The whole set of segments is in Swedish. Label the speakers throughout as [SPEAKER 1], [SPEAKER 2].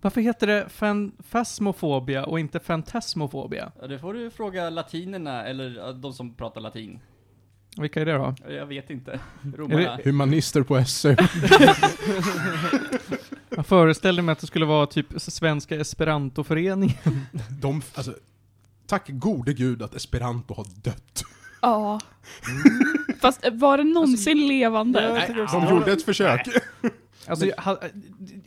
[SPEAKER 1] Varför heter det fan, fasmofobia och inte fantasmofobia?
[SPEAKER 2] Ja, det får du fråga latinerna, eller de som pratar latin.
[SPEAKER 1] Vilka är det då?
[SPEAKER 2] Jag vet inte. Romarna.
[SPEAKER 3] Humanister på SU.
[SPEAKER 1] Jag föreställde mig att det skulle vara typ Svenska Esperantoföreningen.
[SPEAKER 3] De, alltså, tack gode gud att esperanto har dött.
[SPEAKER 4] Ja. Fast eh, var det någonsin levande?
[SPEAKER 3] Nej, de gjorde ett försök.
[SPEAKER 1] Alltså, jag ha-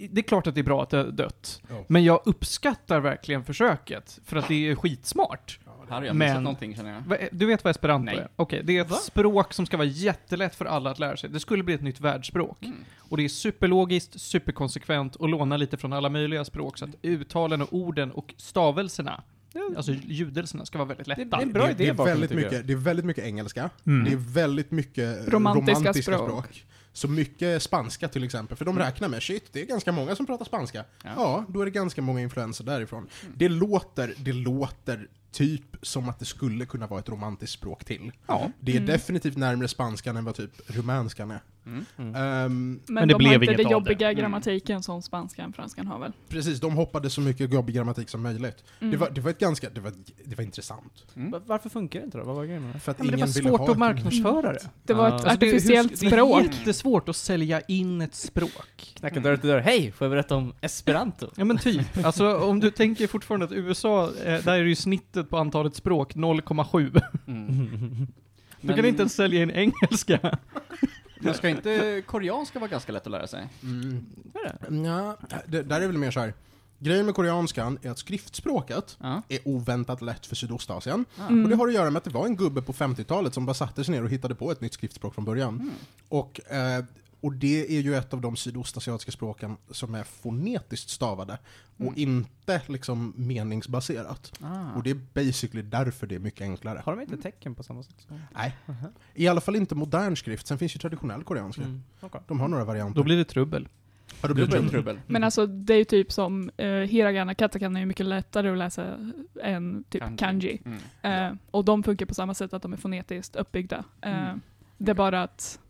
[SPEAKER 1] det är klart att det är bra att det har dött.
[SPEAKER 3] Ja.
[SPEAKER 1] Men jag uppskattar verkligen försöket, för att det är skitsmart.
[SPEAKER 2] Här har jag missat
[SPEAKER 1] Men-
[SPEAKER 2] någonting känner jag.
[SPEAKER 1] Va- Du vet vad esperanto
[SPEAKER 2] Nej.
[SPEAKER 1] är? Okej, det är ett
[SPEAKER 2] Va?
[SPEAKER 1] språk som ska vara jättelätt för alla att lära sig. Det skulle bli ett nytt världsspråk.
[SPEAKER 2] Mm.
[SPEAKER 1] Och det är superlogiskt, superkonsekvent och lånar lite från alla möjliga språk. Så att uttalen och orden och stavelserna, alltså ljudelserna, ska vara väldigt lätta.
[SPEAKER 5] det är en bra
[SPEAKER 3] det,
[SPEAKER 5] idé
[SPEAKER 3] det, är väldigt mycket, det är väldigt mycket engelska.
[SPEAKER 1] Mm.
[SPEAKER 3] Det är väldigt mycket eh,
[SPEAKER 4] Romantiska
[SPEAKER 3] romantiska,
[SPEAKER 4] språk.
[SPEAKER 3] språk. Så mycket spanska till exempel, för de räknar med shit, det är ganska många som pratar spanska. Ja,
[SPEAKER 2] Ja.
[SPEAKER 3] då är det ganska många influenser därifrån. Det låter, det låter typ som att det skulle kunna vara ett romantiskt språk till.
[SPEAKER 1] Ja.
[SPEAKER 3] Det är
[SPEAKER 4] Mm.
[SPEAKER 3] definitivt närmare spanskan än vad typ rumänskan är.
[SPEAKER 2] Mm.
[SPEAKER 5] Mm.
[SPEAKER 3] Ehm,
[SPEAKER 4] Men,
[SPEAKER 1] Men det
[SPEAKER 4] de
[SPEAKER 1] blev
[SPEAKER 4] har inte
[SPEAKER 1] inget
[SPEAKER 4] den jobbiga
[SPEAKER 2] det. Mm.
[SPEAKER 4] grammatiken som spanskan och franskan har väl?
[SPEAKER 3] precis, de hoppade så mycket jobbig grammatik som möjligt.
[SPEAKER 4] Mm.
[SPEAKER 3] Det, var, det var ett ganska, det var, det var intressant.
[SPEAKER 2] Mm.
[SPEAKER 5] Va- Varför funkar det inte då? Vad var grejen med det?
[SPEAKER 3] För att
[SPEAKER 1] Ja, men det
[SPEAKER 3] ingen
[SPEAKER 1] var
[SPEAKER 3] ville
[SPEAKER 1] svårt att marknadsföra det.
[SPEAKER 4] Det var ett
[SPEAKER 5] Alltså,
[SPEAKER 1] Alltså, det-
[SPEAKER 4] artificiellt
[SPEAKER 1] det är
[SPEAKER 4] språk.
[SPEAKER 1] jättesvårt att sälja in ett språk.
[SPEAKER 5] Knacka dörr till dörr. Hej, får jag berätta om esperanto?
[SPEAKER 1] Ja men typ. Alltså om du tänker fortfarande att USA, eh, där är ju snittet på antalet språk 0,7.
[SPEAKER 2] Mm.
[SPEAKER 1] Du kan inte ens sälja in engelska.
[SPEAKER 2] Men ska inte koreanska vara ganska lätt att lära sig?
[SPEAKER 3] Mm.
[SPEAKER 5] Är
[SPEAKER 3] Ja, det, där är väl mer så här. Grejen med koreanskan är att skriftspråket
[SPEAKER 2] Ja.
[SPEAKER 3] är oväntat lätt för Sydostasien.
[SPEAKER 4] Mm.
[SPEAKER 3] Och det har att göra med att det var en gubbe på 50-talet som bara satte sig ner och hittade på ett nytt skriftspråk från början.
[SPEAKER 2] Mm.
[SPEAKER 3] Och, eh, och det är ju ett av de sydostasiatiska språken som är fonetiskt stavade och
[SPEAKER 2] Mm.
[SPEAKER 3] inte liksom meningsbaserat.
[SPEAKER 2] Ah.
[SPEAKER 3] Och det är basically därför det är mycket enklare.
[SPEAKER 5] Har de inte tecken på samma sätt? som-
[SPEAKER 3] Nej.
[SPEAKER 5] Aha.
[SPEAKER 3] I alla fall inte modern skrift, sen finns ju traditionell koreanska.
[SPEAKER 5] Mm. okej.
[SPEAKER 3] De har några varianter.
[SPEAKER 1] Då blir det trubbel.
[SPEAKER 3] ja, då blir det
[SPEAKER 2] Trubbel,
[SPEAKER 3] trubbel.
[SPEAKER 4] Men alltså det är ju typ som uh, hiragana, katakana är ju mycket lättare att läsa än typ
[SPEAKER 2] Kanji.
[SPEAKER 4] kanji.
[SPEAKER 2] Mm.
[SPEAKER 4] Eh, och de funkar på samma sätt att de är fonetiskt uppbyggda. Eh,
[SPEAKER 2] Mm.
[SPEAKER 4] Det är bara att mm,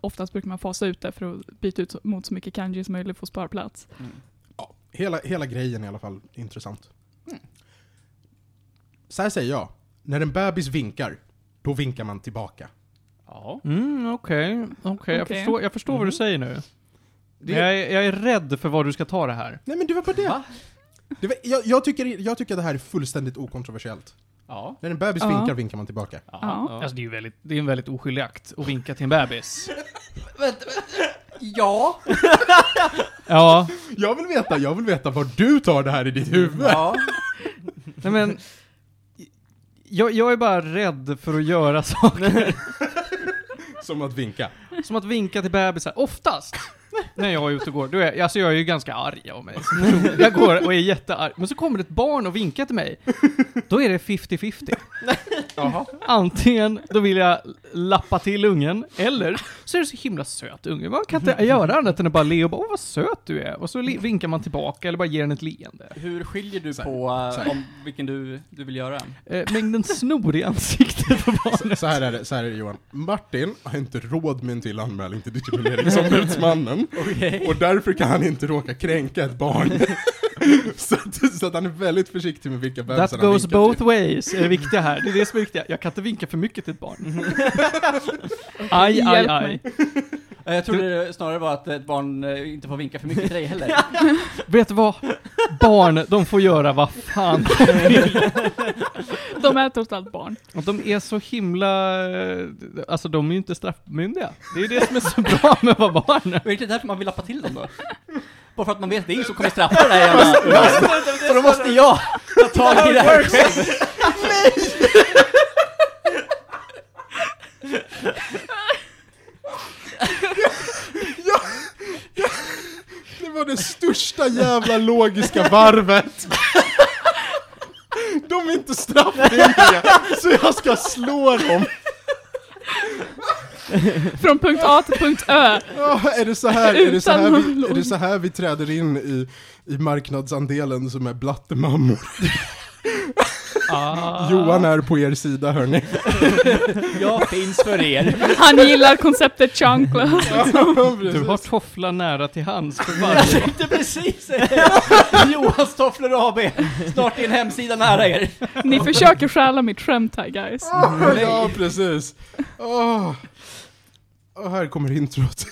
[SPEAKER 4] oftast brukar man fasa ut det för att byta ut mot så mycket kanji som möjligt för att spara plats.
[SPEAKER 2] Mm.
[SPEAKER 3] Ja, hela, hela grejen är i alla fall intressant.
[SPEAKER 2] Mm.
[SPEAKER 3] Så här säger jag. När en bebis vinkar, då vinkar man tillbaka.
[SPEAKER 2] Ja.
[SPEAKER 1] Mm, okej. Okej, jag
[SPEAKER 4] Okej.
[SPEAKER 1] förstår, jag förstår vad du
[SPEAKER 3] Mhm.
[SPEAKER 1] säger nu.
[SPEAKER 3] Det-
[SPEAKER 1] Men jag, är, jag är rädd för var du ska ta det här.
[SPEAKER 3] Nej men det var bara det.
[SPEAKER 2] Va?
[SPEAKER 3] det var, jag, jag, tycker, jag tycker att det här är fullständigt okontroversiellt.
[SPEAKER 2] Ja.
[SPEAKER 3] När en bebis
[SPEAKER 4] Ja.
[SPEAKER 3] vinkar, vinkar man tillbaka.
[SPEAKER 4] Ja.
[SPEAKER 1] Alltså det är ju väldigt, det är en väldigt oskyldig akt att vinka till en bebis.
[SPEAKER 2] Ja.
[SPEAKER 1] Ja,
[SPEAKER 3] Jag vill veta, jag vill veta var du tar det här i ditt huvud.
[SPEAKER 2] Ja.
[SPEAKER 1] nej men... Jag, jag är bara rädd för att göra saker.
[SPEAKER 3] Som att vinka.
[SPEAKER 1] Som att vinka till bebisar. Oftast, när jag är ute och går, då är jag, alltså jag är ju ganska arg av mig. Jag går och är jättearg. Men så kommer det ett barn och vinkar till mig. Då är det 50-50.
[SPEAKER 3] Jaha.
[SPEAKER 1] Antingen då vill jag lappa till ungen, eller så är det så himla söt unge. Man kan inte göra annat än att bara le och bara åh vad söt du är. Och så vinkar man tillbaka eller bara ger den ett leende.
[SPEAKER 2] Hur skiljer du på
[SPEAKER 3] så här.
[SPEAKER 2] om vilken du, du vill göra?
[SPEAKER 1] Eh, mängden snor i ansiktet på barnet.
[SPEAKER 3] Så, så, här är det, så här är det Johan. Martin har inte råd med en till anmälan till diskrimineringsombudsmannen. Och därför kan han inte råka kränka ett barn. så, att, så att han är väldigt försiktig med vilka bebisar
[SPEAKER 1] That
[SPEAKER 3] han
[SPEAKER 1] goes both
[SPEAKER 3] till.
[SPEAKER 1] ways, är det viktiga här. Det är det som är viktiga. Jag kan inte vinka för mycket till ett barn. aj, aj, aj.
[SPEAKER 2] Eh, Jag trodde det snarare var att ett barn eh, inte får vinka för mycket till dig heller.
[SPEAKER 1] Vet du vad? Barn, de får göra vad fan de vill.
[SPEAKER 4] De är trots allt barn.
[SPEAKER 1] Och de är så himla... eh, Alltså de är ju inte straffmyndiga. Det är ju det som är så bra med att vara barn.
[SPEAKER 2] Men är det inte därför man vill lappa till dem då? Bara för att man vet att det är ingen som kommer straffa det här jävla... Så då måste jag ta tag i det här själv.
[SPEAKER 3] Det var det största jävla logiska varvet. De är inte straffmyndiga, så jag ska slå dem.
[SPEAKER 4] Från punkt A till punkt Ö.
[SPEAKER 3] Ja, är, det så här, är, det så här vi, är det så här vi träder in i, i marknadsandelen som är blattemammor?
[SPEAKER 1] Ah.
[SPEAKER 3] Johan är på er sida hörni.
[SPEAKER 2] Jag finns för er.
[SPEAKER 4] Han gillar konceptet chunkless.
[SPEAKER 1] Du har tofflar nära till hands för
[SPEAKER 2] Jag
[SPEAKER 1] varje.
[SPEAKER 2] tänkte precis säga. Johans Tofflor AB. Snart är en hemsida nära er.
[SPEAKER 4] Ni försöker stjäla mitt skämt här guys.
[SPEAKER 3] ja, precis. Åh. Och här kommer introt.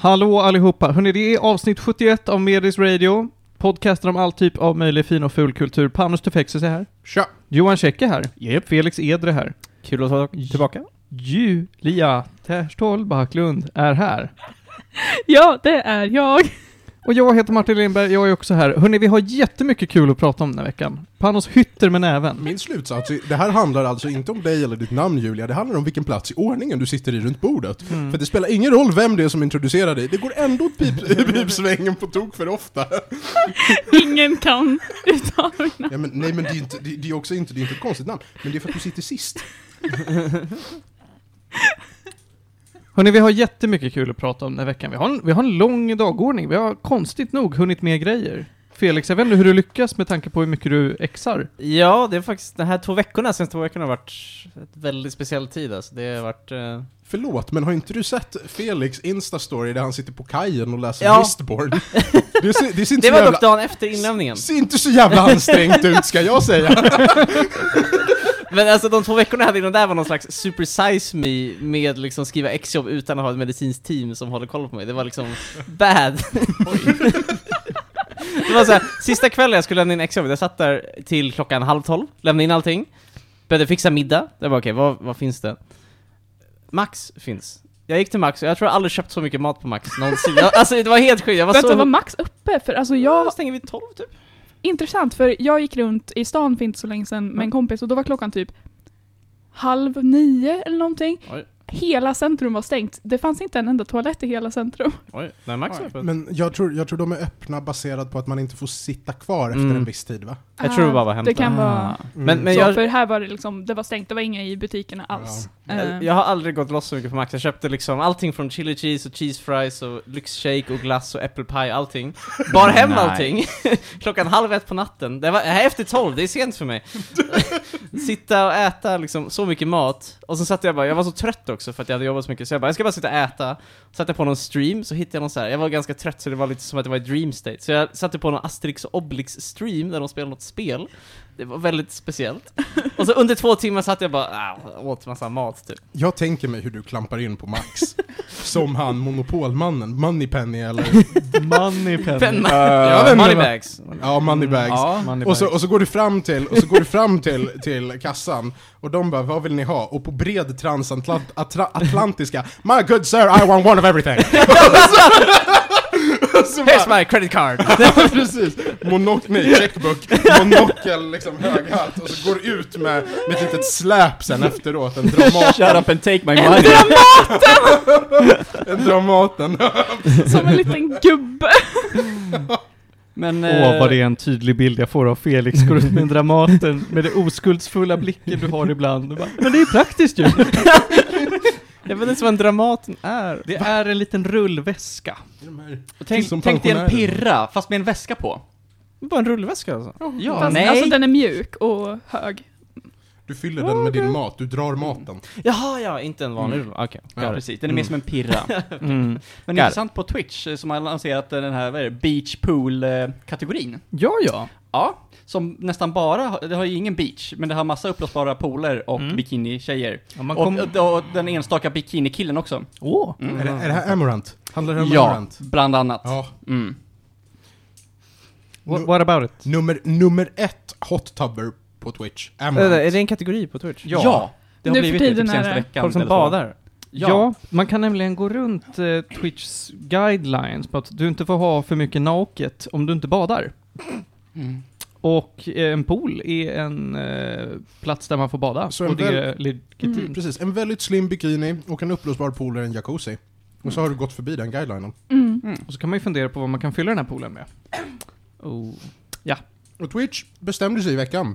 [SPEAKER 1] Hallå allihopa! Hörni, det är avsnitt 71 av Medis Radio. Podcasten om all typ av möjlig fin och ful kultur. Panos Tufexus är här.
[SPEAKER 3] Tja!
[SPEAKER 1] Johan Käcke här. Yep. Felix Edre här.
[SPEAKER 6] Kul att vara tillbaka.
[SPEAKER 1] Julia Terstol Backlund är här.
[SPEAKER 4] Ja, det är jag.
[SPEAKER 1] Och jag heter Martin Lindberg, jag är också här. Hörni, vi har jättemycket kul att prata om den här veckan. Panos hytter med näven.
[SPEAKER 3] Min slutsats, är- det här handlar alltså inte om dig eller ditt namn Julia, det handlar om vilken plats i ordningen du sitter i runt bordet.
[SPEAKER 1] Mm.
[SPEAKER 3] För det spelar ingen roll vem det är som introducerar dig, det går ändå åt pip, pipsvängen på tok för ofta.
[SPEAKER 4] Ingen kan uttala mitt namn.
[SPEAKER 3] Ja, men, nej men det är, inte, det, det är också inte, det är inte ett konstigt namn, men det är för att du sitter sist.
[SPEAKER 1] Hörni, vi har jättemycket kul att prata om den här veckan. Vi har, en, vi har en lång dagordning. Vi har konstigt nog hunnit med grejer. Felix, jag vet inte hur du lyckas med tanke på hur mycket du exar.
[SPEAKER 6] Ja, det är faktiskt, de här två veckorna, senaste två veckorna har varit ett väldigt speciell tid alltså. Det har varit... Eh,
[SPEAKER 3] Förlåt, men har inte du sett Felix Insta-story där han sitter på kajen och läser
[SPEAKER 6] Ja.
[SPEAKER 3] wristboard? Det ser, det ser inte
[SPEAKER 6] det var
[SPEAKER 3] jävla...
[SPEAKER 6] dock dagen efter inlämningen.
[SPEAKER 3] ser inte så jävla ansträngt ut ska jag säga.
[SPEAKER 6] Men alltså de två veckorna jag hade innan där var någon slags super size me med liksom skriva exjobb utan att ha ett medicinskt team som håller koll på mig. Det var liksom bad. det var så här, sista kvällen jag skulle lämna in exjobbet, jag satt där till klockan halv tolv, lämnade in allting, började fixa middag, jag bara okej, vad, vad finns det? Max finns. Jag gick till Max och jag tror jag aldrig köpt så mycket mat på Max någonsin. Jag, alltså det var helt sjukt, jag var
[SPEAKER 4] Vänta,
[SPEAKER 6] så...
[SPEAKER 4] var Max uppe? För alltså
[SPEAKER 6] Ja,
[SPEAKER 4] jag...
[SPEAKER 6] stänger vi tolv typ?
[SPEAKER 4] Intressant, för jag gick runt i stan för inte så länge sedan med en kompis och då var klockan typ halv nio eller någonting.
[SPEAKER 6] Oj.
[SPEAKER 4] Hela centrum var stängt. Det fanns inte en enda toalett i hela centrum.
[SPEAKER 6] Oj, nej Max öppet.
[SPEAKER 3] Men jag tror, jag tror de är öppna baserat på att man inte får sitta kvar efter
[SPEAKER 6] Mm.
[SPEAKER 3] en viss tid va?
[SPEAKER 6] Jag tror det bara var
[SPEAKER 4] Ah,
[SPEAKER 6] hämta.
[SPEAKER 4] Det kan vara...
[SPEAKER 3] Mm.
[SPEAKER 6] Men- men
[SPEAKER 4] så,
[SPEAKER 6] jag-
[SPEAKER 4] för här var det liksom, det var stängt, det var inga i butikerna alls. Eh,
[SPEAKER 6] Jag, jag har aldrig gått loss så mycket på Max, jag köpte liksom allting från chili cheese och cheese fries och lyxshake och glass och apple pie, allting. Bar hem allting, klockan halv ett på natten. Det var här efter tolv, det är sent för mig. sitta och äta liksom så mycket mat, och så satt jag bara, jag var så trött också för att jag hade jobbat så mycket, så jag bara, jag ska bara sitta och äta. Satte på någon stream, så hittade jag någon så här. jag var ganska trött så det var lite som att det var i dream state. Så jag satte på någon Asterix och Obelix stream där de spelade något spel. Det var väldigt speciellt. Och så under två timmar satt jag bara, ah, åt massa mat typ.
[SPEAKER 3] Jag tänker mig hur du klampar in på Max. som han monopolmannen, Moneypenny eller...
[SPEAKER 1] Money penny.
[SPEAKER 6] Penna.
[SPEAKER 3] vet inte vad-
[SPEAKER 6] Moneybags.
[SPEAKER 3] Ja, Moneybags.
[SPEAKER 2] Ja,
[SPEAKER 3] Och så, och så går du fram till, och så går du fram till, till kassan, och de bara 'Vad vill ni ha?' Och på bred transatlantiska 'My good sir, I want one of everything'
[SPEAKER 6] Here's my credit card!
[SPEAKER 3] Ja, precis. Monok nej, checkbook, monokel, liksom hög hatt, och så går ut med, med ett litet släp sen efteråt, en Dramaten.
[SPEAKER 2] Shut up and take my money.
[SPEAKER 3] En Dramaten.
[SPEAKER 4] Som en liten gubbe.
[SPEAKER 2] Men...
[SPEAKER 1] Åh,
[SPEAKER 2] eh,
[SPEAKER 1] vad det är en tydlig bild jag får av Felix. Går ut med Dramaten med den oskuldsfulla blicken du har ibland. Bara, Men det är praktiskt ju.
[SPEAKER 6] Jag vet inte vad en Dramaten är.
[SPEAKER 1] Det är en liten rullväska.
[SPEAKER 3] De här-
[SPEAKER 2] Tänk,
[SPEAKER 3] Som
[SPEAKER 2] tänk dig en
[SPEAKER 3] pensionärer.
[SPEAKER 2] pirra, fast med en väska på.
[SPEAKER 6] Bara en rullväska alltså.
[SPEAKER 2] Ja,
[SPEAKER 4] Fast,
[SPEAKER 2] nej.
[SPEAKER 4] Alltså den är mjuk och hög.
[SPEAKER 3] Du fyller den med din mat, du drar maten.
[SPEAKER 6] Jaha, ja, inte en vanlig rull. Okej,
[SPEAKER 2] Ja,
[SPEAKER 6] it.
[SPEAKER 2] precis. Den är mer som en pirra.
[SPEAKER 1] Mm.
[SPEAKER 2] Men
[SPEAKER 6] Got
[SPEAKER 2] intressant på Twitch, eh, som har lanserat den här, vad är det, beach pool-kategorin.
[SPEAKER 1] Ja, ja.
[SPEAKER 2] Ja, som nästan bara, det har ju ingen beach, men det har massa uppblåsbara pooler och
[SPEAKER 1] Mm.
[SPEAKER 2] bikini-tjejer.
[SPEAKER 1] ja kom...
[SPEAKER 2] och, och den enstaka bikinikillen också.
[SPEAKER 1] Åh!
[SPEAKER 2] Mm.
[SPEAKER 3] Är, det, är det här Amarant? Handlar det om
[SPEAKER 2] Ja,
[SPEAKER 3] Amarant?
[SPEAKER 2] bland annat.
[SPEAKER 3] Ja.
[SPEAKER 2] Mm.
[SPEAKER 1] What, what about it?
[SPEAKER 3] Nummer, nummer ett hot tubber på Twitch.
[SPEAKER 6] Är
[SPEAKER 3] Amarant.
[SPEAKER 6] det, är det en kategori på Twitch?
[SPEAKER 2] Ja. det har
[SPEAKER 4] Nu för
[SPEAKER 2] blivit det typ
[SPEAKER 4] är det.
[SPEAKER 2] veckan.
[SPEAKER 6] Folk som badar?
[SPEAKER 1] Ja. man kan nämligen gå runt eh, Twitchs guidelines på att du inte får ha för mycket naket om du inte badar.
[SPEAKER 2] Mm.
[SPEAKER 1] Och eh, en pool är en eh, plats där man får bada.
[SPEAKER 3] Så
[SPEAKER 1] och
[SPEAKER 3] en
[SPEAKER 1] det
[SPEAKER 3] väl-
[SPEAKER 1] är legitimt.
[SPEAKER 4] Mm.
[SPEAKER 3] Precis, en väldigt slim bikini och en uppblåsbar pool är en jacuzzi. Och så har du gått förbi den guidelinen.
[SPEAKER 4] Mm.
[SPEAKER 1] Och så kan man ju fundera på vad man kan fylla den här poolen med. Oh.
[SPEAKER 3] Och Twitch bestämde sig i veckan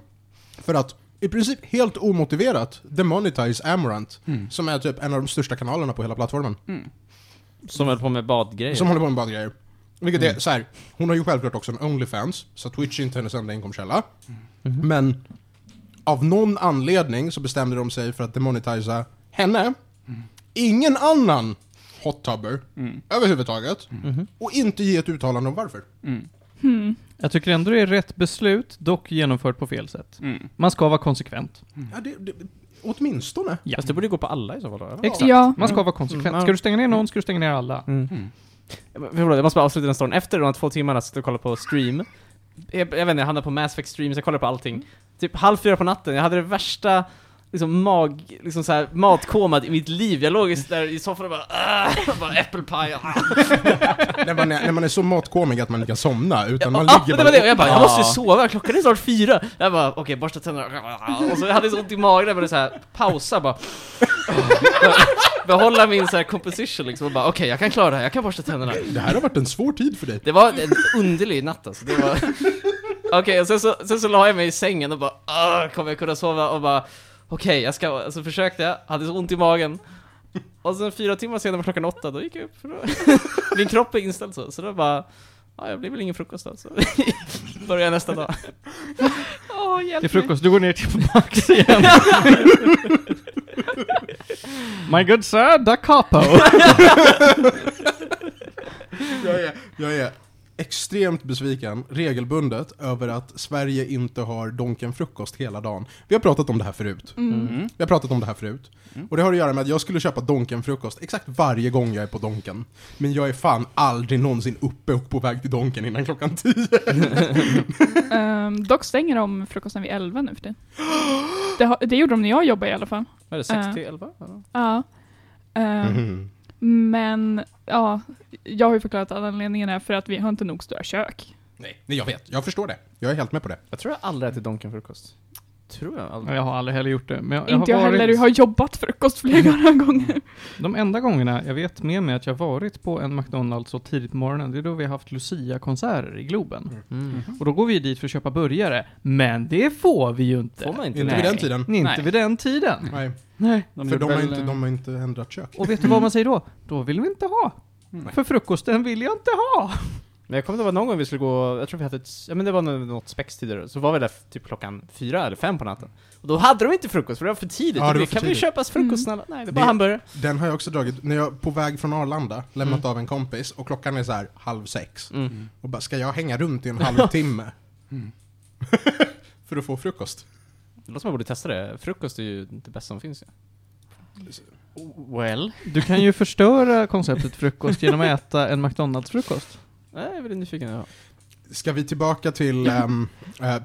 [SPEAKER 3] för att i princip helt omotiverat demonetize Amarant,
[SPEAKER 2] Mm.
[SPEAKER 3] som är typ en av de största kanalerna på hela plattformen.
[SPEAKER 6] Som höll på med badgrejer.
[SPEAKER 3] Som håller på med badgrejer. Vilket
[SPEAKER 6] Mm.
[SPEAKER 3] är så här, hon har ju självklart också en Onlyfans, så Twitch är inte hennes enda inkomstkälla.
[SPEAKER 6] Mhm.
[SPEAKER 3] Men av någon anledning så bestämde de sig för att demonetisa henne. Ingen annan hot tubber
[SPEAKER 2] Mm.
[SPEAKER 3] överhuvudtaget. Och inte ge ett uttalande om varför.
[SPEAKER 2] Mm.
[SPEAKER 4] Hmm.
[SPEAKER 1] Jag tycker ändå det är rätt beslut, dock genomfört på fel sätt.
[SPEAKER 2] Mm.
[SPEAKER 1] Man ska vara konsekvent.
[SPEAKER 3] Ja, det, det, åtminstone.
[SPEAKER 1] Ja.
[SPEAKER 6] Fast det borde ju gå på alla i så fall då, eller?
[SPEAKER 1] Exakt.
[SPEAKER 4] Ja.
[SPEAKER 1] Man ska vara konsekvent.
[SPEAKER 6] Mm.
[SPEAKER 1] Ska du stänga ner någon, ska du stänga ner alla.
[SPEAKER 6] Mm. Jag- Förlåt, jag måste bara avsluta den storyn. Efter de här två timmarna satt jag kollade på stream. Jag, jag vet inte, jag hamnade på Mass Effect streams, jag kollade på allting. Typ halv fyra på natten, jag hade det värsta liksom mag, liksom så här, matkomat i mitt liv. Jag låg där i soffan och bara, ah, bara äppelpaj. Ah.
[SPEAKER 3] när, man är, när man är så matkomig att man inte kan somna, utan man
[SPEAKER 6] Ja,
[SPEAKER 3] ligger
[SPEAKER 6] det var det. Jag bara, jag
[SPEAKER 2] Ja.
[SPEAKER 6] måste ju sova, klockan är snart fyra. Jag bara, okej, borsta tänderna. Och så jag hade så ont i magen, jag började så här, pausa bara. Behålla min så här composition liksom och bara, okej, jag kan klara det här, jag kan borsta tänderna.
[SPEAKER 3] Det här har varit en svår tid för dig.
[SPEAKER 6] Det var en underlig natt alltså, det var... Okej, och sen så, sen så la jag mig i sängen och bara "Åh, kommer jag kunna sova? Och bara Okej, jag ska, så försökte jag, hade så ont i magen Och sen fyra timmar senare var klockan åtta, då gick jag upp för då, Min kropp är inställd så, så då bara Ja, jag blir väl ingen frukost då, så börjar jag nästa dag
[SPEAKER 4] Åh, hjälp
[SPEAKER 1] Till frukost, du går ner till max igen. My good sir, da capo.
[SPEAKER 3] Jag är, jag är extremt besviken, regelbundet, över att Sverige inte har Donken frukost hela dagen. Vi har pratat om det här förut.
[SPEAKER 4] Mm.
[SPEAKER 2] Mm.
[SPEAKER 3] Vi har pratat om det här förut. Och det har att göra med att jag skulle köpa Donken frukost exakt varje gång jag är på Donken. Men jag är fan aldrig någonsin uppe och på väg till Donken innan klockan 10.
[SPEAKER 4] Ehm, dock stänger de frukosten vid 11 nu för tiden. Det, det gjorde de när jag jobbade i alla fall.
[SPEAKER 6] Är det, 6 till 11?
[SPEAKER 4] Ja. Ehm,
[SPEAKER 3] Mhm.
[SPEAKER 4] Men, ja, jag har ju förklarat att anledningen är för att vi har inte nog stora kök.
[SPEAKER 3] Nej, nej, jag vet. Jag förstår det. Jag är helt med på det.
[SPEAKER 6] Jag tror jag aldrig ätit Donken frukost Tror jag aldrig
[SPEAKER 1] Jag har aldrig heller gjort det. Men jag, jag
[SPEAKER 4] inte
[SPEAKER 1] har
[SPEAKER 4] jag
[SPEAKER 1] varit,
[SPEAKER 4] heller, jag har jobbat frukost flera gånger.
[SPEAKER 1] De enda gångerna jag vet med mig att jag varit på en McDonalds så tidigt på morgonen, det är då vi har haft Lucia-konserter i Globen.
[SPEAKER 6] mm.
[SPEAKER 1] Och då går vi dit för att köpa burgare. Men det får vi ju inte.
[SPEAKER 6] Får man inte
[SPEAKER 3] Inte vid den tiden.
[SPEAKER 1] Inte
[SPEAKER 2] Nej.
[SPEAKER 1] vid den tiden.
[SPEAKER 3] Nej,
[SPEAKER 1] Nej.
[SPEAKER 2] De
[SPEAKER 3] för de har,
[SPEAKER 2] väl,
[SPEAKER 3] inte,
[SPEAKER 2] eh,
[SPEAKER 3] de har inte ändrat kök.
[SPEAKER 1] Och vet du vad man säger då? Då vill vi inte ha.
[SPEAKER 2] Nej.
[SPEAKER 1] För frukosten vill jag inte ha.
[SPEAKER 6] Men jag kommer ihåg att någon gång vi skulle gå, jag tror vi hade ett, ja men det var nå- något spex tidigare, så var vi där typ klockan fyra eller fem på natten. Och då hade de inte frukost, för det var för tidigt.
[SPEAKER 3] Ja, det
[SPEAKER 6] vi,
[SPEAKER 3] var för
[SPEAKER 6] kan vi
[SPEAKER 3] tidigt.
[SPEAKER 6] köpa frukost
[SPEAKER 4] Mm.
[SPEAKER 6] snälla? Nej, det är bara
[SPEAKER 3] Det-
[SPEAKER 6] hamburgare.
[SPEAKER 3] Den har jag också dragit, när jag på väg från Arlanda, lämnat av en kompis, och klockan är så här halv sex.
[SPEAKER 6] Mm.
[SPEAKER 3] Och bara, ska jag hänga runt i en halvtimme?
[SPEAKER 2] Mm.
[SPEAKER 3] för att få frukost?
[SPEAKER 6] Det låter som jag borde testa det. Frukost är ju det bästa som finns ju. Well?
[SPEAKER 1] Du kan ju förstöra konceptet frukost genom att äta en McDonalds-frukost.
[SPEAKER 6] Nej, jag är väldigt nyfiken. Ja.
[SPEAKER 3] Ska vi tillbaka till um,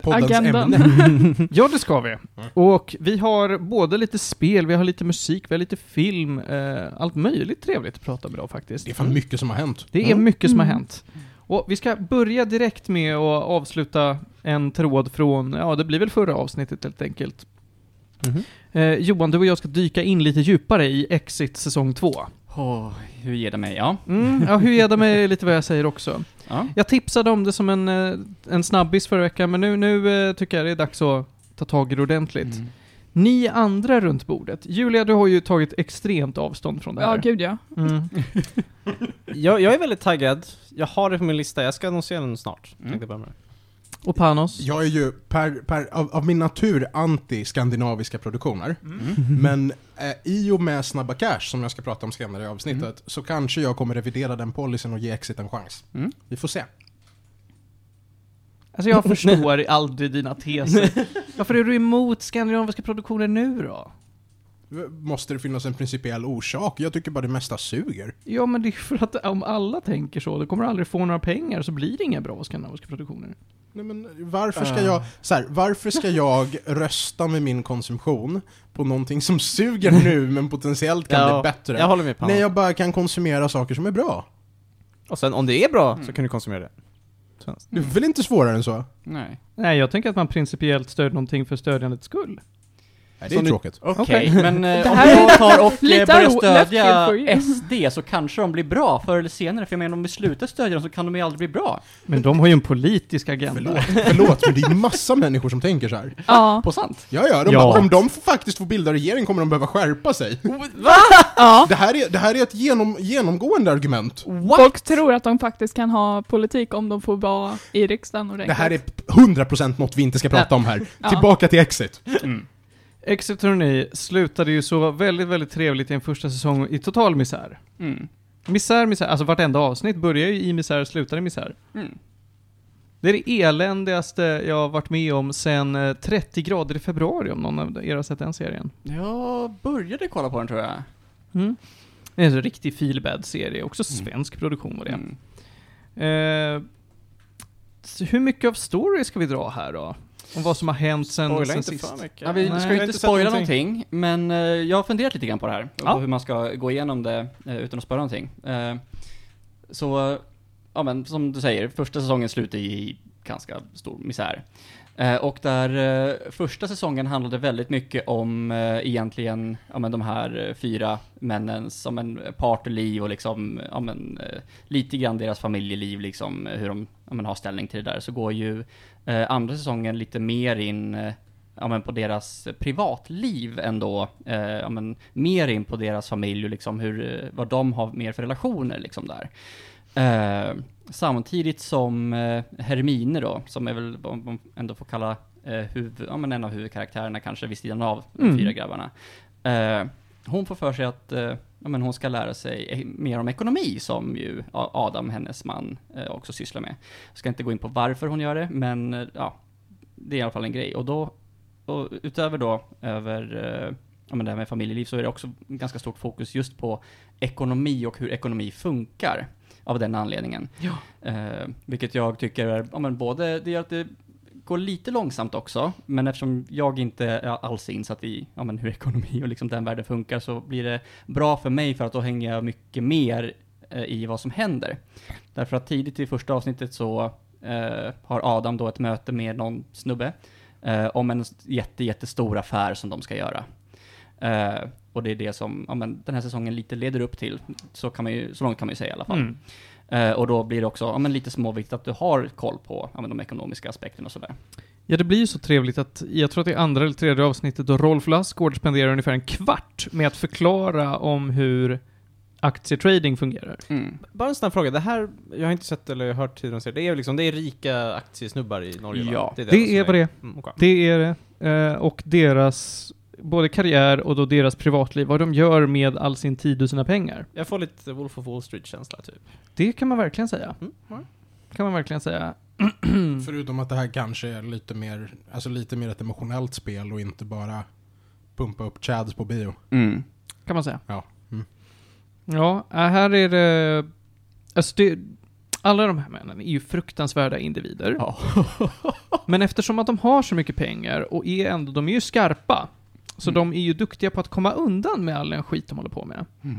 [SPEAKER 3] poddens
[SPEAKER 4] Agendan.
[SPEAKER 3] ämne?
[SPEAKER 1] Ja, det ska vi. Och vi har både lite spel, vi har lite musik, vi har lite film, eh, allt möjligt trevligt att prata om idag faktiskt.
[SPEAKER 3] Det är fan mycket som har hänt.
[SPEAKER 1] Det är
[SPEAKER 3] Mm.
[SPEAKER 1] mycket som har
[SPEAKER 4] Mm.
[SPEAKER 1] hänt. Och vi ska börja direkt med att avsluta en tråd från, ja det blir väl förra avsnittet helt enkelt.
[SPEAKER 6] Mhm.
[SPEAKER 1] Eh, Johan, du och jag ska dyka in lite djupare i Exit säsong 2.
[SPEAKER 2] Åh, hur ger det mig? Ja.
[SPEAKER 1] Mm, ja, hur ger det mig lite vad jag säger också.
[SPEAKER 2] ja.
[SPEAKER 1] Jag tipsade om det som en, eh, en snabbis förra veckan, men nu, nu eh, tycker jag det är dags att ta tag i det ordentligt.
[SPEAKER 2] Mm.
[SPEAKER 1] Ni andra runt bordet. Julia, du har ju tagit extremt avstånd från det
[SPEAKER 4] Ja,
[SPEAKER 1] här.
[SPEAKER 4] gud ja.
[SPEAKER 1] Mm.
[SPEAKER 6] Jag, jag är väldigt taggad. Jag har det på min lista. Jag ska se den snart.
[SPEAKER 2] Mm.
[SPEAKER 6] Tänkte jag börja med.
[SPEAKER 1] Och Panos?
[SPEAKER 3] Jag är ju per, per, av, av min natur anti-skandinaviska produktioner.
[SPEAKER 2] Mm.
[SPEAKER 3] Men eh, i och med Snabba Cash, som jag ska prata om senare i avsnittet, så kanske jag kommer revidera den policyn och ge Exit en chans.
[SPEAKER 2] Mm.
[SPEAKER 3] Vi får se.
[SPEAKER 1] Alltså jag förstår aldrig dina teser. Varför är du emot skandinaviska produktioner nu då?
[SPEAKER 3] Måste det finnas en principiell orsak? Jag tycker bara det mesta suger.
[SPEAKER 1] Ja men det är för att om alla tänker så, då kommer du aldrig få några pengar, så blir det inga bra skandinaviska produktioner.
[SPEAKER 3] Nej, men varför ska
[SPEAKER 6] Ah.
[SPEAKER 3] jag, så här, varför ska jag rösta med min konsumtion på någonting som suger nu men potentiellt kan
[SPEAKER 6] Ja,
[SPEAKER 3] bli bättre?
[SPEAKER 6] Jag håller med på
[SPEAKER 3] När jag bara kan konsumera saker som är bra.
[SPEAKER 6] Och sen om det är bra så kan du konsumera det.
[SPEAKER 3] Det är väl inte svårare än så?
[SPEAKER 2] Nej.
[SPEAKER 1] Nej, jag tänker att man principiellt stödjer någonting för stödjandets skull.
[SPEAKER 3] Nej, det är tråkigt.
[SPEAKER 2] Okej,
[SPEAKER 1] Okej.
[SPEAKER 2] men eh,
[SPEAKER 4] Det
[SPEAKER 2] om jag tar och eh, börjar stödja. SD så kanske de blir bra förr eller senare, för jag menar om vi slutar stödja dem så kan de ju aldrig bli bra.
[SPEAKER 1] Men de har ju en politisk agenda.
[SPEAKER 3] Förlåt, förlåt, men det är massa människor som tänker så här.
[SPEAKER 4] Ja.
[SPEAKER 2] På sant?
[SPEAKER 3] Ja, ja, de,
[SPEAKER 1] Ja.
[SPEAKER 3] om de faktiskt får bilda regering kommer de behöva skärpa sig.
[SPEAKER 4] ja.
[SPEAKER 3] Det här är, det här är ett genom, genomgående argument.
[SPEAKER 4] Folk tror att de faktiskt kan ha politik om de får vara i riksdagen ordentligt.
[SPEAKER 3] Det här är 100% något vi inte ska prata om här.
[SPEAKER 4] Ja.
[SPEAKER 3] Tillbaka till Exit.
[SPEAKER 1] Exit hörni, slutade ju så väldigt, väldigt trevligt i en första säsong i total misär.
[SPEAKER 2] Mm.
[SPEAKER 1] Misär, misär, alltså vartenda avsnitt börjar ju i misär, slutar i misär.
[SPEAKER 2] Mm.
[SPEAKER 1] Det är det eländigaste jag har varit med om sen eh, 30 grader i februari, om någon av er har sett den serien.
[SPEAKER 2] Jag började kolla på den tror jag.
[SPEAKER 1] Mm. Det är en riktig feelbad serie, också svensk produktion och det.
[SPEAKER 2] Mm.
[SPEAKER 1] Eh, hur mycket av story ska vi dra här då? Om vad som har hänt sen,
[SPEAKER 6] Spoila
[SPEAKER 1] sen
[SPEAKER 6] inte
[SPEAKER 1] sist?
[SPEAKER 6] för mycket.
[SPEAKER 2] Ja, vi
[SPEAKER 1] Nej,
[SPEAKER 2] ska
[SPEAKER 1] jag
[SPEAKER 2] ju
[SPEAKER 6] har
[SPEAKER 2] inte
[SPEAKER 6] inte sett
[SPEAKER 2] spoila
[SPEAKER 6] någonting.
[SPEAKER 2] någonting, men eh, jag har funderat lite grann på det här.
[SPEAKER 1] Ja.
[SPEAKER 2] På hur man ska gå igenom det eh, utan att spoila någonting. Eh, så, eh, ja men som du säger, första säsongen slutar i ganska stor misär. Eh, och där eh, första säsongen handlade väldigt mycket om eh, egentligen, ja men de här eh, fyra männens, som en partyliv och liksom, ja men eh, lite grann deras familjeliv liksom, eh, hur de, ja men har ställning till det där. Så går ju eh, andra säsongen lite mer in eh, ja, men på deras privatliv ändå, eh, ja, men mer in på deras familj och liksom hur, eh, vad de har mer för relationer liksom där. Eh, samtidigt som eh, Hermine då, som är väl vad man ändå får kalla eh, huvud, ja, men en av huvudkaraktärerna kanske vid sidan av de
[SPEAKER 1] Mm.
[SPEAKER 2] fyra grabbarna. Eh, hon får för sig att eh, ja, men hon ska lära sig eh, mer om ekonomi som ju Adam, hennes man, eh, också sysslar med. Jag ska inte gå in på varför hon gör det, men eh, ja, det är i alla fall en grej. Och då, och utöver då över eh, ja, men det här med familjeliv så är det också ganska stort fokus just på ekonomi och hur ekonomi funkar av den anledningen. Eh, vilket jag tycker är, ja, men både, det gör att det går lite långsamt också, men eftersom jag inte är alls insatt i ja, men hur ekonomi och liksom den världen funkar så blir det bra för mig för att då hänger jag mycket mer eh, i vad som händer. Därför att tidigt i första avsnittet så eh, har Adam då ett möte med någon snubbe eh, om en jätte, jättestor affär som de ska göra. Eh, och det är det som ja, men, den här säsongen lite leder upp till, så, kan man ju, så långt kan man ju säga i alla fall.
[SPEAKER 1] Mm.
[SPEAKER 2] Eh, och då blir det också ja, men lite småviktigt att du har koll på ja, men de ekonomiska aspekterna och sådär.
[SPEAKER 1] Ja, det blir ju så trevligt att, jag tror att det är andra eller tredje avsnittet då Rolf Lassgård spenderar ungefär en kvart med att förklara om hur aktietrading fungerar.
[SPEAKER 2] Mm.
[SPEAKER 6] Bara en snabb fråga, det här, jag har inte sett eller hört tidigare serien. det är liksom, det är rika aktiesnubbar i Norge va?
[SPEAKER 2] Ja,
[SPEAKER 1] Det är vad det är.
[SPEAKER 6] Mm, okej.
[SPEAKER 1] Det är det. Eh, och deras, både karriär och då deras privatliv, vad de gör med all sin tid och sina pengar.
[SPEAKER 6] Jag får lite Wolf of Wall Street-känsla typ.
[SPEAKER 1] Det kan man verkligen säga.
[SPEAKER 6] Mm. ja.
[SPEAKER 1] Kan man verkligen säga.
[SPEAKER 3] Förutom att det här kanske är lite mer, alltså lite mer ett emotionellt spel och inte bara pumpa upp chads på bio.
[SPEAKER 2] Mm.
[SPEAKER 1] Kan man säga.
[SPEAKER 3] Ja. Mm.
[SPEAKER 1] Ja, äh, här är det... Alltså det, alla de här männen är ju fruktansvärda individer.
[SPEAKER 2] Ja.
[SPEAKER 1] Men eftersom att de har så mycket pengar och är ändå, de är ju skarpa. Så
[SPEAKER 2] Mm.
[SPEAKER 1] de är ju duktiga på att komma undan med all den skit de håller på med.
[SPEAKER 2] Mm.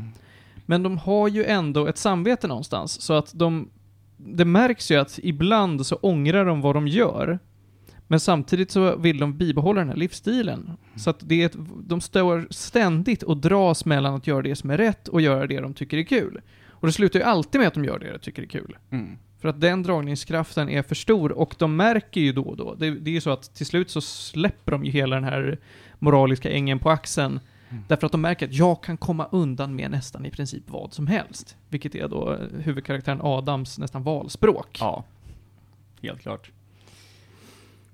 [SPEAKER 1] Men de har ju ändå ett samvete någonstans, så att de... Det märks ju att ibland så ångrar de vad de gör. Men samtidigt så vill de bibehålla den här livsstilen. Så att det är ett, de står ständigt och dras mellan att göra det som är rätt och göra det de tycker är kul. Och det slutar ju alltid med att de gör det de tycker är kul.
[SPEAKER 2] Mm.
[SPEAKER 1] För att den dragningskraften är för stor och de märker ju då och då. Det, det är ju så att till slut så släpper de ju hela den här moraliska ängen på axeln.
[SPEAKER 2] Mm.
[SPEAKER 1] Därför att de märker att jag kan komma undan med nästan i princip vad som helst. Vilket är då eh, huvudkaraktären Adams nästan valspråk.
[SPEAKER 2] Ja, helt klart.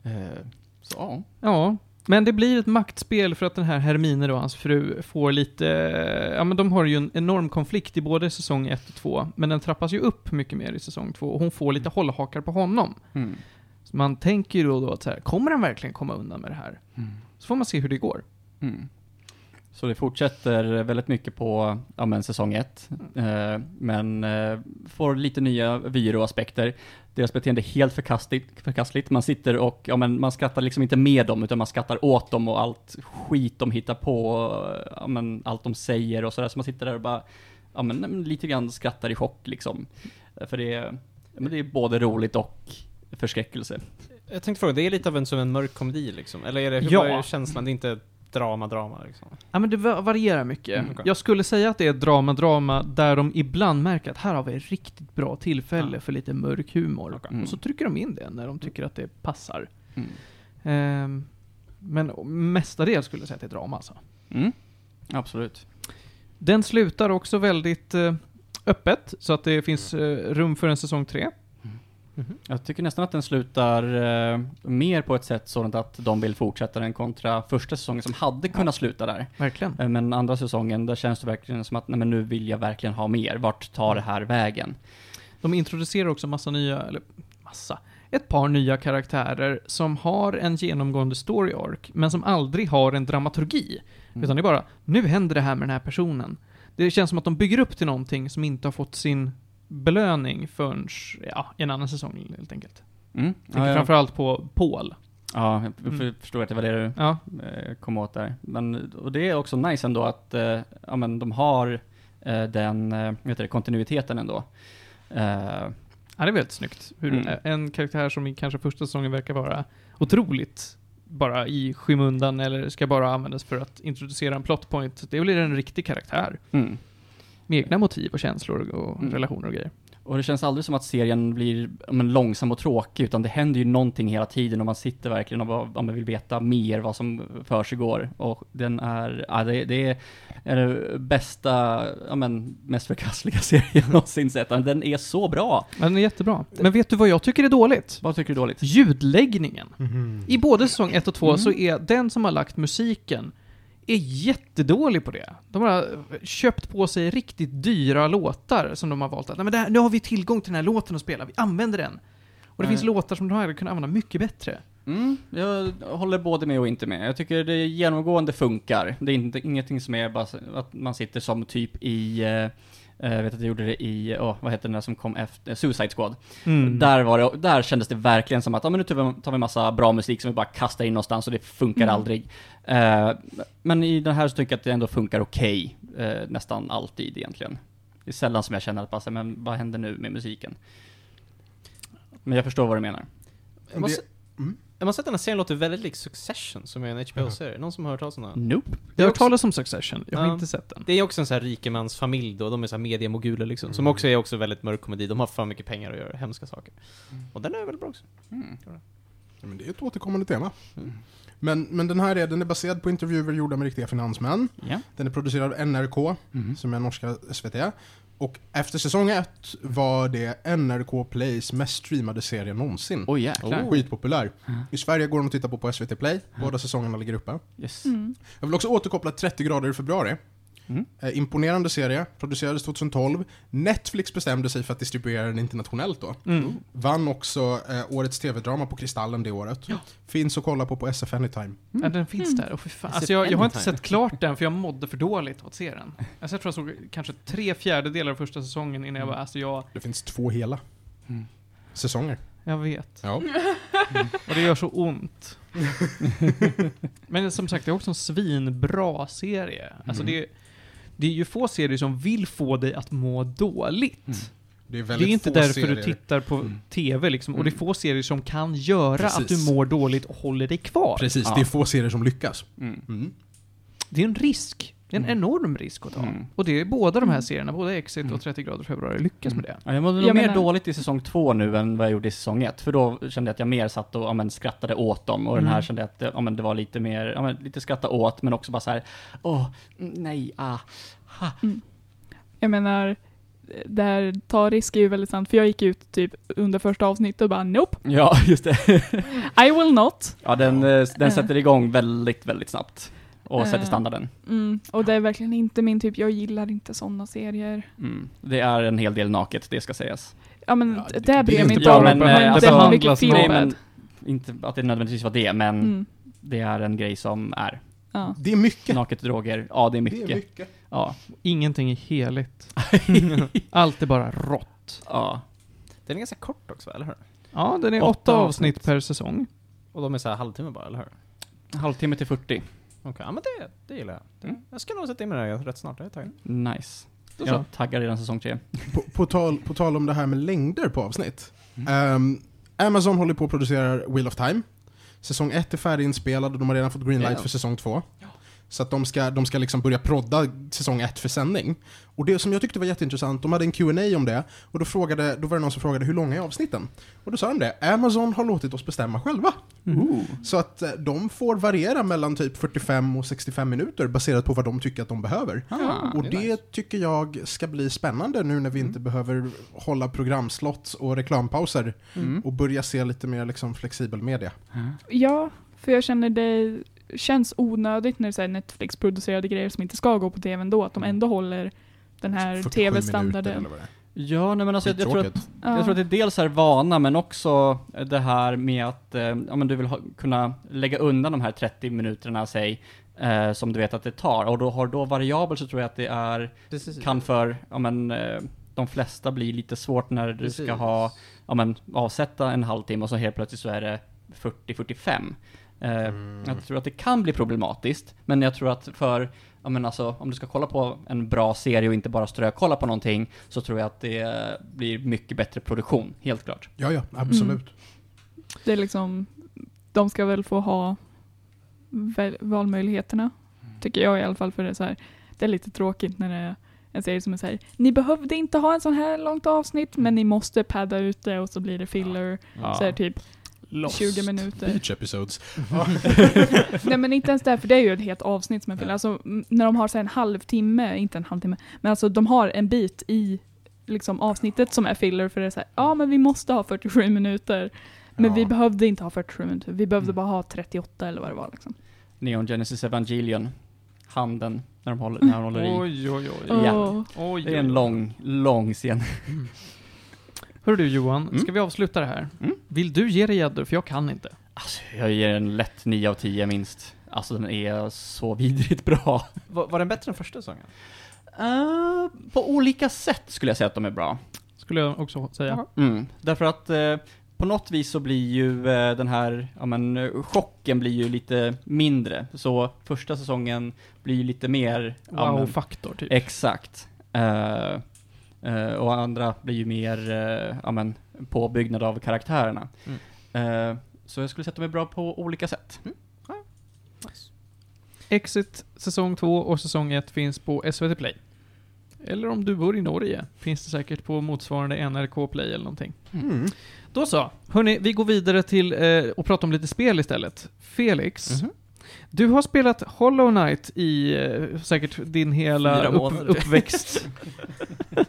[SPEAKER 2] Eh, så ja.
[SPEAKER 1] Men det blir ett maktspel för att den här Hermine då, hans fru, får lite... Ja men de har ju en enorm konflikt i både säsong 1 och 2, men den trappas ju upp mycket mer i säsong 2 och hon får lite hållhakar på honom.
[SPEAKER 2] Mm.
[SPEAKER 1] Så man tänker ju då och då att så här, kommer han verkligen komma undan med det här?
[SPEAKER 2] Mm.
[SPEAKER 1] Så får man se hur det går.
[SPEAKER 2] Mm. Så det fortsätter väldigt mycket på ja, men säsong ett, eh, men eh, får lite nya vyer och aspekter. Deras beteende är helt förkastligt, förkastligt. Man sitter och, ja men man skrattar liksom inte med dem, utan man skrattar åt dem och allt skit de hittar på, ja men allt de säger och sådär. Så man sitter där och bara, ja men lite grann skrattar i chock liksom. För det är, Men det är både roligt och förskräckelse.
[SPEAKER 6] Jag tänkte fråga, det är lite av en som en mörk komedi liksom? Eller är det, hur
[SPEAKER 1] Ja.
[SPEAKER 6] är känslan? Det är inte drama, drama liksom?
[SPEAKER 1] Ja men det va- varierar mycket.
[SPEAKER 6] Mm, okej.
[SPEAKER 1] Jag skulle säga att det är drama-drama där de ibland märker att här har vi ett riktigt bra tillfälle
[SPEAKER 6] Ja.
[SPEAKER 1] för lite mörk humor.
[SPEAKER 6] Okej.
[SPEAKER 2] Mm.
[SPEAKER 1] Och så trycker de in det när de tycker att det passar.
[SPEAKER 2] Mm.
[SPEAKER 1] Ehm, men mestadels skulle jag säga att det är drama alltså.
[SPEAKER 2] Mm. Absolut.
[SPEAKER 1] Den slutar också väldigt eh, öppet, så att det finns eh, rum för en säsong tre.
[SPEAKER 2] Jag tycker nästan att den slutar eh, mer på ett sätt sådant att de vill fortsätta den kontra första säsongen som hade kunnat sluta där.
[SPEAKER 1] Verkligen.
[SPEAKER 2] Eh, Men andra säsongen, där känns det verkligen som att nej, men nu vill jag verkligen ha mer. Vart tar det här vägen?
[SPEAKER 1] De introducerar också massa nya, eller massa, ett par nya karaktärer som har en genomgående story arc, men som aldrig har en dramaturgi.
[SPEAKER 2] Mm.
[SPEAKER 1] Utan det är bara, nu händer det här med den här personen. Det känns som att de bygger upp till någonting som inte har fått sin belöning förrän, ja, i en annan säsong helt enkelt.
[SPEAKER 2] Mm.
[SPEAKER 1] Tänker
[SPEAKER 2] Ja,
[SPEAKER 1] framförallt på Paul.
[SPEAKER 2] ja, jag
[SPEAKER 1] Mm.
[SPEAKER 2] förstår att det var det du
[SPEAKER 1] Ja,
[SPEAKER 2] eh, kom åt där. Men, och det är också nice ändå att eh, ja, men de har eh, den heter det, kontinuiteten ändå. Eh,
[SPEAKER 1] ja det är väldigt snyggt. Hur
[SPEAKER 2] Mm.
[SPEAKER 1] En karaktär som i kanske första säsongen verkar vara otroligt bara i skymundan eller ska bara användas för att introducera en plot point. Det blir en riktig karaktär.
[SPEAKER 2] mm.
[SPEAKER 1] Med egna motiv och känslor och
[SPEAKER 2] Mm.
[SPEAKER 1] relationer och grejer.
[SPEAKER 2] Och det känns aldrig som att serien blir men, långsam och tråkig, utan det händer ju någonting hela tiden och man sitter verkligen och bara, ja, man vill veta mer vad som försiggår. Och den är, ja, det, det är den bästa, ja men, mest förkastliga serien jag någonsin sett. Den är så bra!
[SPEAKER 1] Men den är jättebra. Men vet du vad jag tycker är dåligt?
[SPEAKER 2] Vad tycker du är dåligt?
[SPEAKER 1] Ljudläggningen. I både säsong 1 och 2
[SPEAKER 2] Mm.
[SPEAKER 1] så är den som har lagt musiken är jättedålig på det. De har köpt på sig riktigt dyra låtar som de har valt att, nej men här, nu har vi tillgång till den här låten att spela, vi använder den. Och det
[SPEAKER 2] Nej.
[SPEAKER 1] finns låtar som de hade kunnat använda mycket bättre.
[SPEAKER 2] Mm, jag håller både med och inte med. Jag tycker det genomgående funkar. Det är inte, ingenting som är bara att man sitter som typ i, eh, jag vet att jag gjorde det i, åh, vad heter den där som kom efter, Suicide Squad.
[SPEAKER 1] Mm.
[SPEAKER 2] Där, var det, där kändes det verkligen som att, ja men nu tar vi, massa bra musik som vi bara kastar in någonstans och det funkar
[SPEAKER 4] Mm.
[SPEAKER 2] aldrig. Eh, men i den här så tycker jag att det ändå funkar okej, eh, nästan alltid egentligen. Det är sällan som jag känner att bara, men vad händer nu med musiken? Men jag förstår vad du menar.
[SPEAKER 6] Jag måste,
[SPEAKER 3] Mm.
[SPEAKER 6] Jag måste säga att den här serien låter väldigt lik Succession, som är en HBO-serie. Någon som har hört talas om den?
[SPEAKER 2] Nope.
[SPEAKER 1] Jag har hört
[SPEAKER 6] också-
[SPEAKER 1] talas om Succession, jag har
[SPEAKER 6] Ja.
[SPEAKER 1] inte sett den.
[SPEAKER 6] Det är också en sån här rikemansfamilj då, de är så här mediemoguler liksom, som
[SPEAKER 3] Mm.
[SPEAKER 6] också är också väldigt mörk komedi, de har för mycket pengar och gör hemska saker. Och den är väldigt bra också.
[SPEAKER 2] Mm.
[SPEAKER 3] Ja, men det är ett återkommande tema.
[SPEAKER 6] Mm.
[SPEAKER 3] Men, men den här är, den är baserad på intervjuer gjorda med riktiga finansmän.
[SPEAKER 2] Ja.
[SPEAKER 3] Den är producerad av NRK,
[SPEAKER 2] Mm.
[SPEAKER 3] som är norska SVT. Och efter säsong ett var det NRK Plays mest streamade serie någonsin.
[SPEAKER 2] Oj jäklar.
[SPEAKER 3] Skitpopulär.
[SPEAKER 2] Mm.
[SPEAKER 3] I Sverige går de att titta på på SVT Play. Båda säsongerna ligger uppe.
[SPEAKER 2] Yes.
[SPEAKER 4] Mm.
[SPEAKER 3] Jag vill också återkoppla 30 grader i februari.
[SPEAKER 2] Mm.
[SPEAKER 3] Eh, imponerande serie, producerades 2012. Netflix bestämde sig för att distribuera den internationellt då.
[SPEAKER 1] Mm.
[SPEAKER 3] Vann också eh, årets tv-drama på Kristallen det året. Finns att kolla på på SF Anytime.
[SPEAKER 1] Ja, den finns
[SPEAKER 4] Mm.
[SPEAKER 1] där. Och för fan. Alltså jag, jag har inte sett klart den för jag mådde för dåligt att se den. Alltså jag tror jag såg kanske tre fjärdedelar av första säsongen innan jag bara, alltså jag,
[SPEAKER 3] Det finns två hela
[SPEAKER 2] Mm.
[SPEAKER 3] säsonger.
[SPEAKER 1] jag vet.
[SPEAKER 3] Ja.
[SPEAKER 1] Och det gör så ont. Men som sagt, det är också en svinbra serie. Alltså
[SPEAKER 3] Mm.
[SPEAKER 1] det, det är ju få serier som vill få dig att må dåligt.
[SPEAKER 2] Mm.
[SPEAKER 3] Det är
[SPEAKER 1] Det är inte därför
[SPEAKER 3] serier.
[SPEAKER 1] du tittar på
[SPEAKER 2] Mm.
[SPEAKER 1] TV liksom. Och det är
[SPEAKER 2] Mm.
[SPEAKER 1] få serier som kan göra
[SPEAKER 3] Precis.
[SPEAKER 1] att du mår dåligt och håller dig kvar.
[SPEAKER 3] Precis,
[SPEAKER 2] Ja.
[SPEAKER 3] det är få serier som lyckas.
[SPEAKER 2] Mm.
[SPEAKER 3] Mm.
[SPEAKER 1] Det är en risk. Det är en
[SPEAKER 3] Mm.
[SPEAKER 1] enorm risk att ta.
[SPEAKER 2] Mm.
[SPEAKER 1] Och det är båda de här
[SPEAKER 4] Mm.
[SPEAKER 1] serierna, både Exit
[SPEAKER 2] Mm.
[SPEAKER 1] och 30 grader februari, lyckas med det.
[SPEAKER 2] Ja, jag mådde nog
[SPEAKER 4] Jag
[SPEAKER 2] mer
[SPEAKER 4] menar-
[SPEAKER 2] dåligt i säsong två nu än vad jag gjorde i säsong ett, för då kände jag att jag mer satt och ja, men, skrattade åt dem, och den här
[SPEAKER 1] Mm.
[SPEAKER 2] kände jag att ja, men, det var lite mer, ja, men, lite skratta åt, men också bara så här, åh, mm, nej, ah, ha.
[SPEAKER 4] Jag menar, det här ta risk är ju väldigt sant, för jag gick ut typ under första avsnittet och bara nope,
[SPEAKER 2] Ja, just det.
[SPEAKER 4] I will not.
[SPEAKER 2] Ja, den, eh, den
[SPEAKER 4] Eh.
[SPEAKER 2] sätter igång väldigt, väldigt snabbt. Och
[SPEAKER 4] Eh.
[SPEAKER 2] sätter standarden.
[SPEAKER 4] Mm, och det är verkligen inte min typ, jag gillar inte sådana serier.
[SPEAKER 2] Mm. Det är en hel del naket, det ska sägas.
[SPEAKER 4] Ja men
[SPEAKER 3] Ja,
[SPEAKER 4] det,
[SPEAKER 3] det-
[SPEAKER 4] bryr
[SPEAKER 3] det är
[SPEAKER 4] jag mig
[SPEAKER 3] inte
[SPEAKER 4] om,
[SPEAKER 2] men, eh,
[SPEAKER 4] det
[SPEAKER 2] alltså,
[SPEAKER 4] är för
[SPEAKER 1] behandlas
[SPEAKER 2] Nej, men inte att det nödvändigtvis var det, men
[SPEAKER 4] Mm,
[SPEAKER 2] det är en grej som är.
[SPEAKER 4] ja.
[SPEAKER 3] Det är mycket.
[SPEAKER 2] Naket droger, ja det är
[SPEAKER 3] Det
[SPEAKER 2] mycket.
[SPEAKER 3] är mycket.
[SPEAKER 2] Ja.
[SPEAKER 1] Ingenting är heligt. Allt är bara rått.
[SPEAKER 2] ja.
[SPEAKER 6] Den är ganska kort också, eller hur?
[SPEAKER 1] Ja, den är
[SPEAKER 2] Åtta
[SPEAKER 1] åtta,
[SPEAKER 2] avsnitt.
[SPEAKER 1] avsnitt per säsong.
[SPEAKER 6] Och de är så här halvtimme bara, eller hur?
[SPEAKER 2] Halvtimme till 40.
[SPEAKER 6] Okej, ja men det, det gillar jag. Det,
[SPEAKER 2] Mm.
[SPEAKER 6] Jag ska nog sätta in mig där rätt snart, jag är taggad.
[SPEAKER 2] Nice.
[SPEAKER 1] Då så.
[SPEAKER 2] Jag taggar redan säsong tre.
[SPEAKER 3] På, på, tal, på tal om det här med längder på avsnitt.
[SPEAKER 2] Mm.
[SPEAKER 3] Ehm, Amazon håller på att producera Wheel of Time. Säsong 1 är färdiginspelad och de har redan fått greenlight
[SPEAKER 6] Ja.
[SPEAKER 3] för säsong 2. Så att de ska, de ska liksom börja prodda säsong 1 för sändning. Och det som jag tyckte var jätteintressant, de hade en Q&A om det, och då, frågade, då var det någon som frågade hur långa är avsnitten? Och då sa de det, Amazon har låtit oss bestämma själva. Så att eh, de får variera mellan typ 45 och 65 minuter baserat på vad de tycker att de behöver.
[SPEAKER 2] Ah,
[SPEAKER 3] och
[SPEAKER 6] det
[SPEAKER 3] det,
[SPEAKER 6] nice.
[SPEAKER 3] tycker jag ska bli spännande nu när vi inte behöver hålla programslots och reklampauser
[SPEAKER 2] Mm.
[SPEAKER 3] och börja se lite mer liksom flexibel media.
[SPEAKER 4] Ja, för jag känner det känns onödigt när det är Netflix-producerade grejer som inte ska gå på tv ändå, att de ändå håller den här
[SPEAKER 3] 47 minuter
[SPEAKER 4] tv-standarden.
[SPEAKER 3] är.
[SPEAKER 2] Ja, nej men alltså jag, jag, tror att, jag tror att det är dels är vana, men också det här med att eh, ja, men du vill ha, kunna lägga undan de här 30 minuterna, säg, eh, som du vet att det tar. Och då har du då variabel så tror jag att det är,
[SPEAKER 6] Precis.
[SPEAKER 2] kan för, ja men, eh, de flesta bli lite svårt när du
[SPEAKER 6] Precis.
[SPEAKER 2] ska ha, ja men, avsätta en halvtimme och så helt plötsligt så är det 40-45. Eh,
[SPEAKER 3] Mm.
[SPEAKER 2] Jag tror att det kan bli problematiskt, men jag tror att för, ja men alltså, om du ska kolla på en bra serie och inte bara strökolla på någonting, så tror jag att det blir mycket bättre produktion, helt klart.
[SPEAKER 3] Ja, ja, absolut.
[SPEAKER 4] Mm. Det är liksom, de ska väl få ha väl, valmöjligheterna, tycker jag i alla fall, för det är så här, det är lite tråkigt när det är en serie som är så här, ni behövde inte ha en sån här långt avsnitt, men ni måste padda ut det och så blir det filler, så är det typ 20 minuter.
[SPEAKER 3] Beach episodes.
[SPEAKER 4] Nej men inte ens det, för det är ju ett helt avsnitt som är filler. Alltså när de har så här en halvtimme, inte en halvtimme, men alltså de har en bit i liksom avsnittet som är filler för det är så här, ja men vi måste ha 47 minuter. Men
[SPEAKER 3] Ja.
[SPEAKER 4] vi behövde inte ha 47 minuter, vi behövde bara ha 38 eller vad det var liksom.
[SPEAKER 2] Neon Genesis Evangelion, handen, när de håller, när de håller i.
[SPEAKER 1] Oj, oj, oj.
[SPEAKER 2] Ja.
[SPEAKER 1] Oj,
[SPEAKER 2] Det är en lång, lång scen.
[SPEAKER 1] Hör du Johan,
[SPEAKER 2] Mm.
[SPEAKER 1] ska vi avsluta det här?
[SPEAKER 2] Mm.
[SPEAKER 1] Vill du ge dig gäddor? För jag kan inte.
[SPEAKER 2] Alltså, jag ger en lätt 9 av 10 minst. Alltså den är så vidrigt bra.
[SPEAKER 6] Var, var den bättre än första säsongen?
[SPEAKER 2] Eh, på olika sätt skulle jag säga att de är bra.
[SPEAKER 1] Skulle jag också säga.
[SPEAKER 2] Mm. Därför att eh, på något vis så blir ju eh, den här, ja men chocken blir ju lite mindre. Så första säsongen blir ju lite mer, ja,
[SPEAKER 1] Wow-faktor typ.
[SPEAKER 2] Exakt. Eh, eh, och andra blir ju mer, uh, ja men, påbyggnad av karaktärerna. Eh, så jag skulle säga att de är bra på olika sätt.
[SPEAKER 1] Exit säsong 2 och säsong 1 finns på SVT Play. Eller om du bor i Norge, finns det säkert på motsvarande NRK Play eller någonting.
[SPEAKER 3] Mm.
[SPEAKER 1] Då så. Hörni, vi går vidare till eh, och pratar om lite spel istället. Felix,
[SPEAKER 6] Mhm.
[SPEAKER 1] Du har spelat Hollow Knight i eh, säkert din hela
[SPEAKER 6] Fyra
[SPEAKER 1] upp, uppväxt.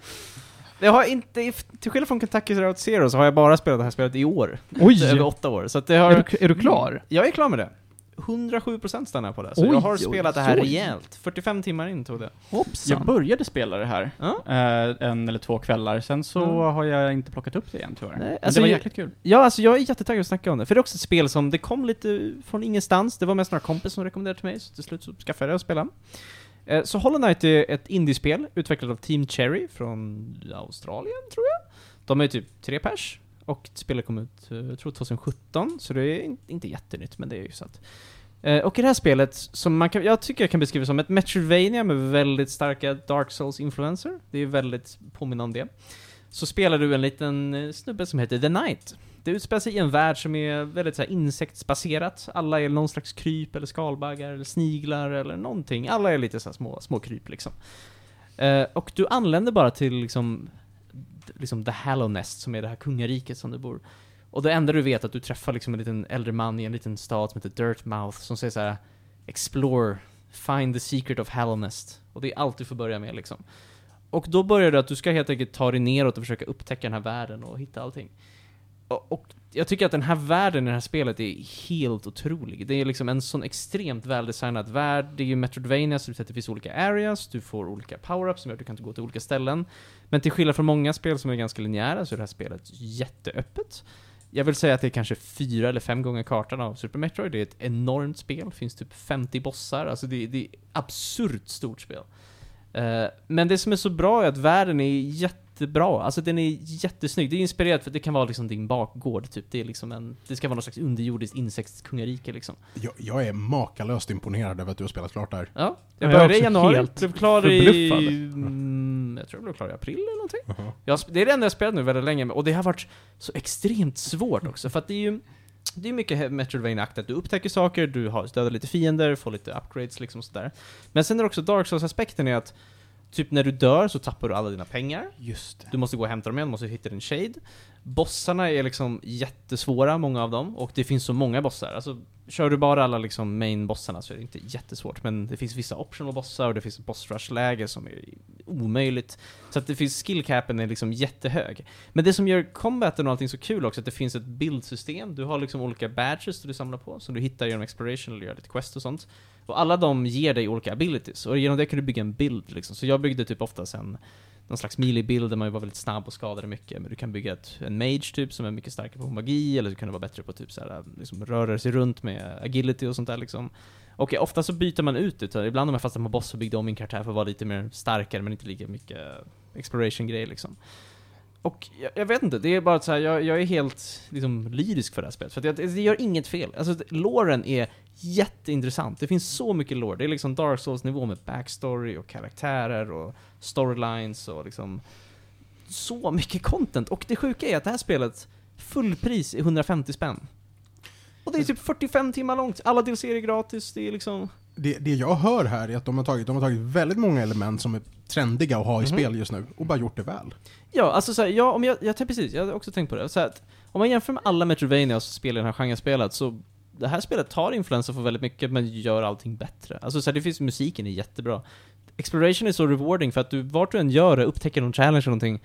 [SPEAKER 6] Det har inte, till skillnad från Kentucky Route Zero så har jag bara spelat det här spelet i år.
[SPEAKER 1] Oj!
[SPEAKER 6] Över åtta år. Så att det har...
[SPEAKER 1] Är du, är du klar?
[SPEAKER 6] Jag är klar med det. 107% stannar jag på det. Så
[SPEAKER 1] Oj,
[SPEAKER 6] jag har
[SPEAKER 1] oj,
[SPEAKER 6] spelat det här
[SPEAKER 1] oj.
[SPEAKER 6] rejält. 45 timmar in tog det.
[SPEAKER 1] Hoppsan.
[SPEAKER 2] Jag började spela det här,
[SPEAKER 6] Ja.
[SPEAKER 2] eh, en eller två kvällar, sen så
[SPEAKER 6] Mm.
[SPEAKER 2] har jag inte plockat upp det igen tyvärr.
[SPEAKER 6] Nej, alltså
[SPEAKER 2] det var jäkligt kul.
[SPEAKER 6] Ja, alltså jag är jättetaggad att snacka om det. För det är också ett spel som, det kom lite från ingenstans. Det var mest några kompis som rekommenderade till mig, så till slut så skaffade jag det och spelade. Eh, Så Hollow Knight är ett indiespel utvecklat av Team Cherry från Australien, tror jag. De är typ tre pers. Och spelet kom ut, eh, jag tror 2017, så det är inte jättenytt, men det är ju så att... Eh, Och i det här spelet, som man kan, jag tycker jag kan beskriva som ett Metroidvania med väldigt starka Dark Souls-influenser. Det är väldigt påminnande om det. Så spelar du en liten eh, snubbe som heter The Knight. Det utspelar sig i en värld som är väldigt så här, insektsbaserat. Alla är någon slags kryp eller skalbaggar eller sniglar eller någonting. Alla är lite så här små, små kryp liksom. Eh, och du anländer bara till liksom, liksom The Hallow Nest som är det här kungariket som du bor. Och det enda du vet är att du träffar liksom en liten äldre man i en liten stad som heter Dirtmouth som säger så här: Explore, find the secret of Hallow Nest. Och det är allt du får börja med liksom. Och då börjar det att du ska helt enkelt ta dig neråt och försöka upptäcka den här världen och hitta allting. Och, och jag tycker att den här världen i det här spelet är helt otrolig. Det är liksom en sån extremt väldesignad värld. Det är ju Metroidvania, så det finns olika areas, du får olika power-ups som gör att du kan gå till olika ställen. Men till skillnad från många spel som är ganska linjära så är det här spelet jätteöppet. Jag vill säga att det är kanske fyra eller fem gånger kartan av Super Metroid. Det är ett enormt spel, det finns typ 50 bossar. Alltså det, det är absurt stort spel. Eh, men det som är så bra är att världen är jätte jättebra. Alltså den är jättesnygg. Det är inspirerat för att det kan vara liksom din bakgård, typ. Det är liksom en... Det ska vara någon slags underjordiskt insektskungarike liksom.
[SPEAKER 3] Jag, jag är makalöst imponerad över att du har spelat klart där.
[SPEAKER 6] Ja.
[SPEAKER 1] Jag
[SPEAKER 6] Jag
[SPEAKER 1] är
[SPEAKER 6] började i januari, blev klar i... Mm, jag tror jag blev klar i april eller någonting.
[SPEAKER 3] Jaha.
[SPEAKER 6] Jag, sp- det är det enda jag spelat nu väldigt länge, och det har varit så extremt svårt också, för att det är ju det är mycket Metroidvania-akt att du upptäcker saker, du har dödar lite fiender, får lite upgrades liksom sådär. Men sen är det också Dark Souls-aspekten är att Typ när du dör så tappar du alla dina pengar.
[SPEAKER 2] Just det.
[SPEAKER 6] Du måste gå och hämta dem igen, du måste hitta din shade. Bossarna är liksom jättesvåra, många av dem, och det finns så många bossar. Alltså, kör du bara alla liksom main-bossarna så är det inte jättesvårt, men det finns vissa optional bossar och det finns ett boss rush-läge som är omöjligt. Så att det finns skill-capen är liksom jättehög. Men det som gör combaten och allting så kul också, är att det finns ett bildsystem. Du har liksom olika badges du samlar på, som du hittar genom exploration eller gör lite quest och sånt. Och alla de ger dig olika abilities, och genom det kan du bygga en bild liksom. Så jag byggde typ oftast en, någon slags melee-bild där man var väldigt snabb och skadade mycket, men du kan bygga ett, en mage typ som är mycket starkare på magi, eller du kan vara bättre på typ så här, liksom röra sig runt med agility och sånt där liksom. Och ofta så byter man ut det, ibland om jag fastnade på boss så byggde jag om min karaktär för att vara lite mer starkare, men inte lika mycket exploration-grejer liksom. Och jag, jag vet inte, det är bara så här, jag, jag är helt liksom, lyrisk för det här spelet, för att jag, det gör inget fel. Alltså, låren är jätteintressant. Det finns så mycket lore. Det är liksom Dark Souls-nivå med backstory och karaktärer och storylines och liksom så mycket content. Och det sjuka är att det här spelet, fullpris är 150 spänn. Och det är typ 45 timmar långt. Alla DLC är gratis, det är liksom...
[SPEAKER 3] Det, det jag hör här är att de har, tagit, de har tagit väldigt många element som är trendiga att ha i
[SPEAKER 6] Mhm.
[SPEAKER 3] spel just nu, och bara gjort det väl.
[SPEAKER 6] Ja, alltså så här, ja, om jag, jag, precis, jag har också tänkt på det. Så här, att, om man jämför med alla Metroidvanias spel i den här genren spelat, så det här spelet tar influenser för väldigt mycket, men gör allting bättre. Alltså så här, det finns, musiken är jättebra. Exploration är så rewarding för att du, vart du än gör det, upptäcker någon challenge eller någonting,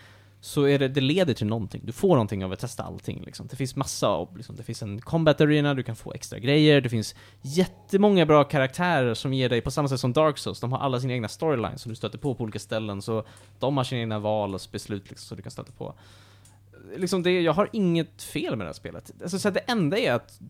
[SPEAKER 6] så är det, det leder till någonting. Du får någonting av att testa allting liksom. Det finns massa av, liksom, det finns en combat arena, du kan få extra grejer, det finns jättemånga bra karaktärer som ger dig, på samma sätt som Dark Souls, de har alla sina egna storylines som du stöter på på olika ställen, så de har sina egna val och beslut liksom, som du kan stöta på. Liksom det, jag har inget fel med det här spelet. Alltså, så att det enda är att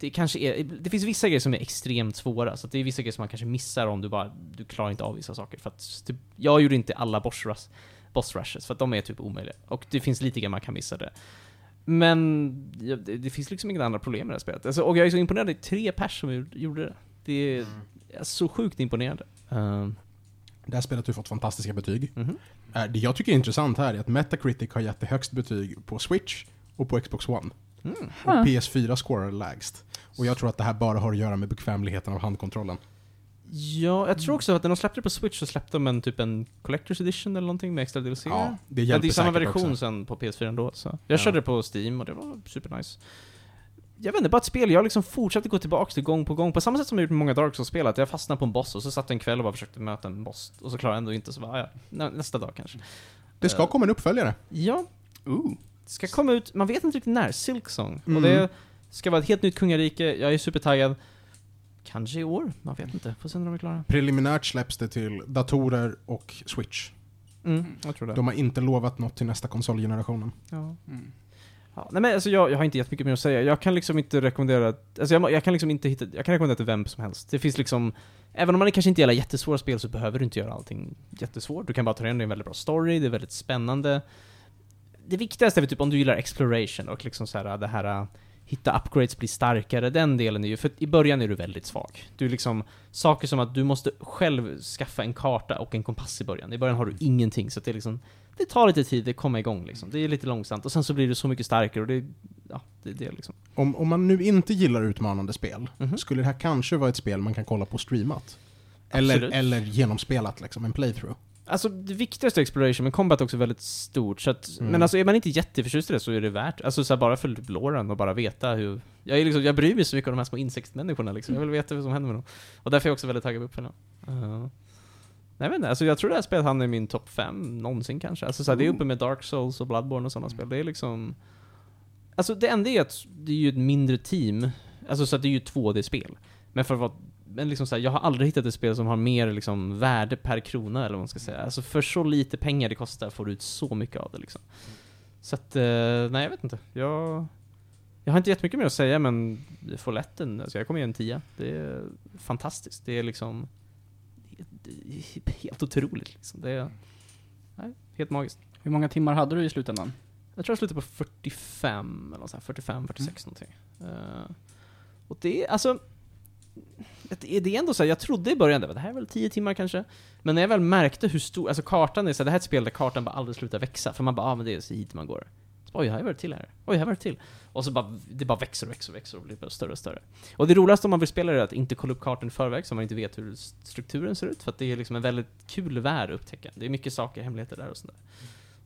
[SPEAKER 6] det kanske är, det finns vissa grejer som är extremt svåra, så att det är vissa grejer som man kanske missar om du bara, du klarar inte av vissa saker. För att typ, jag gjorde inte alla boss, boss rushes, för att de är typ omöjliga. Och det finns lite grejer man kan missa det. Men ja, det, det finns liksom inga andra problem med det här spelet. Alltså, och jag är så imponerad, det är tre pers som gjorde det. Det är, är så sjukt imponerande. Ehm,
[SPEAKER 3] Det här spelet har ju fått fantastiska betyg.
[SPEAKER 6] mhm.
[SPEAKER 3] Eh, Det jag tycker är intressant här är att Metacritic har gett det högst betyg på Switch och på Xbox One.
[SPEAKER 6] Mm.
[SPEAKER 3] Och
[SPEAKER 4] Huh.
[SPEAKER 3] PS4 scorar lägst. Och jag tror att det här bara har att göra med bekvämligheten av handkontrollen.
[SPEAKER 6] Ja, jag tror också att när de släppte det på Switch så släppte de en typ en Collector's Edition eller någonting med extra DLC.
[SPEAKER 3] Ja, det hjälper
[SPEAKER 6] det är samma version
[SPEAKER 3] också.
[SPEAKER 6] sen på PS4 ändå, så. Jag
[SPEAKER 3] Ja.
[SPEAKER 6] körde det på Steam och det var supernice. Jag vet inte, bara ett spel, jag liksom fortsatte gå tillbaka till gång på gång, på samma sätt som jag gjort med många Dark Souls-spel, att jag fastnade på en boss och så satt jag en kväll och bara försökte möta en boss, och så klarade jag ändå inte, så bara, ja, nä- nästa dag kanske.
[SPEAKER 3] Det ska komma en uppföljare.
[SPEAKER 6] Ja,
[SPEAKER 2] Ooh.
[SPEAKER 6] det ska komma ut, man vet inte riktigt när, Silksong.
[SPEAKER 3] Mm.
[SPEAKER 6] Och det ska vara ett helt nytt kungarike, jag är supertaggad. Kanske i år, man vet inte. Får se när de är klara.
[SPEAKER 3] Preliminärt släpps det till datorer och Switch.
[SPEAKER 6] Mm, jag tror det.
[SPEAKER 3] De har inte lovat något till nästa konsolgenerationen.
[SPEAKER 6] Ja.
[SPEAKER 2] Mm.
[SPEAKER 6] Ja, nej men alltså jag, jag har inte jättemycket mer att säga. Jag kan liksom inte rekommendera, alltså jag, jag kan liksom inte hitta, jag kan rekommendera till vem som helst. Det finns liksom, även om man kanske inte gillar jättesvåra spel så behöver du inte göra allting jättesvårt. Du kan bara ta reda på en väldigt bra story, det är väldigt spännande. Det viktigaste är väl typ om du gillar exploration och liksom så här det här hitta upgrades, bli starkare, den delen är ju, för i början är du väldigt svag. Du liksom, saker som att du måste själv skaffa en karta och en kompass i början. I början har du ingenting, så det är liksom, det tar lite tid att komma igång liksom. Det är lite långsamt, och sen så blir du så mycket starkare och det, ja, det är det liksom.
[SPEAKER 3] Om, om man nu inte gillar utmanande spel,
[SPEAKER 6] Mhm.
[SPEAKER 3] skulle det här kanske vara ett spel man kan kolla på streamat? Eller,
[SPEAKER 6] Absolut.
[SPEAKER 3] eller genomspelat, liksom, en playthrough.
[SPEAKER 6] Alltså det viktigaste är exploration, men combat är också väldigt stort, så att,
[SPEAKER 3] Mm.
[SPEAKER 6] men alltså är man inte jätteförtjust i det så är det värt, alltså så här, bara för låren och bara veta hur, jag är liksom, jag bryr mig så mycket om de här små insektsmänniskorna liksom, jag vill veta vad som händer med dem. Och därför är jag också väldigt taggad på uppföljaren. Uh, nej men alltså jag tror det här spelet hamnar i min topp 5 någonsin kanske, alltså så här, det är uppe med Dark Souls och Bloodborne och sådana spel, det är liksom Alltså det enda är att det är ju ett mindre team, alltså så att det är ju 2D-spel. Men för vad, men liksom så här, jag har aldrig hittat ett spel som har mer liksom värde per krona eller vad man ska säga. Alltså för så lite pengar det kostar får du ut så mycket av det liksom. Så att, eh, nej jag vet inte. Jag, jag har inte jättemycket mer att säga men det får lätt en, alltså jag kommer ge en tia. Det är fantastiskt. Det är liksom det är helt otroligt liksom. Det är, nej, helt magiskt.
[SPEAKER 2] Hur många timmar hade du i slutändan?
[SPEAKER 6] Jag tror jag slutade på 45, eller sånt här, 45, 46 någonting. Eh, och det är, alltså det det är ändå så här, jag trodde i början, det, det här är väl 10 timmar kanske. Men när jag väl märkte hur stor, alltså kartan är så här, det här är ett spel där kartan bara aldrig slutar växa. För man bara, ah men det är så hit man går. Så, Oj, här var det till här. Oj, här var det till. Och så bara, det bara växer och växer och växer och blir bara större och större. Och det roligaste om man vill spela är att inte kolla upp kartan i förväg så man inte vet hur strukturen ser ut. För att det är liksom en väldigt kul värld att upptäcka. Det är mycket saker, hemligheter där och sådär.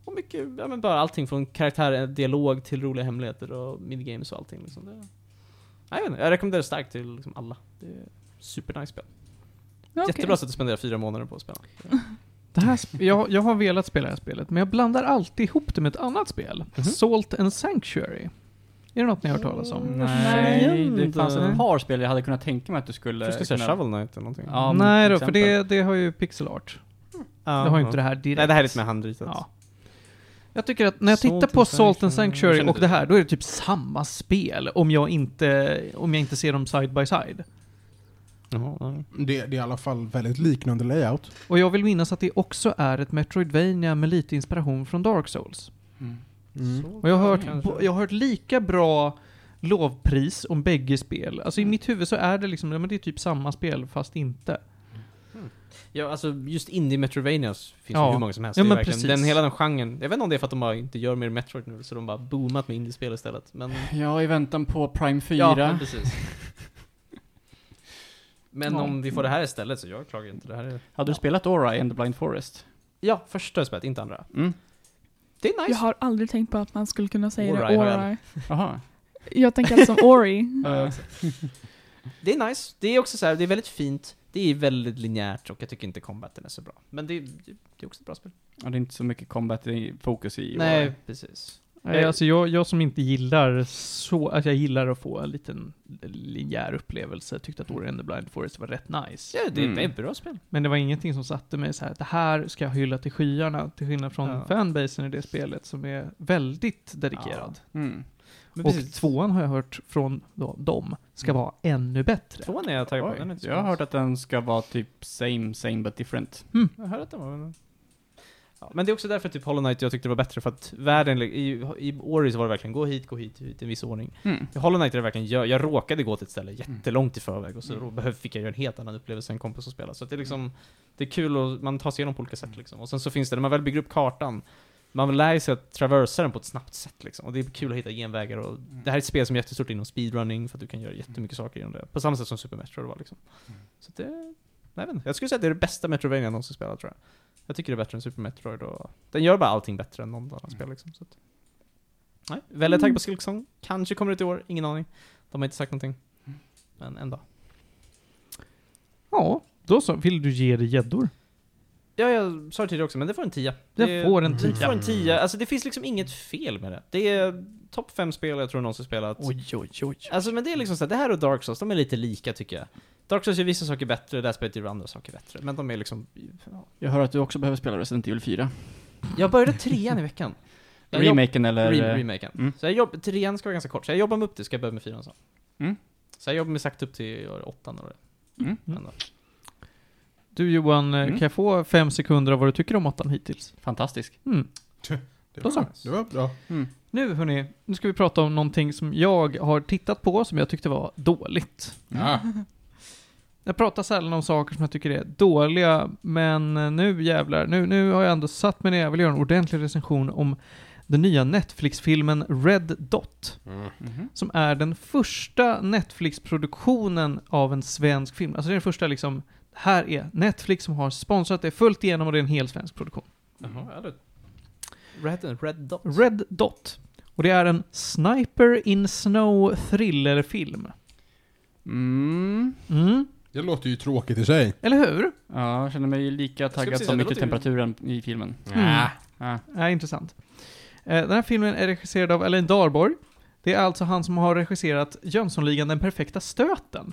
[SPEAKER 6] Och mycket, ja men bara allting från karaktär, dialog till roliga hemligheter och minigames och allting liksom. Det, jag, vet inte, jag rekommenderar det starkt till liksom alla. Det är supernice spel.
[SPEAKER 4] Okej.
[SPEAKER 6] Jättebra sätt att spendera fyra månader på att spela.
[SPEAKER 1] Det här, jag, jag har velat spela det här spelet, men jag blandar alltid ihop det med ett annat spel.
[SPEAKER 6] Mhm.
[SPEAKER 1] Salt and Sanctuary. Är det något ni har hört talas om?
[SPEAKER 2] Nej, det fanns ett par spel jag hade kunnat tänka mig att du skulle...
[SPEAKER 6] Jag skulle säga
[SPEAKER 2] kunna-
[SPEAKER 6] Shovel Knight eller någonting.
[SPEAKER 2] Ja,
[SPEAKER 1] Nej då, för det, det har ju pixel art.
[SPEAKER 6] Ja,
[SPEAKER 1] det har ju inte det här direkt.
[SPEAKER 6] Nej, det här är lite mer handritat.
[SPEAKER 1] Ja. Jag tycker att när jag
[SPEAKER 6] Salt
[SPEAKER 1] tittar
[SPEAKER 6] and
[SPEAKER 1] på Salt and
[SPEAKER 6] Sanctuary.
[SPEAKER 1] Och det här, då är det typ samma spel om jag inte, om jag inte ser dem side by side.
[SPEAKER 3] Det, det är i alla fall väldigt liknande layout.
[SPEAKER 1] Och jag vill minnas att det också är ett Metroidvania med lite inspiration från Dark Souls.
[SPEAKER 2] Mm.
[SPEAKER 3] Mm.
[SPEAKER 1] Och jag har hört, jag har hört lika bra lovpris om bägge spel. Alltså
[SPEAKER 6] Mm.
[SPEAKER 1] i mitt huvud så är det liksom, men det är typ samma spel fast inte.
[SPEAKER 6] Ja, alltså just indie Metrovanias finns
[SPEAKER 1] Ja.
[SPEAKER 6] ju hur många som helst.
[SPEAKER 1] Ja, men
[SPEAKER 6] verkligen,
[SPEAKER 1] precis.
[SPEAKER 6] den, hela den genren. Jag vet inte om det är för att de bara inte gör mer Metroid nu, så de bara boomat med indiespel istället. Men,
[SPEAKER 2] Ja, i väntan på Prime 4.
[SPEAKER 6] ja, men precis. Men
[SPEAKER 1] Ja.
[SPEAKER 6] om vi får det här istället så jag klagar inte. Det här är...
[SPEAKER 2] Hade du spelat Ora and the Blind Forest?
[SPEAKER 6] Ja, första spelet, inte andra.
[SPEAKER 2] Mm.
[SPEAKER 6] Det är nice.
[SPEAKER 4] Jag har aldrig tänkt på att man skulle kunna säga
[SPEAKER 6] Ori
[SPEAKER 4] det. Ori.
[SPEAKER 2] Jaha.
[SPEAKER 4] Jag tänker alltså som Ori.
[SPEAKER 6] Det är nice. Det är också så här, det är väldigt fint. Det är väldigt linjärt och jag tycker inte combaten är så bra. Men det, det är också ett bra spel.
[SPEAKER 2] Ja, det är inte så mycket combat i fokus i
[SPEAKER 6] Nej,
[SPEAKER 2] Ora.
[SPEAKER 6] precis.
[SPEAKER 1] Nej,
[SPEAKER 6] Eh.
[SPEAKER 1] alltså jag, jag som inte gillar så, att jag gillar att få en liten linjär upplevelse, tyckte att Ori and the Blind Forest var rätt nice.
[SPEAKER 6] Ja, det,
[SPEAKER 2] Mm.
[SPEAKER 6] det är ett bra spel.
[SPEAKER 1] Men det var ingenting som satte mig så här, det här ska jag hylla till skyarna, till skillnad från
[SPEAKER 6] Ja.
[SPEAKER 1] fanbasen i det spelet som är väldigt dedikerad.
[SPEAKER 2] Mm.
[SPEAKER 6] Men
[SPEAKER 1] Och
[SPEAKER 6] precis.
[SPEAKER 1] tvåan har jag hört från då, dem, ska vara ännu bättre.
[SPEAKER 6] Tvåan är jag taggad på. Den är inte så
[SPEAKER 2] jag har hört att den ska vara typ same, same but different.
[SPEAKER 6] Jag hörde att den var... Ja, men det är också därför typ Hollow Knight jag tyckte det var bättre, för att världen, i, i Ori så var det verkligen gå hit, gå hit, hit i en viss ordning.
[SPEAKER 2] Mm.
[SPEAKER 6] I Hollow Knight är det verkligen, jag, jag råkade gå till ett ställe jättelångt i förväg och så mm. behöv, fick jag göra en helt annan upplevelse än kompis att spela. Så att det är liksom, det är kul och man tar sig igenom på olika sätt liksom. Och sen så finns det, när man väl bygger upp kartan, man lär sig att traversa den på ett snabbt sätt liksom. Och det är kul att hitta genvägar och det här är ett spel som är jättestort inom speedrunning för att du kan göra jättemycket saker genom det. På samma sätt som Super Metroid var liksom. Så att det, nej, jag vet inte. Jag skulle säga att det är det bästa Metroidvania jag någonsin spelat tror jag. Jag tycker det är bättre än Super Metroid och den gör bara allting bättre än något annat spel liksom. Så att, nej, väldigt taggad på Silksong. Kanske kommer det i år, ingen aning. De har inte sagt någonting. Men en dag.
[SPEAKER 1] Ja, då så. Vill du ge dig gäddor?
[SPEAKER 6] Ja, jag sa det tidigare också, men det får en tia.
[SPEAKER 1] Det får en
[SPEAKER 6] Det
[SPEAKER 1] tia.
[SPEAKER 6] får en tia. Alltså det finns liksom inget fel med det. Det är topp fem spel jag tror någonsin spelat.
[SPEAKER 1] Oj, oj, oj.
[SPEAKER 6] Alltså men det är liksom så här, det här och Dark Souls, de är lite lika tycker jag. Dark Souls gör vissa saker bättre, det här spelet gör andra saker bättre. Men de är liksom... Ja.
[SPEAKER 2] Jag hör att du också behöver spela Resident Evil 4.
[SPEAKER 6] Jag började trean i veckan. Jag
[SPEAKER 2] Remaken eller?
[SPEAKER 6] Re- remaken.
[SPEAKER 2] Mm.
[SPEAKER 6] Så jag jobb, trean ska vara ganska kort, så jag jobbar mig upp till, ska jag börja med fyran så.
[SPEAKER 2] Mm.
[SPEAKER 6] Så jag jobbar mig sakta upp till åttan eller
[SPEAKER 2] Mm.
[SPEAKER 6] mm.
[SPEAKER 1] Du Johan, eh,
[SPEAKER 2] Mm.
[SPEAKER 1] kan jag få fem sekunder av vad du tycker om åttan hittills?
[SPEAKER 2] Fantastisk.
[SPEAKER 1] Mm.
[SPEAKER 3] Det
[SPEAKER 1] Då så.
[SPEAKER 3] var, det var bra.
[SPEAKER 1] Nu hörni, nu ska vi prata om någonting som jag har tittat på som jag tyckte var dåligt.
[SPEAKER 3] Ja.
[SPEAKER 1] Jag pratar sällan om saker som jag tycker är dåliga, men eh, nu jävlar, nu, nu har jag ändå satt mig ner, jag vill göra en ordentlig recension om den nya Netflix-filmen Red Dot,
[SPEAKER 3] Mm.
[SPEAKER 2] Mhm.
[SPEAKER 1] som är den första Netflix-produktionen av en svensk film. Alltså det är den första liksom, här är Netflix som har sponsrat det fullt igenom och det är en hel svensk produktion.
[SPEAKER 6] Jaha, ja, det- Red, Red Dot.
[SPEAKER 1] Red Dot. Och det är en Sniper in Snow thriller-film.
[SPEAKER 2] Mm.
[SPEAKER 1] Mm,
[SPEAKER 3] Det låter ju tråkigt i sig.
[SPEAKER 1] eller hur?
[SPEAKER 2] Ja, jag känner mig lika taggad som yttertemperaturen i filmen.
[SPEAKER 1] Mm.
[SPEAKER 2] Ja.
[SPEAKER 1] Ja, intressant. Eh, Den här filmen är regisserad av Elaine Darborg. Det är alltså han som har regisserat Jönssonligan Den perfekta stöten.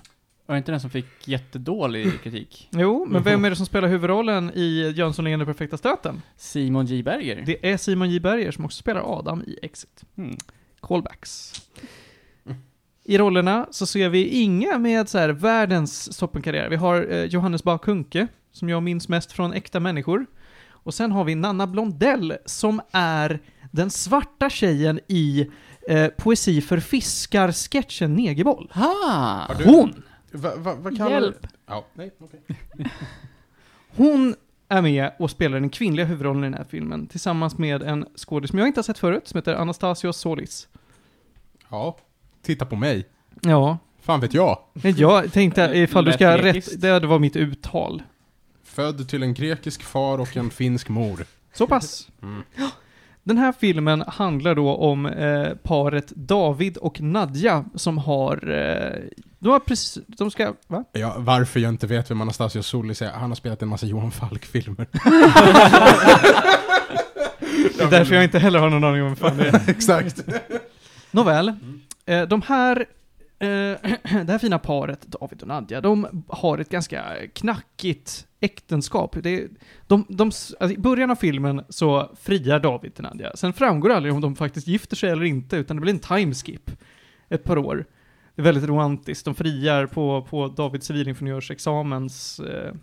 [SPEAKER 2] Var det inte den som fick jättedålig kritik?
[SPEAKER 1] Jo, men vem är det som spelar huvudrollen i Jönssonligan Den perfekta stöten?
[SPEAKER 2] Simon J. Berger?
[SPEAKER 1] Det är Simon J. Berger som också spelar Adam i Exit.
[SPEAKER 2] Mm.
[SPEAKER 1] Callbacks. I rollerna så ser vi inga med så här världens toppenkarriär. Vi har eh, Johannes Bah Kuhnke, som jag minns mest från Äkta människor. Och sen har vi Nanna Blondell, som är den svarta tjejen i eh, Poesi för fiskar-sketchen Negerboll.
[SPEAKER 3] Du-
[SPEAKER 1] Hon!
[SPEAKER 3] Va, va, vad kallar
[SPEAKER 4] Hjälp.
[SPEAKER 3] Ja, nej, okej.
[SPEAKER 1] Hon är med och spelar den kvinnliga huvudrollen i den här filmen tillsammans med en skådis som jag inte har sett förut, som heter Anastasios Solis.
[SPEAKER 3] Ja, titta på mig.
[SPEAKER 1] Ja,
[SPEAKER 3] Fan vet jag.
[SPEAKER 1] jag tänkte ifall du ska
[SPEAKER 2] Lät
[SPEAKER 1] rätt, det var mitt uttal.
[SPEAKER 3] Född till en grekisk far och en finsk mor.
[SPEAKER 1] Så pass.
[SPEAKER 3] Mm.
[SPEAKER 1] Den här filmen handlar då om eh, paret David och Nadja som har, eh, de har precis, de ska, va?
[SPEAKER 3] Ja, varför jag inte vet vem Anastasios Solis är, han har spelat en massa Johan Falk-filmer.
[SPEAKER 1] Det är därför jag inte heller har någon aning om vem fan det är.
[SPEAKER 3] Exakt.
[SPEAKER 1] Nåväl, eh, de här, eh, det här fina paret, David och Nadja, de har ett ganska knackigt äktenskap. Det, de, de, alltså I början av filmen så friar David till Nadja. Sen framgår det aldrig om de faktiskt gifter sig eller inte, utan det blir en timeskip. Ett par år. Det är väldigt romantiskt. De friar på, på Davids civilingenjörsexamens eh,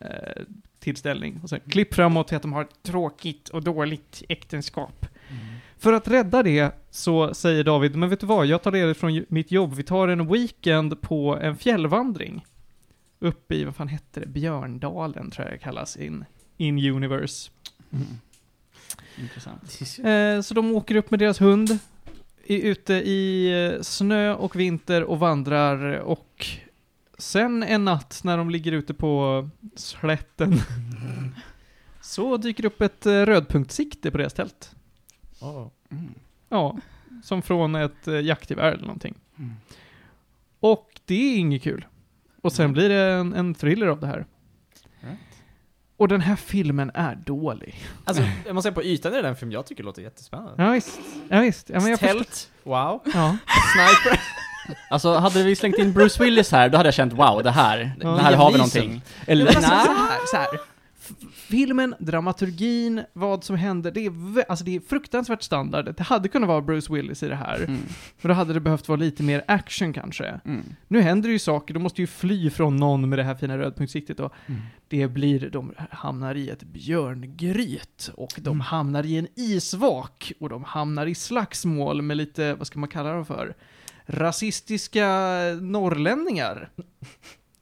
[SPEAKER 1] eh, tillställning. Och sen klipp framåt till att de har ett tråkigt och dåligt äktenskap. För att rädda det så säger David, men vet du vad, jag tar ledigt från mitt jobb, vi tar en weekend på en fjällvandring. Uppe i, vad fan hette det, Björndalen tror jag det kallas in, in universe.
[SPEAKER 2] Mm. Intressant.
[SPEAKER 1] Eh, så de åker upp med deras hund, är ute i eh, snö och vinter och vandrar och sen en natt när de ligger ute på slätten så dyker upp ett eh, rödpunktsikte på deras tält.
[SPEAKER 2] Mm.
[SPEAKER 1] Ja, som från ett eh, jaktgevär eller någonting.
[SPEAKER 2] Mm.
[SPEAKER 1] Och det är inget kul. Och sen
[SPEAKER 2] Mm.
[SPEAKER 1] blir det en, en thriller av det här.
[SPEAKER 2] Right.
[SPEAKER 1] Och den här filmen är dålig.
[SPEAKER 6] Alltså, jag måste säga på ytan är den film jag tycker låter jättespännande.
[SPEAKER 1] Ja visst. Ja, visst. Ja, men jag förstår-
[SPEAKER 6] Tält, wow.
[SPEAKER 1] Ja.
[SPEAKER 6] Sniper.
[SPEAKER 2] Alltså, hade vi slängt in Bruce Willis här, då hade jag känt wow, det här,
[SPEAKER 1] Ja.
[SPEAKER 2] det här har vi någonting. Eller,
[SPEAKER 1] Men alltså, så här, så här. Filmen, dramaturgin, vad som händer, det är, alltså det är fruktansvärt standard. Det hade kunnat vara Bruce Willis i det här.
[SPEAKER 2] Mm.
[SPEAKER 1] För då hade det behövt vara lite mer action kanske.
[SPEAKER 2] Mm.
[SPEAKER 1] Nu händer det ju saker, de måste ju fly från någon med det här fina rödpunktssiktet och
[SPEAKER 2] Mm.
[SPEAKER 1] det blir, de hamnar i ett björngryt och de
[SPEAKER 2] Mm.
[SPEAKER 1] hamnar i en isvak och de hamnar i slagsmål med lite, vad ska man kalla dem för? Rasistiska norrlänningar.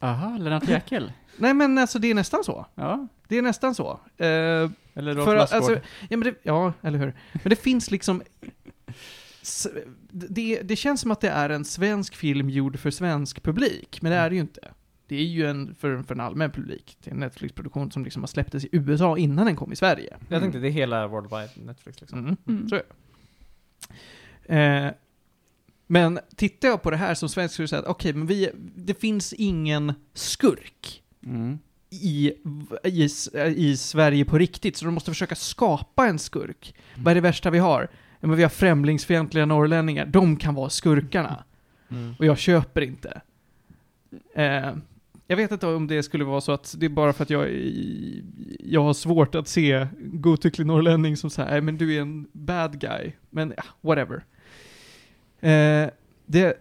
[SPEAKER 2] Aha, Lennart Jäkel.
[SPEAKER 1] Nej men alltså det är nästan så.
[SPEAKER 2] Ja.
[SPEAKER 1] Det är nästan så. Eh,
[SPEAKER 2] Eller Rolf
[SPEAKER 1] för, alltså, ja, men det, ja, eller hur. Men det finns liksom... s- Det, det känns som att det är en svensk film gjord för svensk publik, men det är det ju inte. Det är ju en för, för en allmän publik. Det är en Netflix-produktion som liksom har släpptes i USA innan den kom i Sverige.
[SPEAKER 6] Jag tänkte det är hela Worldwide Netflix liksom.
[SPEAKER 1] Mm.
[SPEAKER 4] Mm.
[SPEAKER 1] Så är det. Eh, men tittar jag på det här som svensk skulle jag säga att okej, men vi, det finns ingen skurk
[SPEAKER 2] Mm.
[SPEAKER 1] i, i, i Sverige på riktigt, så de måste försöka skapa en skurk. Vad är det värsta vi har? Men vi har främlingsfientliga norrlänningar, de kan vara skurkarna.
[SPEAKER 6] Mm.
[SPEAKER 1] Och jag köper inte. Eh, jag vet inte om det skulle vara så att det är bara för att jag, jag har svårt att se godtycklig norrlänning som säger nej men du är en bad guy. Men ja, whatever. Eh, det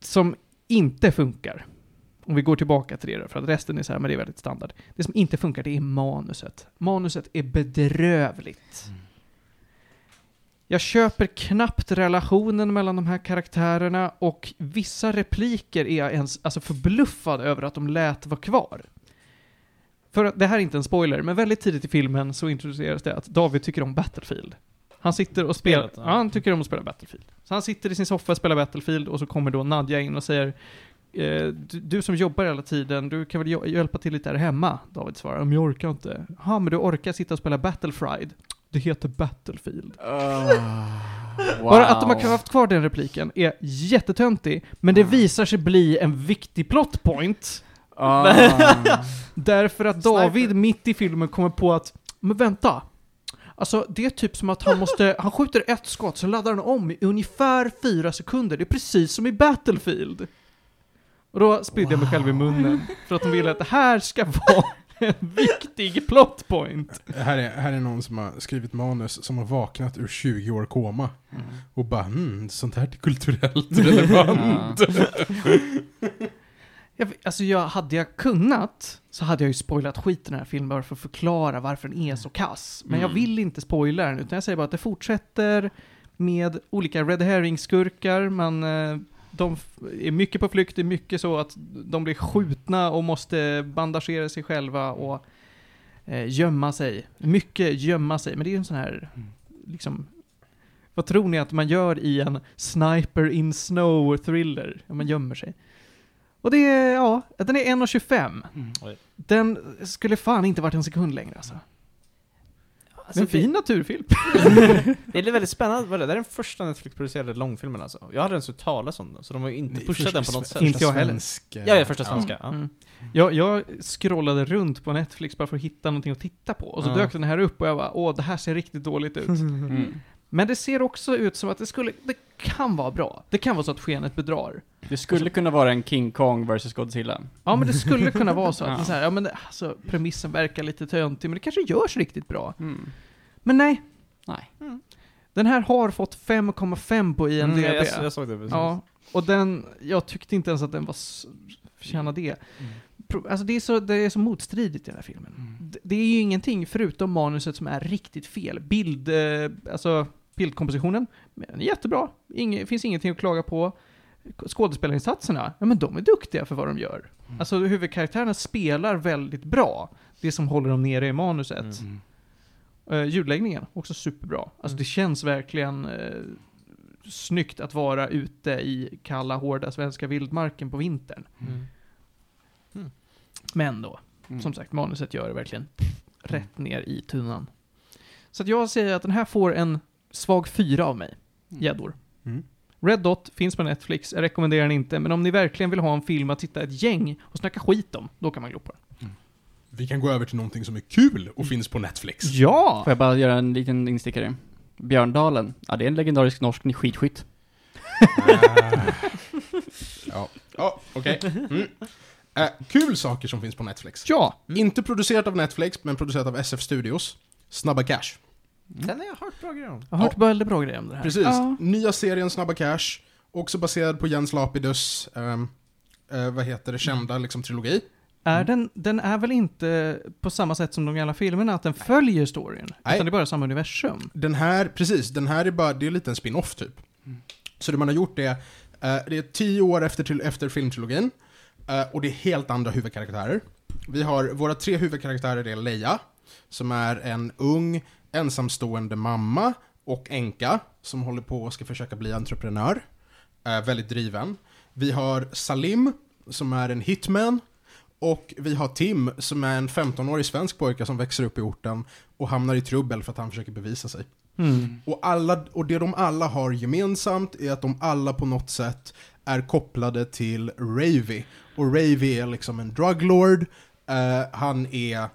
[SPEAKER 1] som inte funkar, om vi går tillbaka till det då, för att resten är så här, men det är väldigt standard. Det som inte funkar, det är manuset. Manuset är bedrövligt. Jag köper knappt relationen mellan de här karaktärerna och vissa repliker är jag ens alltså förbluffad över att de lät vara kvar. För det här är inte en spoiler, men väldigt tidigt i filmen så introduceras det att David tycker om Battlefield. Han sitter och spelar,
[SPEAKER 6] Spelet,
[SPEAKER 1] ja. han tycker om att spela Battlefield. Så han sitter i sin soffa och spelar Battlefield och så kommer då Nadja in och säger eh, du, du som jobbar hela tiden, du kan väl hj- hjälpa till lite här hemma? David svarar, men jag orkar inte. Ja, men du orkar sitta och spela Battlefried. Det heter Battlefield.
[SPEAKER 2] wow.
[SPEAKER 1] Bara att de har haft kvar den repliken är jättetöntig, men det visar sig bli en viktig plot point.
[SPEAKER 2] Ah.
[SPEAKER 1] Därför att David mitt i filmen kommer på att, men vänta. Alltså det är typ som att han måste, han skjuter ett skott, så laddar han om i ungefär fyra sekunder. Det är precis som i Battlefield. Och då spydde jag mig själv i munnen, för att de ville att det här ska vara en viktig plot point.
[SPEAKER 3] Här är, här är någon som har skrivit manus som har vaknat ur 20 år koma. Och bara, hmm, sånt här är kulturellt relevant.
[SPEAKER 1] Jag, alltså jag, hade jag kunnat så hade jag ju spoilat skiten i den här filmen bara för att förklara varför den är så kass. Men jag
[SPEAKER 2] Mm.
[SPEAKER 1] vill inte spoila den, utan jag säger bara att det fortsätter med olika red herring-skurkar, man, eh, de är mycket på flykt, det är mycket så att de blir skjutna och måste bandagera sig själva och eh, gömma sig. Mycket gömma sig, men det är ju en sån här, liksom, vad tror ni att man gör i en sniper in snow thriller? Man gömmer sig. Och det är, ja, den är 1.25.
[SPEAKER 6] Oj.
[SPEAKER 1] Den skulle fan inte varit en sekund längre alltså.
[SPEAKER 6] Alltså,
[SPEAKER 1] en fin naturfilm.
[SPEAKER 6] Det är väldigt spännande, det? det är den första Netflix-producerade långfilmen alltså. Jag hade ens hört talas om den, så de har ju inte pushat den på något sätt.
[SPEAKER 1] Inte jag heller.
[SPEAKER 3] Svensk, eh,
[SPEAKER 6] Ja, ja, första svenska. Ja.
[SPEAKER 1] Mm. Jag, jag scrollade runt på Netflix bara för att hitta någonting att titta på. Och så
[SPEAKER 6] Ja.
[SPEAKER 1] dök den här upp och jag bara, åh, det här ser riktigt dåligt ut.
[SPEAKER 2] Mm.
[SPEAKER 1] Men det ser också ut som att det skulle, det kan vara bra. Det kan vara så att skenet bedrar.
[SPEAKER 2] Det skulle kunna vara en King Kong vs Godzilla.
[SPEAKER 1] Ja, men det skulle kunna vara så att
[SPEAKER 2] Ja.
[SPEAKER 1] så här, ja men det, alltså, premissen verkar lite töntig, men det kanske görs riktigt bra.
[SPEAKER 2] Mm.
[SPEAKER 1] Men nej.
[SPEAKER 2] Nej.
[SPEAKER 1] Den här har fått 5,5 på IMDB.
[SPEAKER 6] Mm, jag, jag såg det precis.
[SPEAKER 1] Ja, och den, jag tyckte inte ens att den var förtjänade det. Pro- Alltså det är, så, det är så motstridigt i den här filmen. Det, det är ju ingenting förutom manuset som är riktigt fel. Bild, eh, alltså bildkompositionen, men jättebra. Inge, finns ingenting att klaga på. Skådespelarinsatserna, ja men de är duktiga för vad de gör. Alltså huvudkaraktärerna spelar väldigt bra. Det som håller dem nere i manuset.
[SPEAKER 6] Mm.
[SPEAKER 1] Uh, ljudläggningen, också superbra. Alltså det känns verkligen eh, snyggt att vara ute i kalla, hårda svenska vildmarken på vintern.
[SPEAKER 6] Mm.
[SPEAKER 1] Men då,
[SPEAKER 2] Mm.
[SPEAKER 1] som sagt, manuset gör det verkligen rätt ner i tunnan. Så att jag säger att den här får en svag fyra av mig, gäddor.
[SPEAKER 3] Mm.
[SPEAKER 1] Red Dot finns på Netflix, jag rekommenderar den inte, men om ni verkligen vill ha en film att titta ett gäng och snacka skit om, då kan man glo på den.
[SPEAKER 3] Vi kan gå över till någonting som är kul och finns på Netflix.
[SPEAKER 1] Ja!
[SPEAKER 2] Får jag bara göra en liten instickare? Björndalen, ja det är en legendarisk norsk skidskytt.
[SPEAKER 3] Ja, ja okej. Mm. Eh, kul saker som finns på Netflix.
[SPEAKER 1] Ja!
[SPEAKER 3] Inte producerat av Netflix, men producerat av SF Studios. Snabba Cash.
[SPEAKER 6] Den har jag hört bra grejer om.
[SPEAKER 1] Jag har hört väldigt bra grejer om det här.
[SPEAKER 3] Precis.
[SPEAKER 4] Ja.
[SPEAKER 3] Nya serien Snabba Cash. Också baserad på Jens Lapidus, ehm, eh, vad heter det, kända liksom trilogi.
[SPEAKER 1] Är den, den är väl inte på samma sätt som de gamla filmerna, att den följer storyn?
[SPEAKER 3] Nej.
[SPEAKER 1] Utan det är bara samma universum?
[SPEAKER 3] Den här, precis, den här är bara, det är lite en spin-off typ. Så det man har gjort är, eh, det är tio år efter, till, efter filmtrilogin, eh, och det är helt andra huvudkaraktärer. Vi har, våra tre huvudkaraktärer är Leia, som är en ung, ensamstående mamma och änka, som håller på och ska försöka bli entreprenör. Eh, väldigt driven. Vi har Salim, som är en hitman. Och vi har Tim, som är en 15-årig svensk pojke som växer upp i orten och hamnar i trubbel för att han försöker bevisa sig.
[SPEAKER 1] Mm.
[SPEAKER 3] Och, alla, och det de alla har gemensamt är att de alla på något sätt är kopplade till Ravy. Och Ravy är liksom en druglord, eh, han är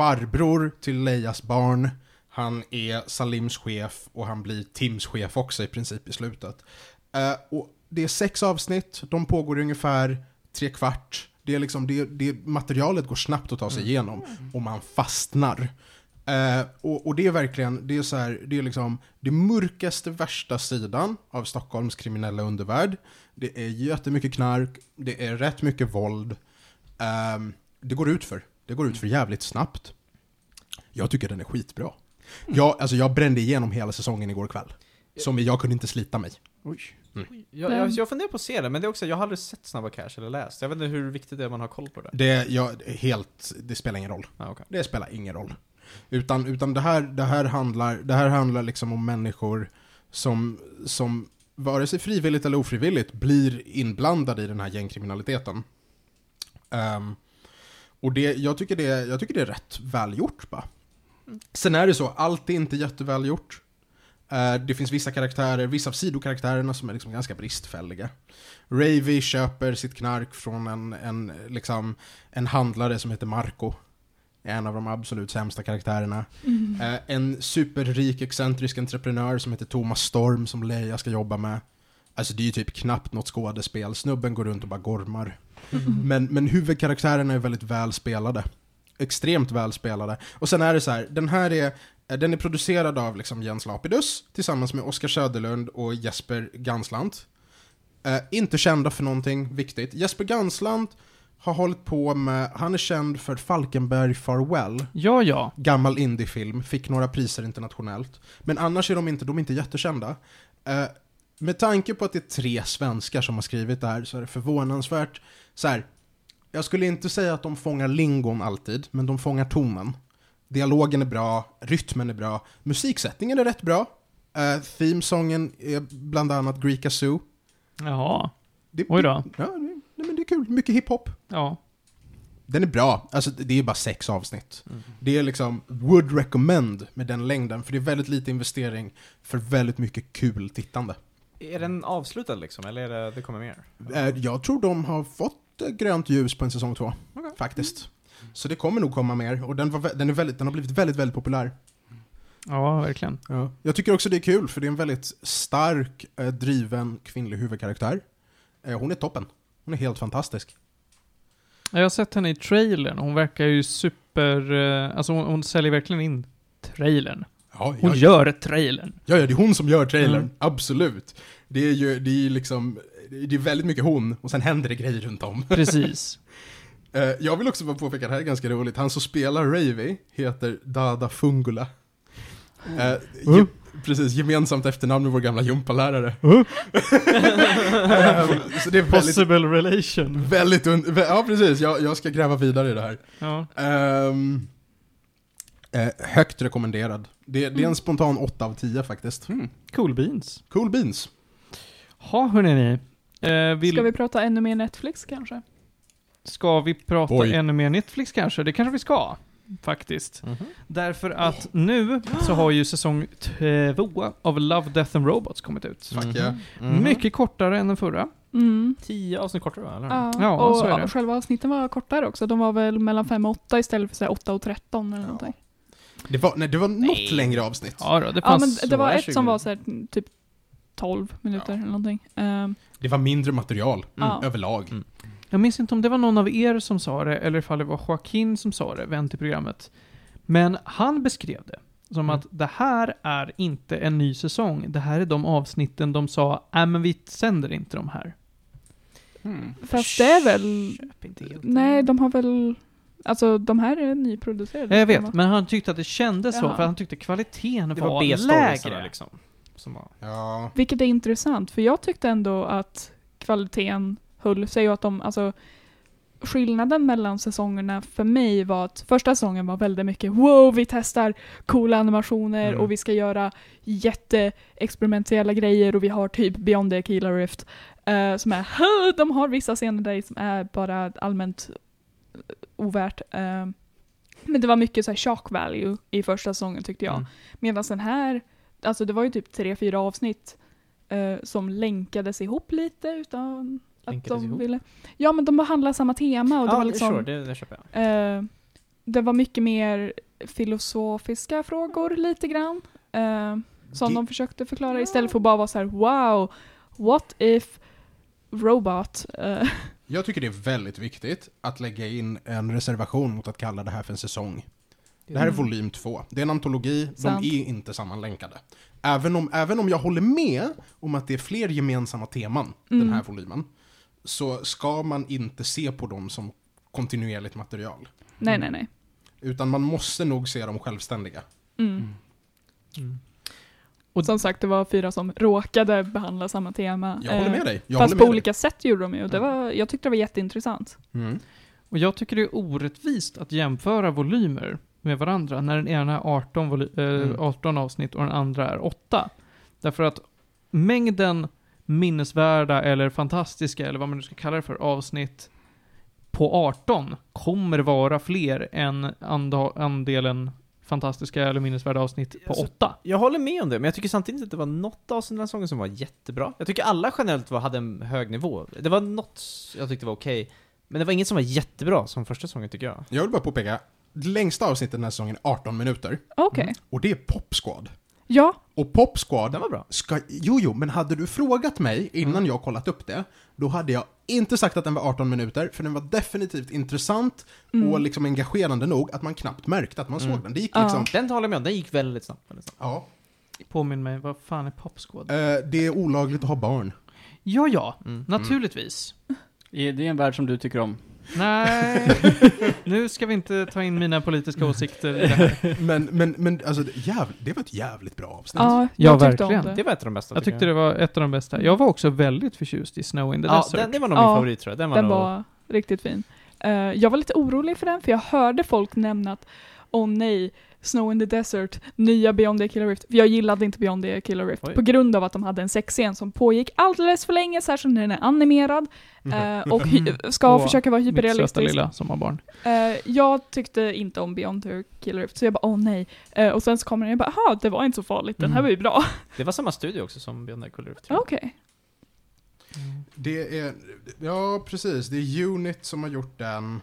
[SPEAKER 3] farbror till Leias barn, han är Salims chef och han blir Tims chef också i princip i slutet. Eh, och det är sex avsnitt, de pågår ungefär tre kvart. Det är liksom, det, det, materialet går snabbt att ta sig igenom och man fastnar. Eh, och, och det är verkligen, det är så här, det är liksom det mörkaste, värsta sidan av Stockholms kriminella undervärld. Det är jättemycket knark, det är rätt mycket våld. Ehm, det går ut för. Det går ut för jävligt snabbt. Jag tycker den är skitbra. Jag, alltså jag brände igenom hela säsongen igår kväll. Som jag kunde inte slita mig.
[SPEAKER 6] Jag, jag, jag funderar på att se det, men det är också, jag har aldrig sett Snabba Cash eller läst. Jag vet inte hur viktigt det är att man har koll på det.
[SPEAKER 3] Det, jag, helt, det spelar ingen roll.
[SPEAKER 6] Ah, okay.
[SPEAKER 3] Det spelar ingen roll. Utan, utan det, här, det, här handlar, det här handlar liksom om människor som, som vare sig frivilligt eller ofrivilligt blir inblandade i den här gängkriminaliteten. Ehm, och det, jag, tycker det, jag tycker det är rätt välgjort bara. Sen är det så, allt är inte jättevälgjort. Eh, det finns vissa karaktärer, vissa av sidokaraktärerna som är liksom ganska bristfälliga. Ravy köper sitt knark från en, en, liksom, en handlare som heter Marco. En av de absolut sämsta karaktärerna.
[SPEAKER 4] Mm.
[SPEAKER 3] Eh, en superrik, excentrisk entreprenör som heter Thomas Storm som Leia ska jobba med. Alltså det är ju typ knappt något skådespel. Snubben går runt och bara gormar. Men, men huvudkaraktärerna är väldigt välspelade. Extremt välspelade. Och sen är det så här, den här är, den är producerad av liksom Jens Lapidus tillsammans med Oskar Söderlund och Jesper Ganslant. Eh, inte kända för någonting viktigt. Jesper Ganslant har hållit på med, han är känd för Falkenberg Farewell
[SPEAKER 1] Ja, ja.
[SPEAKER 3] gammal indiefilm, fick några priser internationellt. Men annars är de inte, de är inte jättekända. Eh, med tanke på att det är tre svenskar som har skrivit det här så är det förvånansvärt så här. Jag skulle inte säga att de fångar lingon alltid, men de fångar tonen. Dialogen är bra, rytmen är bra, musiksättningen är rätt bra. Uh, themesången är bland annat Greek Zoo.
[SPEAKER 1] Jaha.
[SPEAKER 3] Det,
[SPEAKER 1] Oj då.
[SPEAKER 3] Ja, det, nej, men det är kul. Mycket hiphop.
[SPEAKER 1] Ja.
[SPEAKER 3] Den är bra. Alltså, det är bara sex avsnitt. Det är liksom would recommend med den längden, för det är väldigt lite investering för väldigt mycket kul tittande.
[SPEAKER 6] Är den avslutad liksom, eller är det, det kommer mer?
[SPEAKER 3] Eh, Jag tror de har fått eh, grönt ljus på en säsong två, faktiskt. Så det kommer nog komma mer, och den, var, den, är väldigt, den har blivit väldigt, väldigt populär.
[SPEAKER 1] Ja, verkligen.
[SPEAKER 3] Ja. Jag tycker också det är kul, för det är en väldigt stark, eh, driven kvinnlig huvudkaraktär. Hon är toppen. Hon är helt fantastisk.
[SPEAKER 1] Jag har sett henne i trailern. Hon verkar ju super... Alltså hon, hon säljer verkligen in trailern.
[SPEAKER 3] Ja,
[SPEAKER 1] Hon
[SPEAKER 3] ja,
[SPEAKER 1] gör trailern.
[SPEAKER 3] ja, ja, det är hon som gör trailern.
[SPEAKER 1] Mm.
[SPEAKER 3] Absolut. Det är ju, det är liksom, det är väldigt mycket hon, och sen händer det grejer runt om.
[SPEAKER 1] Precis.
[SPEAKER 3] Eh, jag vill också bara påpeka, det här är ganska roligt, han som spelar Ravy heter Dada Fungula. Eh, ge, precis, gemensamt efternamn med vår gamla gympalärare. Eh, så det är väldigt,
[SPEAKER 1] Possible relation.
[SPEAKER 3] väldigt ja precis, jag, jag ska gräva vidare i det här.
[SPEAKER 1] Ja.
[SPEAKER 3] Ehm, eh, högt rekommenderad. Det, det är en spontan 8 av 10 faktiskt.
[SPEAKER 1] Cool beans.
[SPEAKER 3] Cool beans.
[SPEAKER 1] Ha, hörni ni. Eh, vill,
[SPEAKER 4] Ska vi prata ännu mer Netflix kanske?
[SPEAKER 1] ska vi prata
[SPEAKER 3] Oj.
[SPEAKER 1] ännu mer Netflix kanske? Det kanske vi ska. Faktiskt.
[SPEAKER 6] Mhm.
[SPEAKER 1] Därför att nu så har ju säsong två av Love, Death and Robots kommit ut.
[SPEAKER 3] Fuck yeah.
[SPEAKER 6] Mhm.
[SPEAKER 1] Mycket kortare än den förra.
[SPEAKER 4] Mm.
[SPEAKER 6] Tio avsnitt kortare va? Eller?
[SPEAKER 4] Ja,
[SPEAKER 1] Ja,
[SPEAKER 4] och
[SPEAKER 1] så är det.
[SPEAKER 4] själva avsnitten var kortare också. De var väl mellan 5 och 8 istället för så här 8 och 13 eller någonting.
[SPEAKER 3] Det var, nej, det var något
[SPEAKER 6] Nej.
[SPEAKER 3] längre avsnitt.
[SPEAKER 1] Ja, då, det
[SPEAKER 4] Ja, men det var ett
[SPEAKER 6] 20
[SPEAKER 4] som var så här, typ 12 minuter eller någonting. Ehm,
[SPEAKER 3] Det var mindre material
[SPEAKER 4] Ja.
[SPEAKER 3] överlag.
[SPEAKER 6] Mm.
[SPEAKER 1] Jag minns inte om det var någon av er som sa det, eller ifall det var Joaquin som sa det, vän till programmet. Men han beskrev det som
[SPEAKER 6] Mm.
[SPEAKER 1] att det här är inte en ny säsong. Det här är de avsnitten de sa, äh men vi sänder inte de här.
[SPEAKER 2] Hmm.
[SPEAKER 4] fast det är väl... Nej, de har väl... Alltså de här är nyproducerade.
[SPEAKER 1] Jag vet, men han tyckte att det kändes så,
[SPEAKER 4] Jaha.
[SPEAKER 1] för han tyckte kvaliteten
[SPEAKER 6] Det
[SPEAKER 1] var,
[SPEAKER 6] var
[SPEAKER 1] lägre.
[SPEAKER 6] liksom. Som var...
[SPEAKER 3] Ja.
[SPEAKER 4] Vilket är intressant, för jag tyckte ändå att kvaliteten höll sig och att de, alltså skillnaden mellan säsongerna för mig var att första säsongen var väldigt mycket wow, vi testar coola animationer
[SPEAKER 6] Mm.
[SPEAKER 4] och vi ska göra jätteexperimentella grejer och vi har typ Beyond the Killer Rift eh, som är, de har vissa scener där som är bara allmänt ovärt. eh, men det var mycket så här shock value i första säsongen tyckte jag.
[SPEAKER 6] Mm.
[SPEAKER 4] Medan den här, alltså det var ju typ tre, fyra avsnitt eh, som länkades ihop lite utan att de
[SPEAKER 6] ihop?
[SPEAKER 4] ville. Ja men de behandlar samma tema och det
[SPEAKER 6] ja,
[SPEAKER 4] var liksom,
[SPEAKER 6] sure, det, det köper jag.
[SPEAKER 4] eh, det var mycket mer filosofiska frågor lite grann. Eh, som
[SPEAKER 3] Det-
[SPEAKER 4] de försökte förklara istället för att bara vara så här: wow, what if robot?
[SPEAKER 3] Jag tycker det är väldigt viktigt att lägga in en reservation mot att kalla det här för en säsong. Det här är
[SPEAKER 4] Mm.
[SPEAKER 3] volym två. Det är en antologi,
[SPEAKER 4] Sant.
[SPEAKER 3] de är inte sammanlänkade. Även om, även om jag håller med om att det är fler gemensamma teman, den
[SPEAKER 4] Mm.
[SPEAKER 3] här volymen, så ska man inte se på dem som kontinuerligt material.
[SPEAKER 4] nej, nej, nej.
[SPEAKER 3] Utan man måste nog se dem självständiga.
[SPEAKER 4] Mm.
[SPEAKER 1] Mm.
[SPEAKER 4] Och som sagt, det var fyra som råkade behandla samma tema.
[SPEAKER 3] Jag håller
[SPEAKER 4] Eh,
[SPEAKER 3] med dig. Jag
[SPEAKER 4] Fast på olika sätt gjorde de ju. Det
[SPEAKER 3] Mm.
[SPEAKER 4] var, jag tyckte det var jätteintressant.
[SPEAKER 3] Mm.
[SPEAKER 1] Och jag tycker det är orättvist att jämföra volymer med varandra när den ena är 18, voly- eh,
[SPEAKER 3] Mm.
[SPEAKER 1] 18 avsnitt och den andra är 8. Därför att mängden minnesvärda eller fantastiska, eller vad man nu ska kalla det för, avsnitt på 18 kommer vara fler än andelen fantastiska eller minnesvärda avsnitt på
[SPEAKER 6] Alltså,
[SPEAKER 1] 8.
[SPEAKER 6] Jag håller med om det, men jag tycker samtidigt att det var något avsnitt den här säsongen som var jättebra. Jag tycker alla generellt var, hade en hög nivå. Det var något jag tyckte var okej, men det var inget som var jättebra som första säsongen tycker jag.
[SPEAKER 3] Jag vill bara påpeka, det längsta avsnittet den här säsongen är 18 minuter.
[SPEAKER 4] Okej.
[SPEAKER 3] Och det är Pop Squad.
[SPEAKER 4] Ja,
[SPEAKER 3] Och Pop Squad
[SPEAKER 6] Den var bra.
[SPEAKER 3] ska, jo, jo, men hade du frågat mig innan
[SPEAKER 6] Mm.
[SPEAKER 3] jag kollat upp det, då hade jag inte sagt att den var 18 minuter, för den var definitivt intressant
[SPEAKER 4] Mm.
[SPEAKER 3] och liksom engagerande nog att man knappt märkte att man
[SPEAKER 6] Mm.
[SPEAKER 3] såg den. Det gick liksom,
[SPEAKER 6] Den håller jag med om, den gick väldigt snabbt. Väldigt snabbt.
[SPEAKER 3] ja.
[SPEAKER 1] Påminn mig, vad fan är Popsquad?
[SPEAKER 3] Eh, det är olagligt att ha barn.
[SPEAKER 1] Ja, ja,
[SPEAKER 6] Mm.
[SPEAKER 1] naturligtvis.
[SPEAKER 2] Är det en värld som du tycker om?
[SPEAKER 1] Nej, nu ska vi inte ta in mina politiska åsikter i det här.
[SPEAKER 3] Men, men, men alltså, det- jäv, det var ett jävligt bra avsnitt.
[SPEAKER 4] Ja,
[SPEAKER 1] Ja,
[SPEAKER 4] jag tyckte
[SPEAKER 1] verkligen.
[SPEAKER 6] Det
[SPEAKER 4] det.
[SPEAKER 6] var ett av de bästa.
[SPEAKER 1] Jag tyckte det var ett av de bästa. Jag var också väldigt förtjust i Snow in the
[SPEAKER 6] Ja,
[SPEAKER 1] Desert.
[SPEAKER 6] den, det var nog min
[SPEAKER 4] Ja,
[SPEAKER 6] favorit tror jag. Den var
[SPEAKER 4] Den
[SPEAKER 6] nog...
[SPEAKER 4] var riktigt fin. Eh, jag var lite orolig för den, för jag hörde folk nämna att åh nej, Snow in the Desert, nya Beyond the Killer Rift. För jag gillade inte Beyond the Killer Rift
[SPEAKER 6] Oj.
[SPEAKER 4] på grund av att de hade en sexscen som pågick alldeles för länge, särskilt när den är animerad eh, och hy- ska
[SPEAKER 1] Åh,
[SPEAKER 4] försöka vara
[SPEAKER 1] Mitt
[SPEAKER 4] hyperrealistisk.
[SPEAKER 1] lilla sommarbarn.
[SPEAKER 4] Eh, jag tyckte inte om Beyond the Killer Rift, så jag bara åh nej. Eh, och sen så kommer den och jag bara, aha, det var inte så farligt, den här
[SPEAKER 1] Mm.
[SPEAKER 4] var ju bra.
[SPEAKER 6] Det var samma studio också som Beyond the tror jag.
[SPEAKER 4] Okej.
[SPEAKER 3] Det är, ja precis, det är Unit som har gjort den.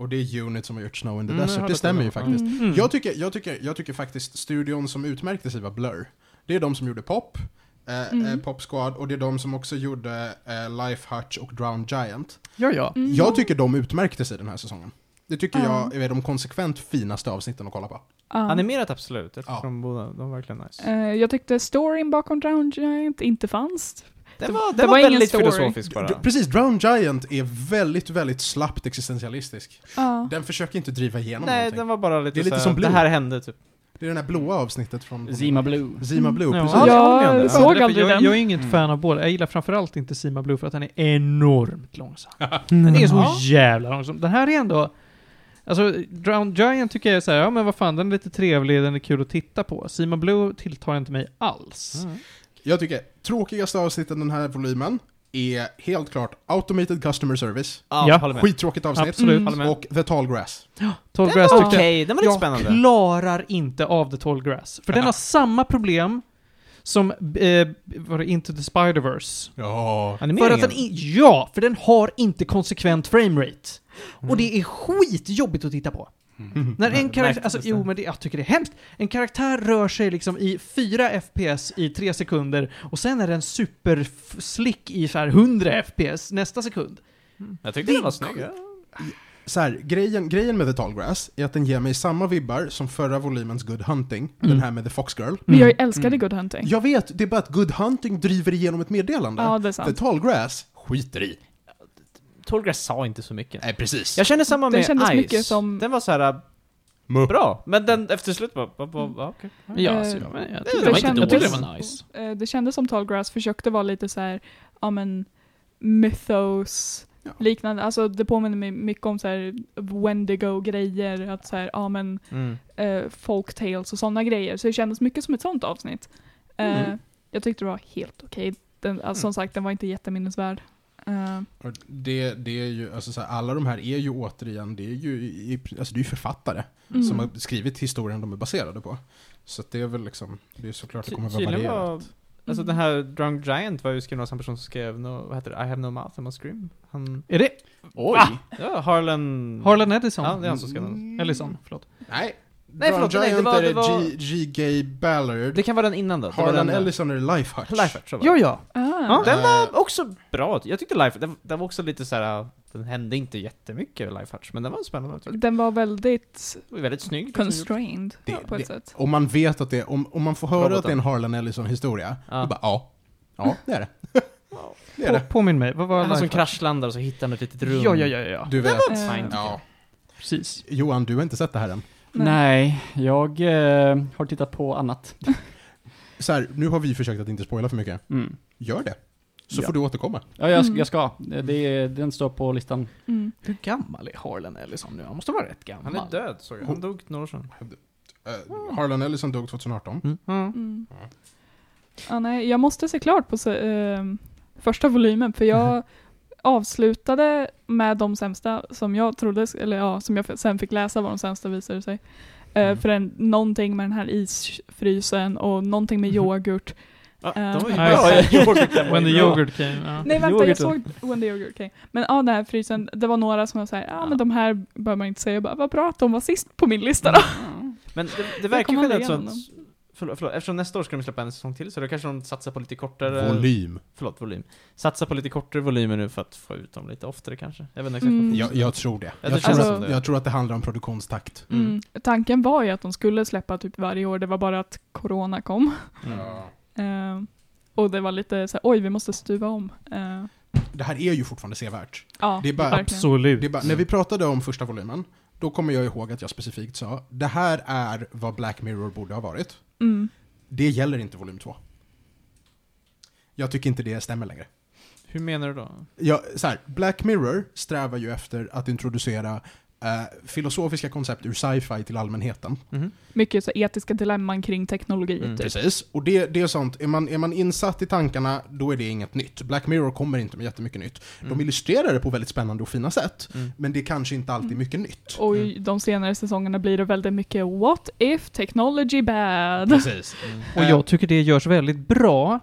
[SPEAKER 3] Och det är Unit som har gjort Snow in the
[SPEAKER 6] Mm,
[SPEAKER 3] Desert. Det stämmer ju
[SPEAKER 6] det
[SPEAKER 3] faktiskt.
[SPEAKER 4] Mm.
[SPEAKER 3] Jag, tycker, jag, tycker, jag tycker faktiskt studion som utmärkte sig var Blur. Det är de som gjorde Pop, eh,
[SPEAKER 4] Mm.
[SPEAKER 3] eh, Pop Squad, och det är de som också gjorde eh, Life Hutch och Drowned Giant.
[SPEAKER 1] Ja, ja.
[SPEAKER 4] Mm.
[SPEAKER 3] Jag tycker de utmärkte sig den här säsongen. Det tycker
[SPEAKER 4] Ja.
[SPEAKER 3] jag är de konsekvent finaste avsnitten att kolla på.
[SPEAKER 4] Ja.
[SPEAKER 6] Animerat absolut. Jag tycker
[SPEAKER 3] Ja.
[SPEAKER 6] de, båda, de var verkligen nice.
[SPEAKER 4] Eh, jag tyckte storyn bakom Drowned Giant inte fanns.
[SPEAKER 6] Den
[SPEAKER 4] det-
[SPEAKER 6] var,
[SPEAKER 4] det
[SPEAKER 6] den
[SPEAKER 4] var
[SPEAKER 6] var väldigt
[SPEAKER 4] story.
[SPEAKER 6] filosofisk bara.
[SPEAKER 3] Precis, Drowned Giant är väldigt, väldigt slappt existentialistisk.
[SPEAKER 4] Ja.
[SPEAKER 3] Den försöker inte driva igenom
[SPEAKER 6] Nej,
[SPEAKER 3] någonting.
[SPEAKER 6] den var bara lite,
[SPEAKER 3] Det är lite som Blue.
[SPEAKER 6] Det här hände typ.
[SPEAKER 3] Det är det här blåa avsnittet från...
[SPEAKER 2] Zima Blue.
[SPEAKER 3] Zima Blue,
[SPEAKER 1] Ja.
[SPEAKER 3] precis.
[SPEAKER 6] Ja, jag
[SPEAKER 4] såg aldrig den.
[SPEAKER 1] jag är inget
[SPEAKER 2] Mm.
[SPEAKER 1] fan av båda. Jag gillar framförallt inte Sima Blue för att den är enormt långsam. Den är så
[SPEAKER 6] Ja.
[SPEAKER 1] jävla långsam. Den här är ändå... Alltså, Drowned Giant tycker jag är såhär, ja men vad fan, den är lite trevlig, den är kul att titta på. Sima Blue tilltar inte mig alls.
[SPEAKER 6] Mm.
[SPEAKER 3] Jag tycker tråkigaste avsnittet den här volymen är helt klart Automated Customer Service.
[SPEAKER 6] Ja,
[SPEAKER 1] Ja.
[SPEAKER 3] Skittråkigt avsnitt.
[SPEAKER 1] Absolut.
[SPEAKER 4] Mm.
[SPEAKER 3] Och The Tall Grass.
[SPEAKER 1] Tall
[SPEAKER 6] Den
[SPEAKER 1] Grass
[SPEAKER 6] var
[SPEAKER 1] tyckte
[SPEAKER 6] okej, den var lite
[SPEAKER 1] jag
[SPEAKER 6] spännande.
[SPEAKER 1] klarar inte av The Tall Grass. För den har samma problem som, eh, var det Into the Spider-Verse.
[SPEAKER 3] Ja.
[SPEAKER 1] För att den ja, för den har inte konsekvent framerate. Och det är skitjobbigt att titta på. När en
[SPEAKER 6] Mm.
[SPEAKER 1] karaktär, alltså jo men det, jag tycker det är hemskt. En karaktär rör sig liksom i 4 FPS i 3 sekunder och sen är den superslick i så här 100 FPS nästa sekund.
[SPEAKER 6] Jag tyckte
[SPEAKER 1] Det-
[SPEAKER 6] den var snygg.
[SPEAKER 3] Så här, grejen, grejen med The Tall Grass är att den ger mig samma vibbar som förra volymens Good Hunting,
[SPEAKER 1] Mm.
[SPEAKER 3] den här med The Fox Girl.
[SPEAKER 4] Men jag
[SPEAKER 1] Mm.
[SPEAKER 4] älskade Good Hunting.
[SPEAKER 3] Jag vet, det är bara att Good Hunting driver igenom ett meddelande.
[SPEAKER 4] Ja, det är
[SPEAKER 3] The
[SPEAKER 4] sant.
[SPEAKER 3] Tall Grass skiter i.
[SPEAKER 6] Tallgrass sa inte så mycket.
[SPEAKER 3] Nej, precis.
[SPEAKER 6] Jag kände samma
[SPEAKER 4] Den
[SPEAKER 6] med
[SPEAKER 4] kändes
[SPEAKER 6] Ice.
[SPEAKER 4] mycket som-
[SPEAKER 6] Den var så här äh,
[SPEAKER 3] Muh.
[SPEAKER 6] bra, men den efter slut bara, bara, bara ja, okej.
[SPEAKER 1] Ja,
[SPEAKER 4] Eh,
[SPEAKER 1] alltså, ja, men jag
[SPEAKER 6] det
[SPEAKER 1] tyckte
[SPEAKER 6] var
[SPEAKER 1] det,
[SPEAKER 6] inte
[SPEAKER 1] var, jag tyckte det var nice.
[SPEAKER 4] Eh, det kändes som Tallgrass försökte vara lite så här, ja men, mythos,
[SPEAKER 3] Ja.
[SPEAKER 4] liknande. Alltså det påminner mig mycket om så här Wendigo-grejer, att så här, ja men,
[SPEAKER 6] Mm.
[SPEAKER 4] eh, folktales och sådana grejer. Så det kändes mycket som ett sånt avsnitt. Eh,
[SPEAKER 3] Mm.
[SPEAKER 4] Jag tyckte det var helt okej. Den, alltså, Som sagt, den var inte jätteminnesvärd.
[SPEAKER 3] Och Det, det är ju, alltså så här, alla de här är ju återigen, det är ju, alltså det är ju författare
[SPEAKER 4] mm.
[SPEAKER 3] som har skrivit historien de är baserade på. Så att det är väl liksom, det är såklart det kommer att vara
[SPEAKER 6] Tydligen var,
[SPEAKER 3] varierat.
[SPEAKER 6] alltså
[SPEAKER 4] Mm.
[SPEAKER 6] den här Drunk Giant var ju skriven av samma person som skrev, no, vad heter det, I have no mouth, I must scream. Han,
[SPEAKER 1] Är det
[SPEAKER 6] oj! Ja, Harlan...
[SPEAKER 1] Harlan Edison?
[SPEAKER 6] Ja, det är han som skrev den.
[SPEAKER 1] Ellison, förlåt.
[SPEAKER 3] Nej,
[SPEAKER 6] Nej, förlåt,
[SPEAKER 3] Drowned
[SPEAKER 6] nej, det
[SPEAKER 3] Giant
[SPEAKER 6] var-
[SPEAKER 3] är
[SPEAKER 6] det var-
[SPEAKER 3] G, G. Gay Ballard.
[SPEAKER 6] Det kan vara den innan då. Det var
[SPEAKER 3] Harlan
[SPEAKER 6] den,
[SPEAKER 3] Ellison är Life Hutch.
[SPEAKER 6] Life Hutch, så var
[SPEAKER 1] Ja, ja.
[SPEAKER 4] Ah.
[SPEAKER 6] Den
[SPEAKER 3] Eh,
[SPEAKER 6] var också bra. Jag tyckte Life, den, den var också lite så här. Den hände inte jättemycket Life Hutch, men den var spännande.
[SPEAKER 4] Den var väldigt
[SPEAKER 6] Den var väldigt snygg.
[SPEAKER 4] constrained
[SPEAKER 3] Det-
[SPEAKER 4] på ett
[SPEAKER 3] det-
[SPEAKER 4] sätt.
[SPEAKER 3] Om man vet att det om, om man får höra
[SPEAKER 6] Roboten.
[SPEAKER 3] att det är en Harlan Ellison-historia,
[SPEAKER 6] Ja.
[SPEAKER 3] då bara ja. Ja, det är det. det är
[SPEAKER 1] På,
[SPEAKER 3] det.
[SPEAKER 1] påminn mig, vad var
[SPEAKER 6] Han som kraschlandar och så hittar han ett litet rum.
[SPEAKER 1] Ja, ja, ja, ja.
[SPEAKER 3] Du vet.
[SPEAKER 6] Fint.
[SPEAKER 3] Ja.
[SPEAKER 1] Precis.
[SPEAKER 3] Johan, du har inte sett det här än.
[SPEAKER 2] Nej, jag eh, har tittat på annat.
[SPEAKER 3] Så här, nu har vi försökt att inte spoila för mycket.
[SPEAKER 2] Mm.
[SPEAKER 3] Gör det. Så
[SPEAKER 2] Ja.
[SPEAKER 3] får du återkomma.
[SPEAKER 2] Ja, jag,
[SPEAKER 4] Mm.
[SPEAKER 2] jag ska. Det, är- den står på listan.
[SPEAKER 4] Mm.
[SPEAKER 1] Hur gammal är Harlan Ellison nu? Han måste vara rätt gammal.
[SPEAKER 6] Han är död såg jag. Han dog några år sedan.
[SPEAKER 3] Uh, Harlan Ellison dog 2018.
[SPEAKER 1] Mm.
[SPEAKER 4] Mm. Ja, nej, jag måste se klart på se, ehm, första volymen för jag avslutade med de sämsta som jag trodde, eller ja, som jag sen fick läsa var de sämsta visade sig. Eh,
[SPEAKER 3] Mm.
[SPEAKER 4] För en, någonting med den här isfrysen och någonting med
[SPEAKER 3] Mhm.
[SPEAKER 4] yoghurt.
[SPEAKER 6] Ja,
[SPEAKER 4] Eh,
[SPEAKER 6] de var ju bra. Yoghurt
[SPEAKER 1] When the yoghurt came. Ja.
[SPEAKER 4] Nej vänta, jag såg. When the yoghurt came. Men ja, den här frysen, det var några som var såhär, ja
[SPEAKER 6] Ja.
[SPEAKER 4] men de här bör man inte säga. Jag bara, vad bra att de var sist på min lista då.
[SPEAKER 6] Men det, det verkar ju generellt sånt... Förlåt, förlåt, eftersom nästa år ska de släppa en säsong till så då kanske de satsar på lite kortare...
[SPEAKER 3] Volym.
[SPEAKER 6] Förlåt, volym. Satsar på lite kortare volymer nu för att få ut dem lite oftare kanske. Jag vet inte exakt
[SPEAKER 4] Mm.
[SPEAKER 3] Jag, jag tror det.
[SPEAKER 6] Ja, det
[SPEAKER 3] Jag,
[SPEAKER 6] känns
[SPEAKER 3] tror
[SPEAKER 4] som
[SPEAKER 3] att,
[SPEAKER 6] det.
[SPEAKER 3] jag tror att det handlar om produktionstakt.
[SPEAKER 6] Mm.
[SPEAKER 4] Mm. Tanken var ju att de skulle släppa typ varje år, det var bara att corona kom. Eh, och det var lite så här, oj vi måste stuva om. Eh,
[SPEAKER 3] det här är ju fortfarande sevärt.
[SPEAKER 4] Ja,
[SPEAKER 3] Det är bara-.
[SPEAKER 1] Absolut.
[SPEAKER 3] Det är bara, när vi pratade om första volymen, då kommer jag ihåg att jag specifikt sa, det här är vad Black Mirror borde ha varit.
[SPEAKER 4] Mm.
[SPEAKER 3] Det gäller inte volym 2. Jag tycker inte det stämmer längre.
[SPEAKER 1] Hur menar du då?
[SPEAKER 3] Ja, så här, Black Mirror strävar ju efter att introducera eh, filosofiska koncept ur sci-fi till allmänheten.
[SPEAKER 1] Mhm.
[SPEAKER 4] Mycket så etiska dilemman kring teknologi.
[SPEAKER 1] Mm.
[SPEAKER 4] Typ.
[SPEAKER 3] Precis, och det, det är sånt, är man, är man insatt i tankarna, då är det inget nytt. Black Mirror kommer inte med jättemycket nytt. De
[SPEAKER 1] Mm.
[SPEAKER 3] illustrerar det på väldigt spännande och fina sätt,
[SPEAKER 1] Mm.
[SPEAKER 3] men det är kanske inte alltid mycket nytt.
[SPEAKER 4] Och i de senare säsongerna blir det väldigt mycket What if technology bad?
[SPEAKER 3] Precis.
[SPEAKER 1] Och jag tycker det görs väldigt bra.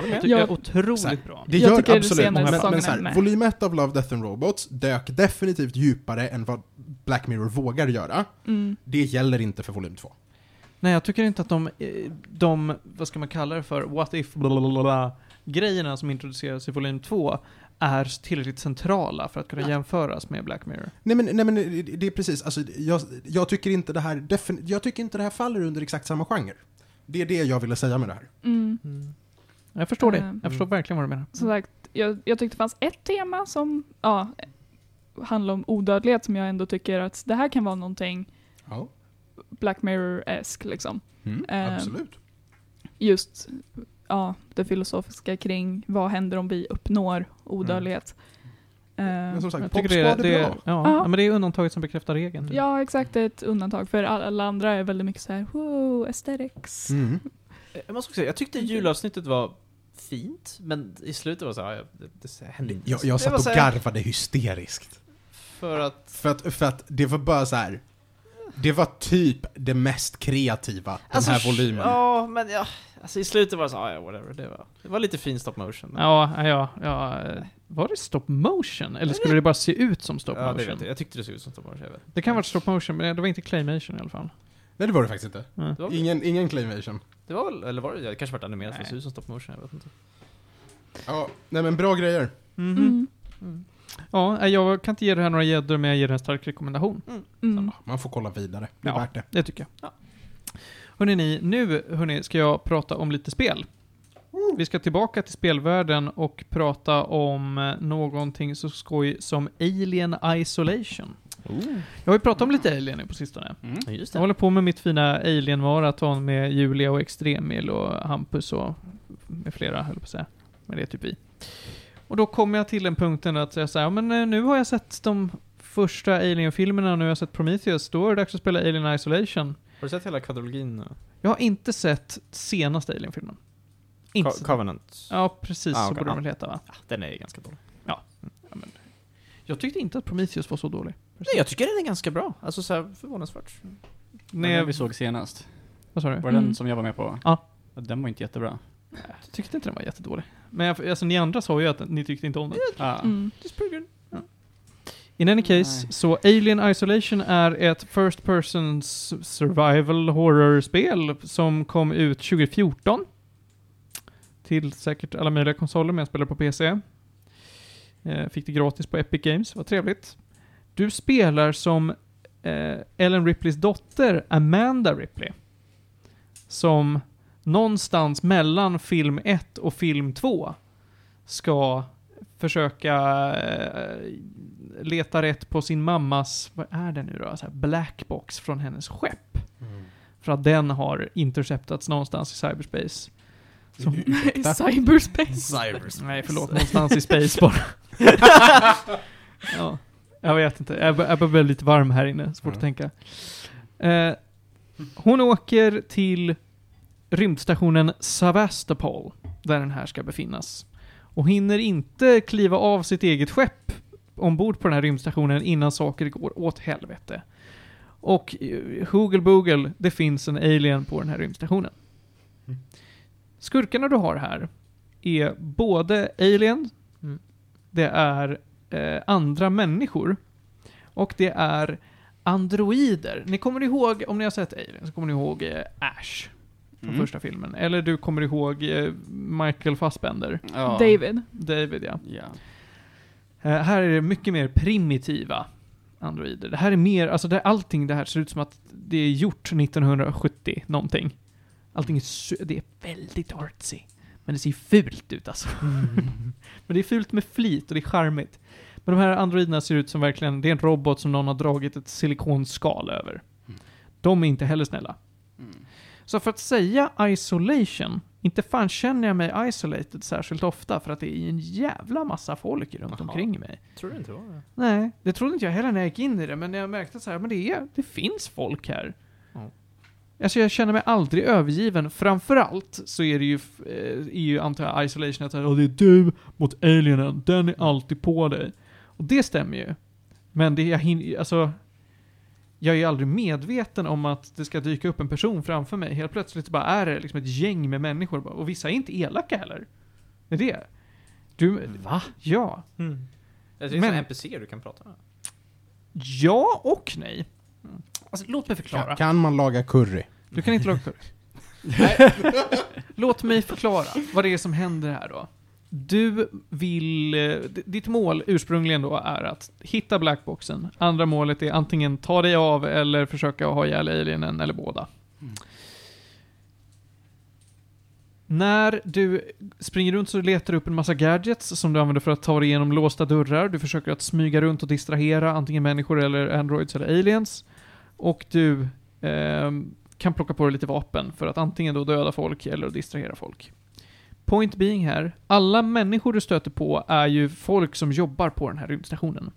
[SPEAKER 5] Håller
[SPEAKER 1] Jag
[SPEAKER 5] med.
[SPEAKER 1] tycker det
[SPEAKER 4] Ja.
[SPEAKER 1] är otroligt bra.
[SPEAKER 3] Det
[SPEAKER 4] Jag
[SPEAKER 3] gör
[SPEAKER 4] det
[SPEAKER 3] absolut
[SPEAKER 4] senare
[SPEAKER 3] men, men
[SPEAKER 4] säsongerna
[SPEAKER 3] så här,
[SPEAKER 4] är med.
[SPEAKER 3] volym 1 av Love, Death and Robots dök definitivt djupare än vad Black Mirror vågar göra.
[SPEAKER 4] Mm.
[SPEAKER 3] Det gäller inte för volym 2.
[SPEAKER 1] Nej, jag tycker inte att de, eh, de, vad ska man kalla det för, what if blablabla, grejerna som introduceras i volym 2 är tillräckligt centrala för att kunna jämföras med Black Mirror.
[SPEAKER 3] Nej men, nej, men det- det är precis, alltså, jag, jag, tycker inte det här jag tycker inte det här faller under exakt samma genre. Det är det jag ville säga med det här.
[SPEAKER 4] Mm.
[SPEAKER 1] Jag förstår det.
[SPEAKER 4] Mm.
[SPEAKER 1] Jag förstår verkligen vad du menar.
[SPEAKER 4] Som sagt, jag, jag tyckte det fanns ett tema som ja, handlar om odödlighet som jag ändå tycker att det här kan vara någonting
[SPEAKER 3] Ja,
[SPEAKER 4] Black Mirror-esk liksom. Ehm,
[SPEAKER 3] absolut.
[SPEAKER 4] Just ja, det filosofiska kring vad händer om vi uppnår odödlighet. Ehm,
[SPEAKER 3] Men som sagt,
[SPEAKER 1] Jag
[SPEAKER 3] pop
[SPEAKER 1] tycker det, det,
[SPEAKER 3] bra.
[SPEAKER 1] ja,
[SPEAKER 4] Ja.
[SPEAKER 1] men det är undantaget som bekräftar regeln. typ.
[SPEAKER 4] ja, exakt. Det är ett undantag. För alla, alla andra är väldigt mycket så här, wow, aesthetics.
[SPEAKER 3] Mm.
[SPEAKER 5] Jag måste också säga, jag tyckte julavsnittet var fint, men i slutet var det så här, ja, det, det hände inte.
[SPEAKER 3] Jag, jag satt och garvade hysteriskt.
[SPEAKER 5] För att,
[SPEAKER 3] För att, för att det var bara så här. Det var typ det mest kreativa den
[SPEAKER 5] Alltså,
[SPEAKER 3] här volymen.
[SPEAKER 5] ja, men ja, alltså i slutet var det så här, ja, whatever, det var, det var lite fin stop motion. men-
[SPEAKER 1] Ja, ja, ja. Var det stop motion? Eller skulle det bara se ut som stop
[SPEAKER 5] ja, det
[SPEAKER 1] motion?
[SPEAKER 5] vet jag. jag tyckte det såg ut som stop motion.
[SPEAKER 1] Det kan vara stop motion, men det var inte claymation i alla fall.
[SPEAKER 3] Nej det var det faktiskt inte.
[SPEAKER 1] Ja.
[SPEAKER 5] Det var,
[SPEAKER 3] Ingen, ingen claymation.
[SPEAKER 5] det var väl, eller var det, det kanske varit animerat för det ser ut som stop motion, jag vet inte.
[SPEAKER 3] Ja, nej men bra grejer.
[SPEAKER 1] Mhm.
[SPEAKER 4] Mm.
[SPEAKER 1] Ja, nej, jag kan inte ge det här några gäddor, men jag ger det en stark rekommendation.
[SPEAKER 4] Mm.
[SPEAKER 3] Man får kolla vidare. Det är
[SPEAKER 1] Ja.
[SPEAKER 3] värt det.
[SPEAKER 1] Det tycker jag.
[SPEAKER 5] Ja.
[SPEAKER 1] Hörrni, ni, nu hörni, ska jag prata om lite spel. Vi ska tillbaka till spelvärlden och prata om eh, någonting så skoj som Alien Isolation. Jag har ju pratat om lite Alien nu på sistone.
[SPEAKER 5] Ja, just
[SPEAKER 1] Jag håller på med mitt fina Alien-maraton med Julia och Extremil och Hampus och med flera, höll på att säga. Men det är typ vi. Och då kommer jag till den punkten att jag säger, ja, men eh, nu har jag sett de första Alien-filmerna, nu har jag sett Prometheus, då är det dags att spela Alien Isolation.
[SPEAKER 5] Har du sett hela kvadrologin?
[SPEAKER 1] Jag har inte sett senaste Alien-filmen. Inte
[SPEAKER 5] Co- Covenant?
[SPEAKER 1] Ja, precis
[SPEAKER 5] Ah,
[SPEAKER 1] så
[SPEAKER 5] okej,
[SPEAKER 1] borde
[SPEAKER 5] ja.
[SPEAKER 1] den väl heta va?
[SPEAKER 5] Ja, den är ganska dålig.
[SPEAKER 1] Jag tyckte inte att Prometheus var så dålig.
[SPEAKER 5] Nej, jag tycker den är ganska bra. Alltså så här, förvånansvärt.
[SPEAKER 2] Nej, vi såg senast.
[SPEAKER 1] vad sa du?
[SPEAKER 2] Var det
[SPEAKER 4] Mm.
[SPEAKER 2] den som jag var med på?
[SPEAKER 1] Ja.
[SPEAKER 2] Den var inte jättebra.
[SPEAKER 1] Jag tyckte inte den var jättedålig. Men jag, alltså, ni andra sa ju att ni tyckte inte om den.
[SPEAKER 2] Ja.
[SPEAKER 4] Mm.
[SPEAKER 1] In any case,
[SPEAKER 2] Nej.
[SPEAKER 1] så Alien Isolation är ett First Person Survival Horror-spel som kom ut 2014. Till säkert alla möjliga konsoler, men jag spelar på PC. Eh, fick det gratis på Epic Games, vad trevligt. Du spelar som eh, Ellen Ripleys dotter, Amanda Ripley. Som någonstans mellan film 1 och film 2 ska försöka eh, leta rätt på sin mammas, vad är det nu då? Så här blackbox från hennes skepp. För att den har interceptats någonstans i cyberspace. Så,
[SPEAKER 4] I cyberspace.
[SPEAKER 5] Cybers.
[SPEAKER 1] nej, förlåt, någonstans i space bara. ja, jag vet inte. Jag, bör- jag börjar bli lite varm här inne, svårt
[SPEAKER 3] Ja.
[SPEAKER 1] att tänka. Eh, hon åker till rymdstationen Sevastopol, där den här ska befinnas. Och hinner inte kliva av sitt eget skepp ombord på den här rymdstationen innan saker går åt helvete. Och eh, Hoogle Boogle, det finns en alien på den här rymdstationen.
[SPEAKER 3] Mm.
[SPEAKER 1] Skurkarna du har här är både alien,
[SPEAKER 5] Mm.
[SPEAKER 1] det är eh, andra människor och det är androider. Ni kommer ihåg, om ni har sett Alien, så kommer ni ihåg eh, Ash från
[SPEAKER 2] Mm.
[SPEAKER 1] första filmen. Eller du kommer ihåg eh, Michael Fassbender.
[SPEAKER 2] Ja.
[SPEAKER 4] David.
[SPEAKER 1] David, ja.
[SPEAKER 2] Ja.
[SPEAKER 1] Eh, här är det mycket mer primitiva androider. Det här är mer, alltså det, allting det här ser ut som att det är gjort 1970 någonting. Allting är, det är väldigt artsy. Men det ser ju fult ut alltså. Men det är fult med flit och det är charmigt. Men de här androiderna ser ut som verkligen, det är en robot som någon har dragit ett silikonskal över. De är inte heller snälla.
[SPEAKER 2] Mm.
[SPEAKER 1] Så för att säga isolation, inte fan känner jag mig isolated särskilt ofta för att det är en jävla massa folk runt
[SPEAKER 6] Jaha.
[SPEAKER 1] omkring mig.
[SPEAKER 6] Tror du inte var det?
[SPEAKER 1] Nej, det trodde inte jag heller när jag gick in i det, men när jag märkte så här, men det, är, det finns folk här. Alltså jag känner mig aldrig övergiven. Framförallt så är det ju, eh, är ju antar jag, isolation att säga, "Åh, det är du mot alienen, den är alltid på dig. Och det stämmer ju. Men det jag hinner, alltså, jag är aldrig medveten om att det ska dyka upp en person framför mig. Helt plötsligt bara är det liksom ett gäng med människor. Och vissa är inte elaka heller. Det är det. Du,
[SPEAKER 6] Va?
[SPEAKER 1] ja.
[SPEAKER 6] Det är
[SPEAKER 1] Men-
[SPEAKER 6] Men... NPC du kan prata med.
[SPEAKER 1] Ja och nej. Alltså, låt mig förklara.
[SPEAKER 3] Kan, kan man laga curry?
[SPEAKER 1] Du kan inte laga curry. Låt mig förklara vad det är som händer här då. Du vill... eh, Ditt mål ursprungligen då är att hitta blackboxen. Andra målet är antingen ta dig av eller försöka ha ihjäl alienen eller båda. När du springer runt så letar du upp en massa gadgets som du använder för att ta dig igenom låsta dörrar. Du försöker att smyga runt och distrahera antingen människor eller androids eller aliens. Och du eh, kan plocka på dig lite vapen för att antingen då döda folk eller att distrahera folk. Point being här, alla människor du stöter på är ju folk som jobbar på den här rymdstationen.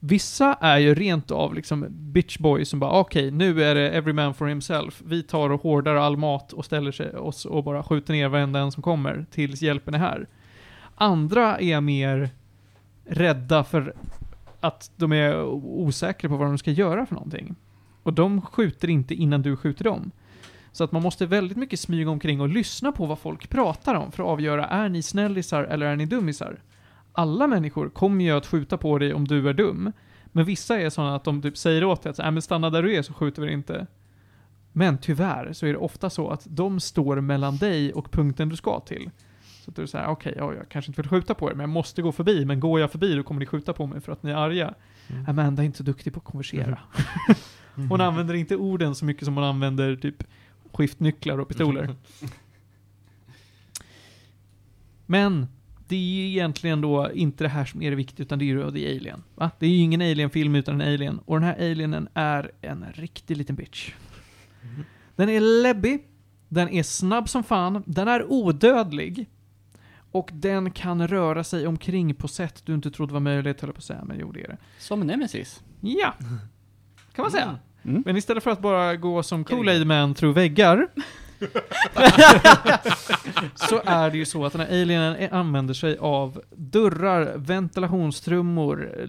[SPEAKER 1] Vissa är ju rent av liksom bitch boys som bara okej, nu är det every man for himself. Vi tar och hårdar all mat och ställer sig oss och bara skjuter ner varenda en som kommer tills hjälpen är här. Andra är mer rädda för att de är osäkra på vad de ska göra för någonting. Och de skjuter inte innan du skjuter dem. Så att man måste väldigt mycket smyga omkring och lyssna på vad folk pratar om för att avgöra, är ni snällisar eller är ni dummisar? Alla människor kommer ju att skjuta på dig om du är dum. Men vissa är sådana att de typ säger åt dig att äh, men stanna där du är så skjuter vi inte. Men tyvärr så är det ofta så att de står mellan dig och punkten du ska till. Så att du säger, okej, ja, jag kanske inte vill skjuta på er, men jag måste gå förbi. Men går jag förbi då kommer ni skjuta på mig för att ni är arga. Amanda är inte så duktig på att konversera. Hon använder inte orden så mycket som hon använder typ skiftnycklar och pistoler. Men det är ju egentligen då inte det här som är det viktiga, utan det är ju The Alien. Va? Det är ju ingen Alien-film utan en Alien. Och den här Alienen är en riktig liten bitch. Den är läbbig, den är snabb som fan, den är odödlig. Och den kan röra sig omkring på sätt du inte trodde var möjligt, höll jag på att säga, men jo det är det.
[SPEAKER 2] Som Nemesis.
[SPEAKER 1] Ja, kan man säga.
[SPEAKER 2] Mm.
[SPEAKER 1] Men istället för att bara gå som Kool-Aid Man through väggar så är det ju så att den här alienen använder sig av dörrar, ventilationstrummor,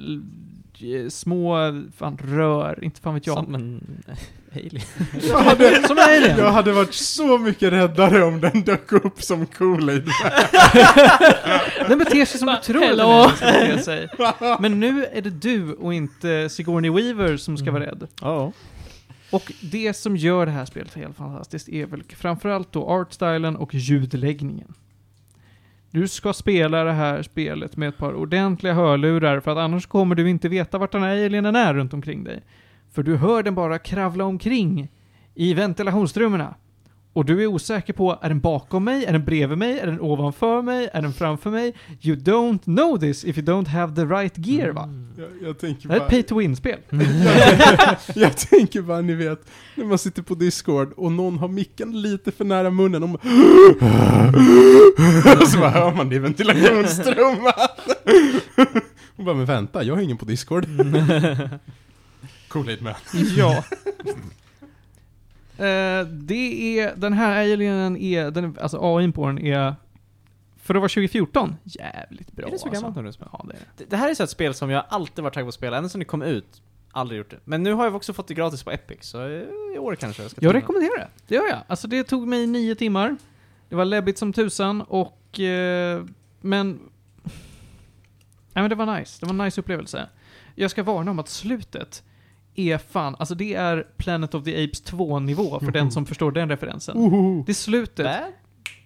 [SPEAKER 1] små fan, rör, inte fan vet jag.
[SPEAKER 6] Som en alien.
[SPEAKER 3] Jag hade,
[SPEAKER 1] Som en alien!
[SPEAKER 3] jag hade varit så mycket räddare om den dök upp som Kool-Aid.
[SPEAKER 1] Den beter sig som du tror att den
[SPEAKER 4] Hello.
[SPEAKER 1] sig. Men nu är det du och inte Sigourney Weaver som ska vara rädd.
[SPEAKER 6] Ja.
[SPEAKER 1] Och det som gör det här spelet helt fantastiskt är väl framförallt då artstylen och ljudläggningen. Du ska spela det här spelet med ett par ordentliga hörlurar för att annars kommer du inte veta vart den här alienen är runt omkring dig. För du hör den bara kravla omkring i ventilationstrummorna. Och du är osäker på, är den bakom mig? Är den bredvid mig? Är den ovanför mig? Är den framför mig? You don't know this if you don't have the right gear va?
[SPEAKER 3] Jag, jag tänker
[SPEAKER 1] Det här är ett pay to win-spel.
[SPEAKER 3] jag tänker bara, ni vet, när man sitter på Discord och någon har micken lite för nära munnen och, man, och så bara hör man det i ventilationstrumman. Och bara, men vänta, jag har ingen på Discord. Kool-Aid Man.
[SPEAKER 1] Ja. Eh, det är, den här alienen är, den, alltså AIn på den är, för att vara 2014, jävligt bra
[SPEAKER 6] Är det så
[SPEAKER 1] alltså.
[SPEAKER 6] gammalt nu?
[SPEAKER 1] Ja, det är det.
[SPEAKER 6] Det, här är så ett spel som jag alltid varit taggad på att spela, ända sedan det kom ut. Aldrig gjort det. Men nu har jag också fått det gratis på Epic, så i år kanske jag ska
[SPEAKER 1] Jag rekommenderar det. Det gör jag. Alltså det tog mig nio timmar. Det var läbbigt som tusan och, eh, men... Nej men det var nice. Det var en nice upplevelse. Jag ska varna om att slutet är fan, alltså det är Planet of the Apes 2-nivå för den som förstår den referensen. Det är slutet,
[SPEAKER 6] Bad?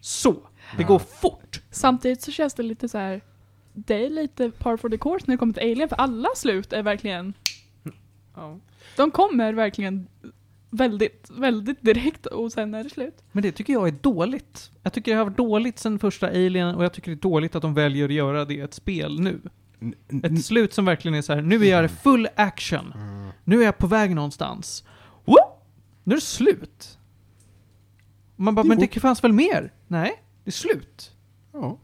[SPEAKER 1] så. Det
[SPEAKER 3] Ja.
[SPEAKER 1] går fort.
[SPEAKER 4] Samtidigt så känns det lite så här. Det är lite par for the course när det kommer till Alien, för alla slut är verkligen... De kommer verkligen väldigt, väldigt direkt och sen är det slut.
[SPEAKER 1] Men det tycker jag är dåligt. Jag tycker det har varit dåligt sen första Alien och jag tycker det är dåligt att de väljer att göra det i ett spel nu.
[SPEAKER 3] N-
[SPEAKER 1] Ett slut som verkligen är så här: nu är jag i full action.
[SPEAKER 3] Mm.
[SPEAKER 1] Nu är jag på väg någonstans. Whoop! Nu är det slut. Man bara, men
[SPEAKER 3] Jo.
[SPEAKER 1] det fanns väl mer? Nej, det är slut.
[SPEAKER 3] Ja.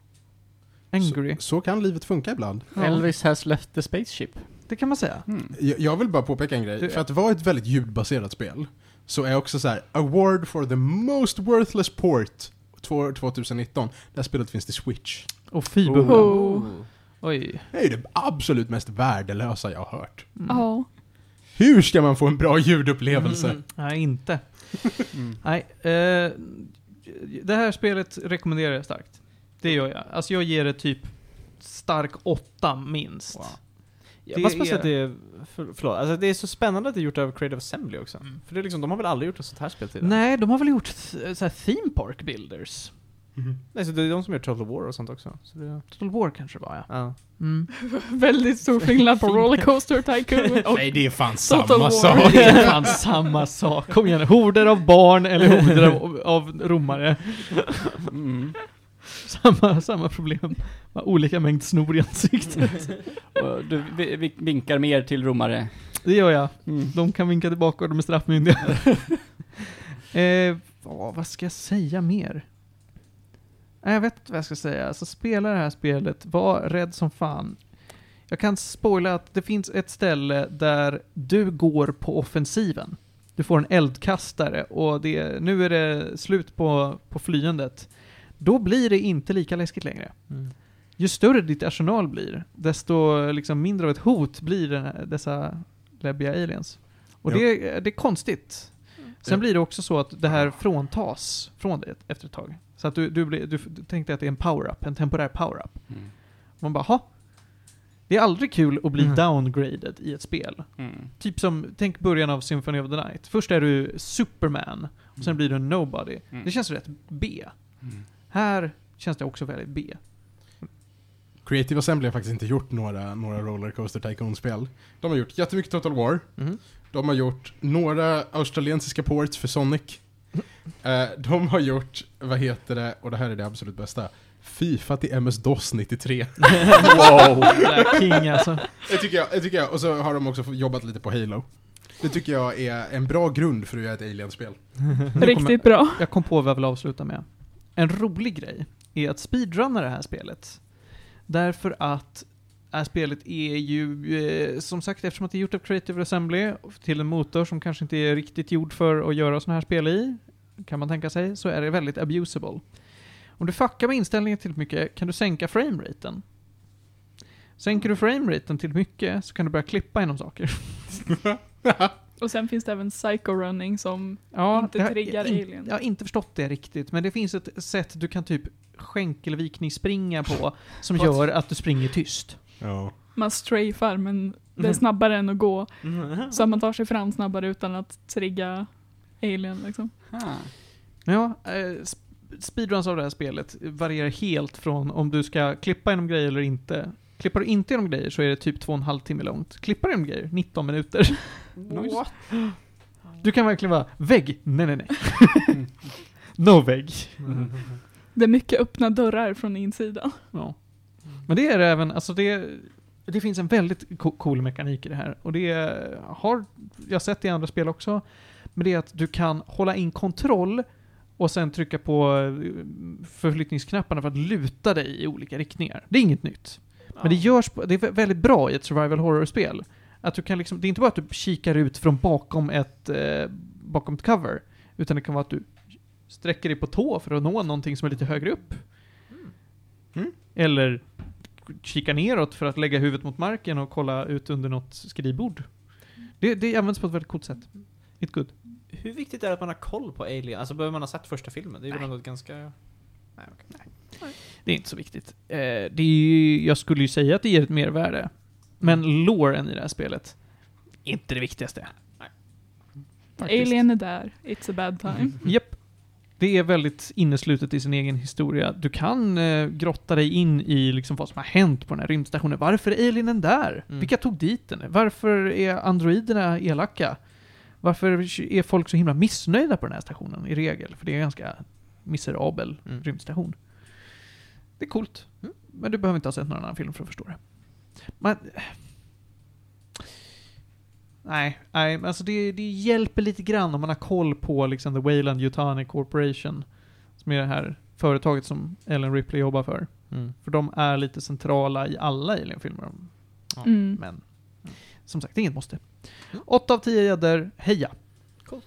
[SPEAKER 1] Angry.
[SPEAKER 3] Så, så kan livet funka ibland.
[SPEAKER 1] Ja,
[SPEAKER 2] Elvis has left the spaceship.
[SPEAKER 1] det kan man säga.
[SPEAKER 3] Jag, jag vill bara påpeka en grej.
[SPEAKER 1] Du-
[SPEAKER 3] För att vara ett väldigt ljudbaserat spel, så är också så här, award for the most worthless port två- 2019. Det här spelet finns till Switch.
[SPEAKER 1] Och fy
[SPEAKER 2] Oh.
[SPEAKER 4] Oh.
[SPEAKER 1] Oj.
[SPEAKER 3] Det är det absolut mest värdelösa jag har hört.
[SPEAKER 1] Mm.
[SPEAKER 4] Ja.
[SPEAKER 3] Hur ska man få en bra ljudupplevelse?
[SPEAKER 1] Mm. Nej, inte.
[SPEAKER 2] Mm.
[SPEAKER 1] Nej, eh, det här spelet rekommenderar jag starkt. Det gör jag. Alltså jag ger det typ stark åtta minst.
[SPEAKER 6] Wow.
[SPEAKER 1] Det är-
[SPEAKER 6] att det är, för, förlåt, alltså det är så spännande att det är gjort av Creative Assembly också.
[SPEAKER 1] Mm.
[SPEAKER 6] För det är liksom, de har väl aldrig gjort ett sånt här spel tidigare?
[SPEAKER 1] Nej, de har väl gjort så här theme park builders.
[SPEAKER 3] Mhm.
[SPEAKER 6] Nej, så det är de som gör Total War och sånt också. Så det,
[SPEAKER 1] Total War kanske det var ja.
[SPEAKER 6] ja.
[SPEAKER 1] Mm.
[SPEAKER 4] Väldigt stor skillnad på Rollercoaster Tycoon och
[SPEAKER 3] Nej, det är fan
[SPEAKER 4] Total
[SPEAKER 3] samma
[SPEAKER 4] War.
[SPEAKER 3] sak.
[SPEAKER 1] Det är fan samma sak. Kom igen, horder av barn eller horder av, av romare.
[SPEAKER 2] Mm.
[SPEAKER 1] Samma, samma problem. Olika mängd snor i ansiktet.
[SPEAKER 2] Och du vi, vi vinkar mer till romare.
[SPEAKER 1] Det gör jag.
[SPEAKER 2] Mm.
[SPEAKER 1] De kan vinka tillbaka och de är straffmyndiga. eh, vad ska jag säga mer? Jag vet inte vad jag ska säga. Alltså spela det här spelet, var rädd som fan. Jag kan spoila att det finns ett ställe där du går på offensiven. Du får en eldkastare och det, nu är det slut på, på flyendet. Då blir det inte lika läskigt längre.
[SPEAKER 6] Mm.
[SPEAKER 1] Ju större ditt arsenal blir, desto liksom mindre av ett hot blir den här, dessa läbbiga aliens. Och
[SPEAKER 3] Ja.
[SPEAKER 1] det, är- det är konstigt. Sen
[SPEAKER 3] Ja.
[SPEAKER 1] blir det också så att det här fråntas från dig efter ett tag. Så att du, du, blir, du, du tänkte att det är en power-up, en temporär power-up.
[SPEAKER 2] Mm.
[SPEAKER 1] Man bara, ha. Det är aldrig kul att bli
[SPEAKER 6] Mm.
[SPEAKER 1] downgraded i ett spel.
[SPEAKER 2] Mm.
[SPEAKER 1] Typ som, tänk början av Symphony of the Night. Först är du Superman, och sen blir du en nobody.
[SPEAKER 2] Mm.
[SPEAKER 1] Det känns rätt B.
[SPEAKER 2] Mm.
[SPEAKER 1] Här känns det också väldigt B.
[SPEAKER 3] Creative Assembly har faktiskt inte gjort några, några Rollercoaster Tycoon-spel. De har gjort jättemycket Total War.
[SPEAKER 1] Mhm.
[SPEAKER 3] De har gjort några australiensiska ports för Sonic. Eh, de har gjort, vad heter det, och det här är det absolut bästa, Fifa till MS-DOS 93.
[SPEAKER 2] Wow!
[SPEAKER 1] King alltså.
[SPEAKER 3] det, tycker jag, det tycker jag, och så har de också jobbat lite på Halo. Det tycker jag är en bra grund för att göra ett Alien-spel.
[SPEAKER 4] riktigt bra.
[SPEAKER 1] Jag kom på vad jag vill avsluta med. En rolig grej är att speedrunna det här spelet. Därför att här spelet är ju, eh, som sagt, eftersom att det är gjort av Creative Assembly, till en motor som kanske inte är riktigt gjord för att göra sådana här spel i, kan man tänka sig, så är det väldigt abusable. Om du fuckar med inställningen till mycket kan du sänka frameraten. Sänker du frameraten till mycket så kan du börja klippa inom saker.
[SPEAKER 4] Och sen finns det även Psycho Running som
[SPEAKER 1] Ja,
[SPEAKER 4] Inte
[SPEAKER 1] jag
[SPEAKER 4] triggar
[SPEAKER 1] in-
[SPEAKER 4] alien.
[SPEAKER 1] Jag har inte förstått det riktigt, men det finns ett sätt du kan typ skänkelvikning springa på som gör att du springer tyst.
[SPEAKER 3] Ja.
[SPEAKER 4] man strafar men det är snabbare än att gå. Så att man tar sig fram snabbare utan att trigga alien liksom.
[SPEAKER 2] Ah.
[SPEAKER 1] Ja, eh, sp- speedruns av det här spelet varierar helt från om du ska klippa genom grejer eller inte. Klippar du inte genom grejer så är det typ två och en halv timme långt. Klippar du genom grejer, 19 minuter.
[SPEAKER 2] Nice.
[SPEAKER 1] Du kan verkligen vara vägg, nej nej nej. no vägg.
[SPEAKER 4] Det är mycket öppna dörrar från insidan.
[SPEAKER 1] Ja. Men det är det även, alltså det, det finns en väldigt co- cool mekanik i det här. Och det har jag sett i andra spel också. Men det är att du kan hålla in kontroll och sen trycka på eh, förflyttningsknapparna för att luta dig i olika riktningar. Det är inget nytt. Men det görs, det är vä- väldigt bra i ett survival horror-spel. Att du kan liksom, det är inte bara att du kikar ut från bakom ett, eh, bakom ett cover. Utan det kan vara att du sträcker dig på tå för att nå någonting som är lite högre upp.
[SPEAKER 3] Mm.
[SPEAKER 1] Eller kika neråt för att lägga huvudet mot marken och kolla ut under något skrivbord. Det, det används på ett väldigt coolt sätt. It's good.
[SPEAKER 6] Hur viktigt är det att man har koll på Alien? Alltså behöver man ha sett första filmen? Det är väl ändå ett ganska... Nej, okej.
[SPEAKER 1] Det är inte så viktigt. Eh, det är ju, jag skulle ju säga att det ger ett mervärde. Men loren i det här spelet, inte det viktigaste. Faktiskt.
[SPEAKER 4] Alien är där, it's a bad time.
[SPEAKER 1] Japp. Det är väldigt inneslutet i sin egen historia. Du kan eh, grotta dig in i liksom vad som har hänt på den här rymdstationen. Varför är alienen där?
[SPEAKER 6] Mm.
[SPEAKER 1] Vilka tog dit den? Varför är androiderna elaka? Varför är folk så himla missnöjda på den här stationen i regel? För det är en ganska miserabel
[SPEAKER 6] Mm.
[SPEAKER 1] rymdstation. Det är coolt. Men du behöver inte ha sett någon annan film för att förstå det. Men... Nej, nej, men alltså det, det hjälper lite grann om man har koll på liksom The Wayland Yutani Corporation. Som är det här företaget som Ellen Ripley jobbar för.
[SPEAKER 6] Mm.
[SPEAKER 1] För de är lite centrala i alla Alien-filmer. Ja,
[SPEAKER 4] Mm.
[SPEAKER 1] Men som sagt, inget måste. 8 av 10 gäddor, heja!
[SPEAKER 6] Cool.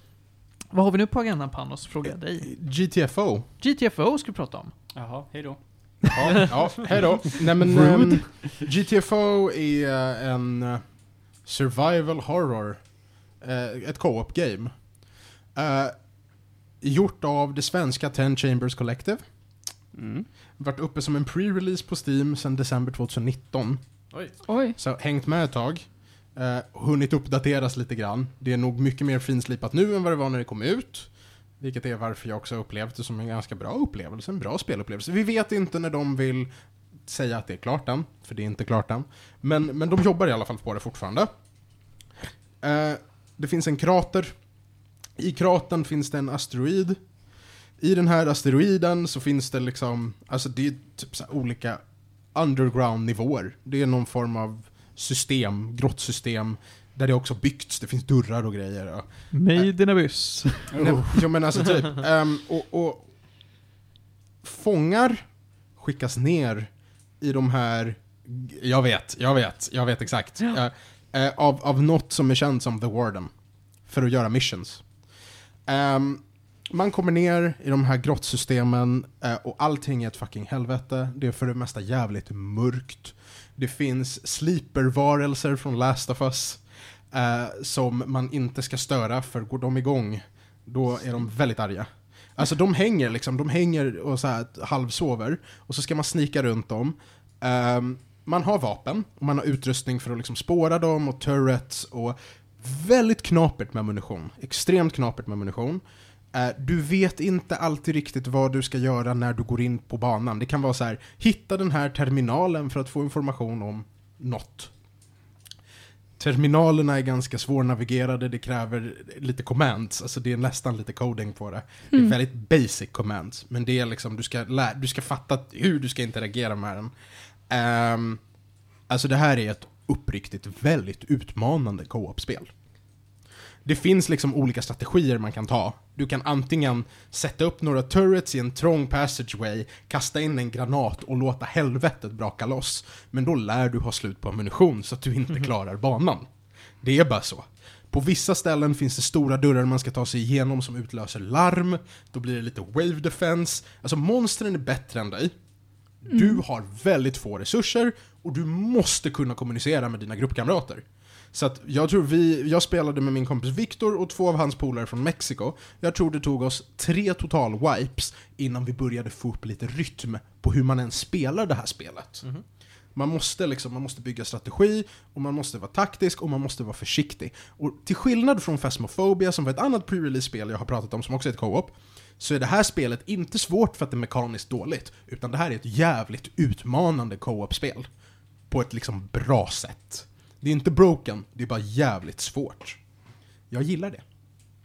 [SPEAKER 1] Vad har vi nu på agendan Panos? Frågar jag dig.
[SPEAKER 3] GTFO.
[SPEAKER 1] GTFO ska vi prata om.
[SPEAKER 2] Jaha, hej då.
[SPEAKER 3] Ja, ja hej då. Nej men, ehm, GTFO är en eh, survival horror. eh, ett co-op game. Eh, gjort av det svenska Ten Chambers Collective.
[SPEAKER 2] Mm.
[SPEAKER 3] Varit uppe som en pre-release på Steam sedan december 2019.
[SPEAKER 4] Oj.
[SPEAKER 3] Så hängt med ett tag. Uh, hunnit uppdateras lite grann. Det är nog mycket mer finslipat nu än vad det var när det kom ut. Vilket är varför jag också har upplevt det som en ganska bra upplevelse, en bra spelupplevelse. Vi vet inte när de vill säga att det är klart än, för det är inte klart än. Men, men de jobbar i alla fall på det fortfarande. Eh, det finns en krater. I kratern finns det en asteroid. I den här asteroiden så finns det liksom, alltså det är typ så olika underground-nivåer. Det är någon form av system, grottsystem, där det också byggts, det finns dörrar och grejer. Ja.
[SPEAKER 1] Made in abyss.
[SPEAKER 3] Nej, jo men alltså typ. ehm, och, och fångar skickas ner i de här, jag vet, jag vet, jag vet exakt. Eh, eh, av, av något som är känt som The Warden. För att göra missions. Ehm, man kommer ner i de här grottsystemen eh, och allting är ett fucking helvete. Det är för det mesta jävligt mörkt. Det finns sleeper-varelser från Last of Us eh, som man inte ska störa för går de igång då är de väldigt arga. Alltså de hänger liksom, de hänger och så här halvsover och så ska man snika runt dem. Um, man har vapen och man har utrustning för att liksom spåra dem och turrets och väldigt knapert med ammunition. Extremt knapert med ammunition. Ehm, du vet inte alltid riktigt vad du ska göra när du går in på banan. Det kan vara så här, hitta den här terminalen för att få information om något. Terminalerna är ganska svårnavigerade, det kräver lite commands, alltså det är nästan lite coding på det. Det är väldigt basic commands, men det är liksom, du ska, lä- du ska fatta hur du ska interagera med den. Ehm, alltså det här är ett uppriktigt väldigt utmanande co-op-spel. Det finns liksom olika strategier man kan ta. Du kan antingen sätta upp några turrets i en trång passageway, kasta in en granat och låta helvetet braka loss. Men då lär du ha slut på ammunition så att du inte klarar banan. Det är bara så. På vissa ställen finns det stora dörrar man ska ta sig igenom som utlöser larm. Då blir det lite wave defense. Alltså monstren är bättre än dig. Du har väldigt få resurser och du måste kunna kommunicera med dina gruppkamrater. Så att jag tror vi, jag spelade med min kompis Viktor och två av hans polare från Mexiko. Jag tror det tog oss tre total wipes innan vi började få upp lite rytm på hur man ens spelar det här spelet. Man måste, liksom, man måste bygga strategi, och man måste vara taktisk och man måste vara försiktig. Och till skillnad från Phasmophobia, som var ett annat pre-release-spel jag har pratat om, som också är ett co-op, så är det här spelet inte svårt för att det är mekaniskt dåligt, utan det här är ett jävligt utmanande co-op-spel. På ett liksom bra sätt. Det är inte broken, det är bara jävligt svårt. Jag gillar det.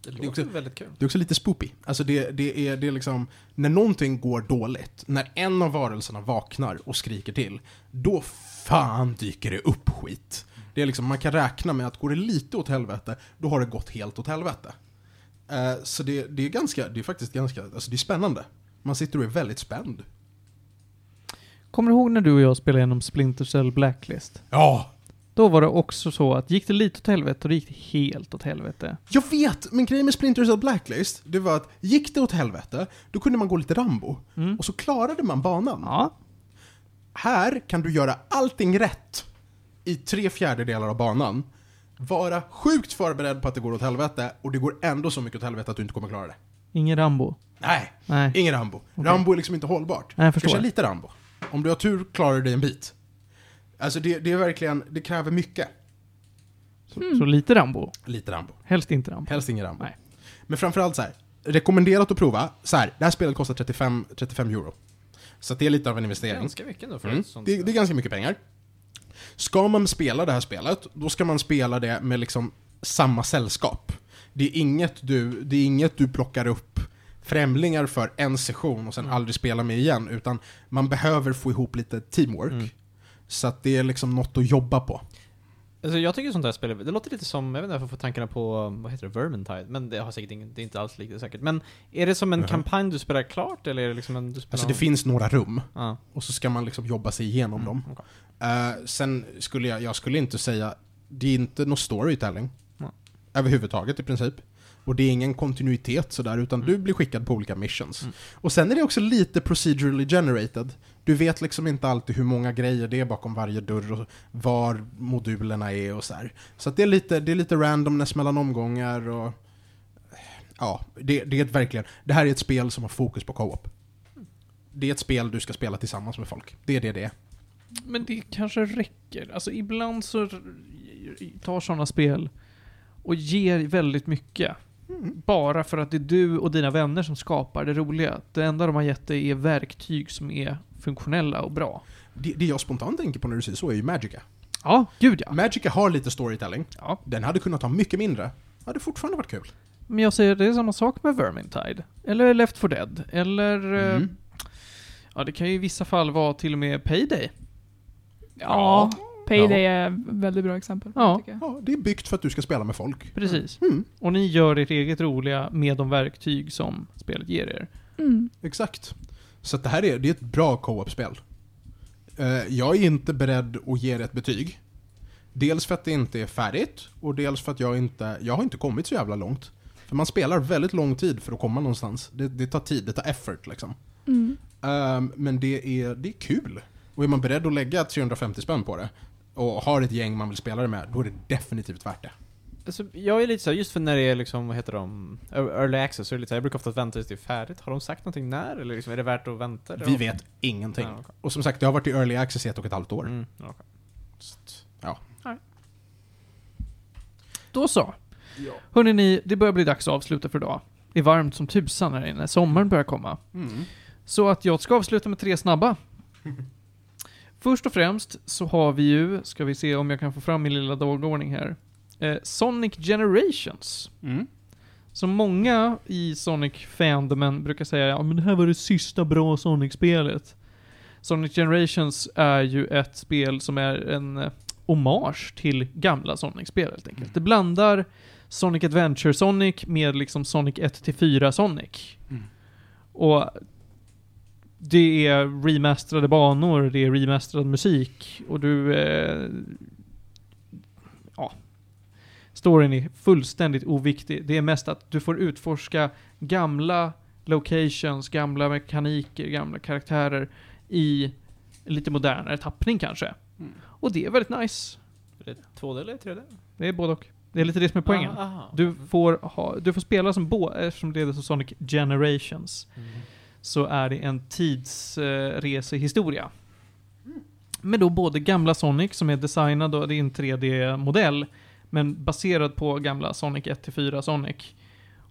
[SPEAKER 6] Det
[SPEAKER 3] är
[SPEAKER 6] låter
[SPEAKER 3] också-
[SPEAKER 6] väldigt kul.
[SPEAKER 3] Det är också lite spoopy. Alltså det, det, är, det är liksom, när någonting går dåligt, när en av varelserna vaknar och skriker till, då fan dyker det upp skit. Det är liksom, man kan räkna med att går det lite åt helvete, då har det gått helt åt helvete. Eh, så det, det är ganska, det är faktiskt ganska, alltså det är spännande. Man sitter och är väldigt spänd.
[SPEAKER 1] Kommer du ihåg när du och jag spelade igenom Splinter Cell Blacklist?
[SPEAKER 3] Ja!
[SPEAKER 1] Då var det också så att gick det lite åt helvete, då gick det helt åt helvete.
[SPEAKER 3] Jag vet, men grejen med Splinter Cell Blacklist, det var att gick det åt helvete, då kunde man gå lite Rambo.
[SPEAKER 1] Mm.
[SPEAKER 3] Och så klarade man banan.
[SPEAKER 1] Ja.
[SPEAKER 3] Här kan du göra allting rätt i tre fjärdedelar av banan. Vara sjukt förberedd på att det går åt helvete och det går ändå så mycket åt helvete att du inte kommer klara det.
[SPEAKER 1] Ingen Rambo.
[SPEAKER 3] Nej,
[SPEAKER 1] Nej.
[SPEAKER 3] ingen Rambo. Rambo är liksom inte hållbart.
[SPEAKER 1] Nej, jag förstår.
[SPEAKER 3] Kanske lite Rambo. Om du har tur klarar du dig en bit. Alltså det, det är verkligen, det kräver mycket.
[SPEAKER 1] Så, så lite Rambo.
[SPEAKER 3] Lite Rambo.
[SPEAKER 1] Helst inte Rambo.
[SPEAKER 3] Helst ingen Rambo.
[SPEAKER 1] Nej.
[SPEAKER 3] Men framförallt så här. rekommenderat att prova. Så här, det här spelet kostar 35, 35 euro. Så att det är lite av en investering.
[SPEAKER 6] Ganska mycket ändå för
[SPEAKER 3] Mm.
[SPEAKER 6] ett sånt
[SPEAKER 3] Det, det är ganska mycket pengar. Ska man spela det här spelet, då ska man spela det med liksom samma sällskap. Det är inget du, det är inget du plockar upp främlingar för en session och sen
[SPEAKER 1] Mm.
[SPEAKER 3] aldrig spelar med igen, utan man behöver få ihop lite teamwork.
[SPEAKER 6] Mm.
[SPEAKER 3] Så att det är liksom något att jobba på.
[SPEAKER 6] Alltså jag tycker sånt där spel, det låter lite som, jag vet inte varför jag får tankarna på, vad heter det, Vermintide? Men det har säkert ingen, det är inte alls likt det säkert. Men är det som en
[SPEAKER 3] Mhm.
[SPEAKER 6] kampanj du spelar klart, eller är det liksom en du spelar
[SPEAKER 3] Alltså det finns några rum,
[SPEAKER 6] Ja.
[SPEAKER 3] och så ska man liksom jobba sig igenom
[SPEAKER 6] Mm,
[SPEAKER 3] dem.
[SPEAKER 6] okej.
[SPEAKER 3] Eh, sen skulle jag, jag skulle inte säga, det är inte någon storytelling.
[SPEAKER 6] Nej.
[SPEAKER 3] Överhuvudtaget i princip. Och det är ingen kontinuitet sådär, utan
[SPEAKER 6] Mm.
[SPEAKER 3] du blir skickad på olika missions.
[SPEAKER 6] Mm.
[SPEAKER 3] Och sen är det också lite procedurally generated. Du vet liksom inte alltid hur många grejer det är bakom varje dörr och var modulerna är och så här. Så det, är lite, det är lite randomness mellan omgångar och... Ja, det, det är ett verkligen... Det här är ett spel som har fokus på co-op. Det är ett spel du ska spela tillsammans med folk. Det är det det är.
[SPEAKER 1] Men det kanske räcker. Alltså ibland så tar sådana spel och ger väldigt mycket. Bara för att det är du och dina vänner som skapar det roliga. Det enda de har gett dig är verktyg som är funktionella och bra.
[SPEAKER 3] Det, det jag spontant tänker på när du säger så är ju Magica.
[SPEAKER 1] Ja, gud ja.
[SPEAKER 3] Magica har lite storytelling.
[SPEAKER 1] ja.
[SPEAKER 3] Den hade kunnat ha mycket mindre. Hade fortfarande varit kul.
[SPEAKER 1] Men jag säger det är samma sak med Vermintide. Eller Left 4 Dead. Eller... eh,
[SPEAKER 3] Mm.
[SPEAKER 1] Ja, det kan ju i vissa fall vara till och med Payday.
[SPEAKER 4] Ja, Payday är ett väldigt bra exempel.
[SPEAKER 1] Ja.
[SPEAKER 3] Ja, det är byggt för att du ska spela med folk.
[SPEAKER 1] Precis.
[SPEAKER 3] Mm,
[SPEAKER 1] Och ni gör ert eget roliga med de verktyg som spelet ger er.
[SPEAKER 4] Mm.
[SPEAKER 3] exakt. Så det här är, det är ett bra co-op-spel. Eh, jag är inte beredd att ge det ett betyg. Dels för att det inte är färdigt, och dels för att jag inte, jag har inte kommit så jävla långt. För man spelar väldigt lång tid för att komma någonstans. Det, det tar tid, det tar effort liksom.
[SPEAKER 4] Mm.
[SPEAKER 3] Ehm, men det är, det är kul. Och är man beredd att lägga 350 spänn på det, och har ett gäng man vill spela det med, då är det definitivt värt det.
[SPEAKER 6] Alltså, jag är lite så här, just för när det är liksom, vad heter de, early access, så är det lite så här, jag brukar ofta vänta tills det är färdigt. Har de sagt någonting när? Eller liksom, är det värt att vänta?
[SPEAKER 3] Vi vet ingenting.
[SPEAKER 6] Ja, okej.
[SPEAKER 3] Och som sagt, det har varit i early access i ett och ett halvt år.
[SPEAKER 6] Mm, ja, okej.
[SPEAKER 3] Så ja.
[SPEAKER 1] Då så. Hörrni ni, det börjar bli dags att avsluta för idag. Det är varmt som tusan här inne, sommaren börjar komma.
[SPEAKER 3] Mm.
[SPEAKER 1] Så att jag ska avsluta med tre snabba. Först och främst så har vi ju, ska vi se om jag kan få fram min lilla dagordning här, eh, Sonic Generations.
[SPEAKER 2] Mm.
[SPEAKER 1] Som många i Sonic-fandomen brukar säga, ja men det här var det sista bra Sonic-spelet. Sonic Generations är ju ett spel som är en eh, hommage till gamla Sonic-spel helt enkelt. Det blandar Sonic Adventure Sonic med liksom Sonic 1-4 Sonic.
[SPEAKER 2] Mm.
[SPEAKER 1] Och det är remasterade banor, det är remasterad musik och du... Eh. Storyn är fullständigt oviktig. Det är mest att du får utforska gamla locations, gamla mekaniker, gamla karaktärer i lite modernare tappning kanske.
[SPEAKER 2] Mm.
[SPEAKER 1] Och det är väldigt nice.
[SPEAKER 6] Är det 2D eller 3D?
[SPEAKER 1] Det är både och. Det är lite det som är poängen.
[SPEAKER 6] Ah, aha.
[SPEAKER 1] Du får, ha, du får spela som båda, eftersom det är Sonic Generations,
[SPEAKER 6] Mm.
[SPEAKER 1] så är det en tidsresehistoria. Med då både gamla Sonic, som är designad och det är en 3D-modell, men baserad på gamla Sonic 1-4 Sonic.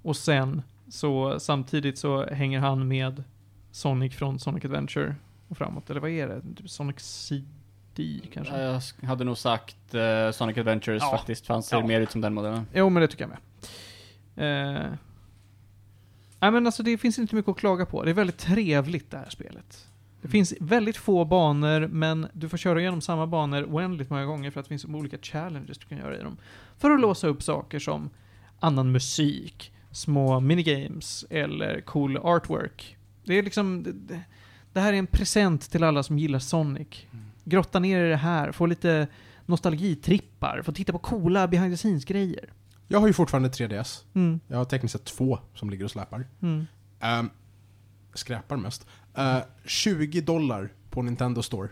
[SPEAKER 1] Och sen, så samtidigt så hänger han med Sonic från Sonic Adventure och framåt. Eller vad är det? Typ Sonic CD kanske?
[SPEAKER 2] Jag hade nog sagt eh, Sonic Adventures
[SPEAKER 1] Ja.
[SPEAKER 2] faktiskt, han ser
[SPEAKER 1] Ja.
[SPEAKER 2] mer ut som den modellen.
[SPEAKER 1] Jo, men det tycker jag med. Eh, nej, men alltså det finns inte mycket att klaga på. Det är väldigt trevligt det här spelet. Det finns väldigt få banor, men du får köra igenom samma banor oändligt många gånger för att det finns olika challenges du kan göra i dem. För att låsa upp saker som annan musik, små minigames eller cool artwork. Det är liksom... Det, det, här är en present till alla som gillar Sonic. Grotta ner i det här, få lite nostalgitrippar, få titta på coola behind the scenes-grejer.
[SPEAKER 3] Jag har ju fortfarande 3DS.
[SPEAKER 1] Mm,
[SPEAKER 3] Jag har tekniskt sett två som ligger och släpar.
[SPEAKER 1] mm.
[SPEAKER 3] Um, skräpar mest. Eh, 20 dollar på Nintendo Store.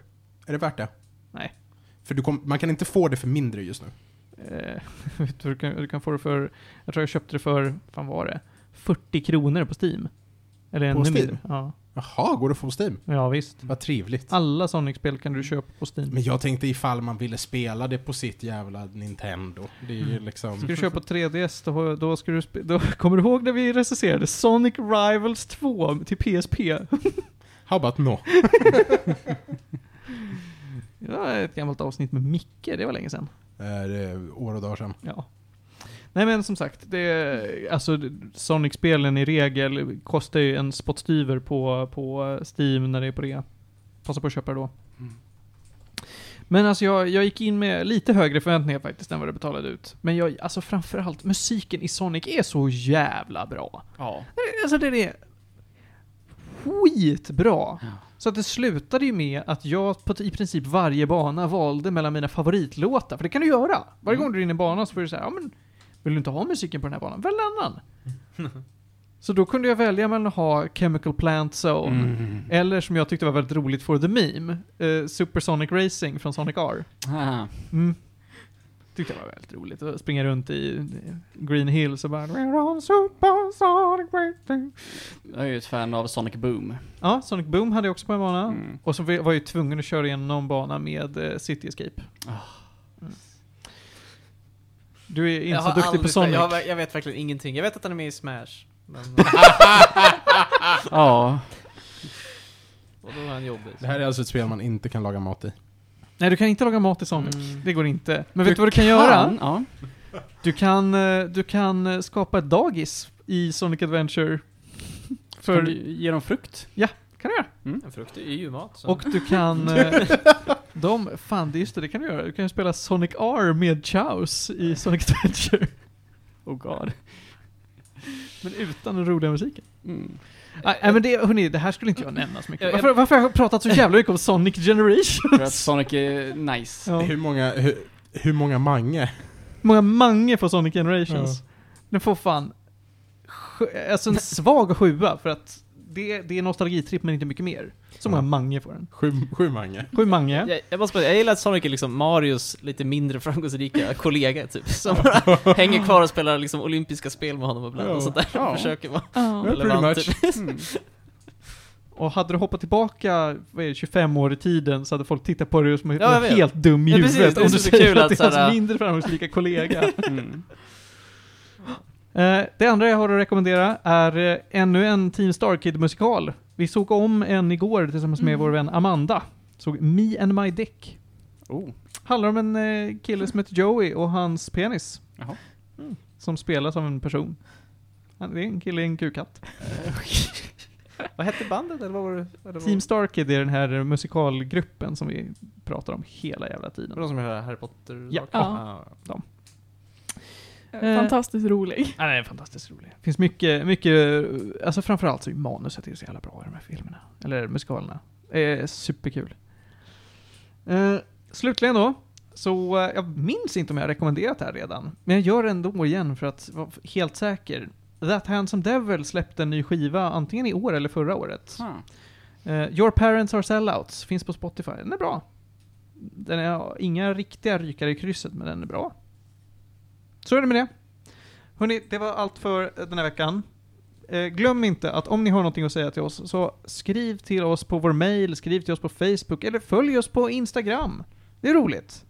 [SPEAKER 3] Är det värt det?
[SPEAKER 1] Nej.
[SPEAKER 3] För du kom, man kan inte få det för mindre just nu.
[SPEAKER 1] Eh, vet du, kan, du kan få det för, jag tror jag köpte det för, vad var det? 40 kronor på Steam. Eller
[SPEAKER 3] På
[SPEAKER 1] ännu
[SPEAKER 3] Steam?
[SPEAKER 1] mindre. Ja.
[SPEAKER 3] Jaha, går det att få på Steam?
[SPEAKER 1] ja, visst.
[SPEAKER 3] Vad trevligt.
[SPEAKER 1] Alla Sonic-spel kan du köpa på Steam.
[SPEAKER 3] Men jag tänkte ifall man ville spela det på sitt jävla Nintendo. Det är ju
[SPEAKER 1] Mm.
[SPEAKER 3] liksom...
[SPEAKER 1] Ska du köpa 3DS, då, då ska du då, Kommer du ihåg när vi recenserade Sonic Rivals 2 till PSP?
[SPEAKER 3] How about no?
[SPEAKER 1] Det var ett gammalt avsnitt med Micke, det var länge sedan.
[SPEAKER 3] Det är år och dagar sedan.
[SPEAKER 1] Ja. Nej men som sagt, det, alltså Sonic-spelen i regel kostar ju en spottstyver på, på Steam när det är på det. Passa på att köpa det då.
[SPEAKER 2] Mm.
[SPEAKER 1] Men alltså jag, jag gick in med lite högre förväntningar faktiskt än vad det betalade ut. Men jag, alltså framförallt, musiken i Sonic är så jävla bra.
[SPEAKER 2] Ja.
[SPEAKER 1] Alltså det är skitbra.
[SPEAKER 2] Ja.
[SPEAKER 1] Så att det slutade ju med att jag på i princip varje bana valde mellan mina favoritlåtar. För det kan du göra. Varje
[SPEAKER 2] Mm.
[SPEAKER 1] gång du är inne i banan så får du säga, ja men vill du inte ha musiken på den här banan? Välj en annan. så då kunde jag välja mellan att ha Chemical Plant Zone,
[SPEAKER 2] Mm.
[SPEAKER 1] eller som jag tyckte var väldigt roligt for the meme, eh, Supersonic Racing från Sonic R.
[SPEAKER 2] Ah.
[SPEAKER 1] Mm. Tyckte det var väldigt roligt att springa runt i Green Hills och bara We're on Supersonic Racing.
[SPEAKER 2] Jag är ju ett fan av Sonic Boom.
[SPEAKER 1] Ja, Sonic Boom hade jag också på en bana.
[SPEAKER 2] Mm.
[SPEAKER 1] Och så var jag ju tvungen att köra igenom någon bana med eh, City Escape.
[SPEAKER 2] Ah.
[SPEAKER 1] Du är inte
[SPEAKER 5] Jag
[SPEAKER 1] så duktig på Sonic.
[SPEAKER 5] Jag, jag vet verkligen ingenting. Jag vet att han är med i Smash. Men,
[SPEAKER 2] Ja.
[SPEAKER 5] och då är han jobbig.
[SPEAKER 3] Det här är alltså ett spel man inte kan laga mat i.
[SPEAKER 1] Nej, du kan inte laga mat i Sonic.
[SPEAKER 5] Mm.
[SPEAKER 1] Det går inte. Men vet du vad du kan göra?
[SPEAKER 2] Ja.
[SPEAKER 1] Du kan, eh, du kan eh, skapa ett dagis i Sonic Adventure.
[SPEAKER 2] För...
[SPEAKER 1] För,
[SPEAKER 2] Ge dem frukt.
[SPEAKER 1] Kan du göra.
[SPEAKER 5] En frukt är ju mat. Så.
[SPEAKER 1] Och du kan... eh, de, fan, det just det, det kan du göra. Du kan ju spela Sonic R med Chows i Sonic Adventure.
[SPEAKER 2] Oh god.
[SPEAKER 1] Men utan den roliga musiken.
[SPEAKER 2] Mm.
[SPEAKER 1] Nej, nej, men det, hörni, det här skulle inte jag nämna så mycket. Varför, varför har jag pratat så jävla mycket om Sonic Generation?
[SPEAKER 2] För att Sonic är nice.
[SPEAKER 1] Ja.
[SPEAKER 3] Hur många, hur, hur många mange?
[SPEAKER 1] Hur många mange får Sonic Generations? Den får fan... Alltså en svag sjua, för att det, det är nostalgitripp men inte mycket mer. Så många
[SPEAKER 3] Ja.
[SPEAKER 1] mange får den.
[SPEAKER 3] Sju, sju mange?
[SPEAKER 1] Sju mange.
[SPEAKER 5] Jag, jag, måste bara, jag gillar att Sonic är liksom Marios lite mindre framgångsrika kollega typ. Som bara hänger kvar och spelar liksom olympiska spel med honom ibland
[SPEAKER 3] Ja.
[SPEAKER 5] och sånt där.
[SPEAKER 2] Ja.
[SPEAKER 5] Försöker vara
[SPEAKER 4] Ja.
[SPEAKER 3] Pretty
[SPEAKER 5] relevant typ.
[SPEAKER 2] Mm.
[SPEAKER 1] Och hade du hoppat tillbaka vad är det, 25 år i tiden så hade folk tittat på dig som
[SPEAKER 5] Ja,
[SPEAKER 1] helt dum i
[SPEAKER 5] Ja,
[SPEAKER 1] huvudet.
[SPEAKER 5] precis, det är
[SPEAKER 1] om du
[SPEAKER 5] så
[SPEAKER 1] säger
[SPEAKER 5] kul
[SPEAKER 1] att,
[SPEAKER 5] att
[SPEAKER 1] det är hans
[SPEAKER 5] såhär-
[SPEAKER 1] mindre framgångsrika kollega.
[SPEAKER 2] Mm.
[SPEAKER 1] Eh, det andra jag har att rekommendera är eh, ännu en Team Starkid-musikal. Vi såg om en igår tillsammans med
[SPEAKER 4] Mm.
[SPEAKER 1] vår vän Amanda. Såg Me and My Dick.
[SPEAKER 2] Oh.
[SPEAKER 1] Handlar om en eh, kille som heter Joey och hans penis.
[SPEAKER 2] Jaha.
[SPEAKER 1] Mm. Som spelas av en person. Han det är en kille i en kukatt.
[SPEAKER 5] Vad hette bandet eller vad var det? Vad det?
[SPEAKER 1] Team Starkid är den här musikalgruppen som vi pratar om hela jävla tiden.
[SPEAKER 5] de som gör Harry Potter?
[SPEAKER 1] Ja.
[SPEAKER 4] Ja.
[SPEAKER 5] Ah.
[SPEAKER 1] Eh.
[SPEAKER 4] Fantastiskt rolig.
[SPEAKER 1] Ja, den är fantastiskt rolig. Det finns mycket, mycket, alltså framförallt så är manuset är så jävla bra i de här filmerna. Eller musikalerna. Det är superkul. Eh, slutligen då, så eh, jag minns inte om jag har rekommenderat det här redan. Men jag gör det ändå igen för att vara helt säker. That Handsome Devil släppte en ny skiva antingen i år eller förra året. Eh, Your Parents Are Sellouts finns på Spotify. Den är bra. Den är inga riktiga rykare i krysset, men den är bra. Så är det med det. Hörni, det var allt för den här veckan. Eh, glöm inte att om ni har någonting att säga till oss, så skriv till oss på vår mail, skriv till oss på Facebook, eller följ oss på Instagram. Det är roligt.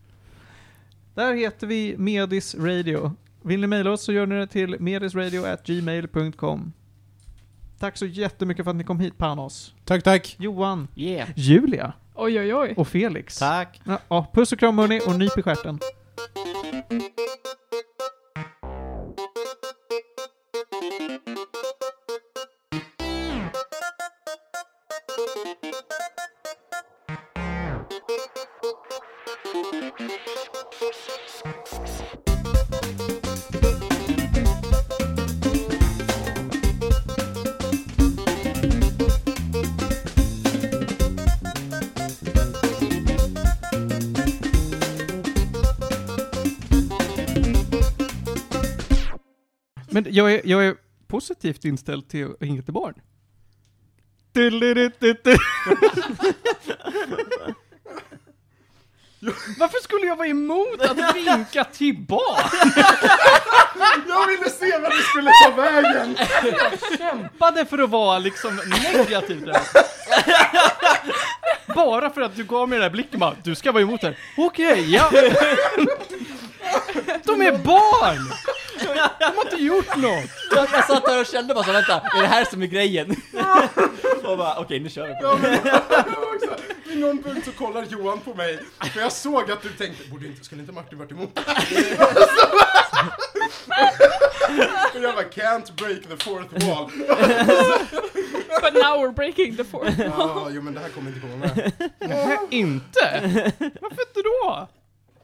[SPEAKER 1] Där heter vi Medis Radio. Vill ni mejla oss så gör ni det till medisradio.gmail.com. Tack så jättemycket för att ni kom hit Panos.
[SPEAKER 3] Tack, tack!
[SPEAKER 1] Johan,
[SPEAKER 2] Yeah.
[SPEAKER 1] Julia
[SPEAKER 4] Oj, oj, oj.
[SPEAKER 1] och Felix.
[SPEAKER 5] Tack.
[SPEAKER 1] Ja, ja, puss och kram hörni och nyp i stjärten. Jag är, jag är positivt inställd till att hinka till barn. Varför skulle jag vara emot att vinka till barn?
[SPEAKER 3] Jag ville se vad det skulle ta vägen!
[SPEAKER 1] Kämpade för att vara liksom negativ där. Bara för att du gav mig den där blicken bara, du ska vara emot det här. Okej, ja. De är barn! De har inte gjort något.
[SPEAKER 2] Jag, jag satt där och kände bara så, vänta, är det här som är grejen? och bara, okej nu kör vi på det.
[SPEAKER 3] någon punkt så kollar Johan på mig, för jag såg att du tänkte, borde inte, skulle inte Martin varit emot det?" Och jag bara, can't break the fourth wall.
[SPEAKER 4] But now we're breaking the fourth.
[SPEAKER 3] Ja, jo men det här kommer inte komma med.
[SPEAKER 1] inte? Varför inte då?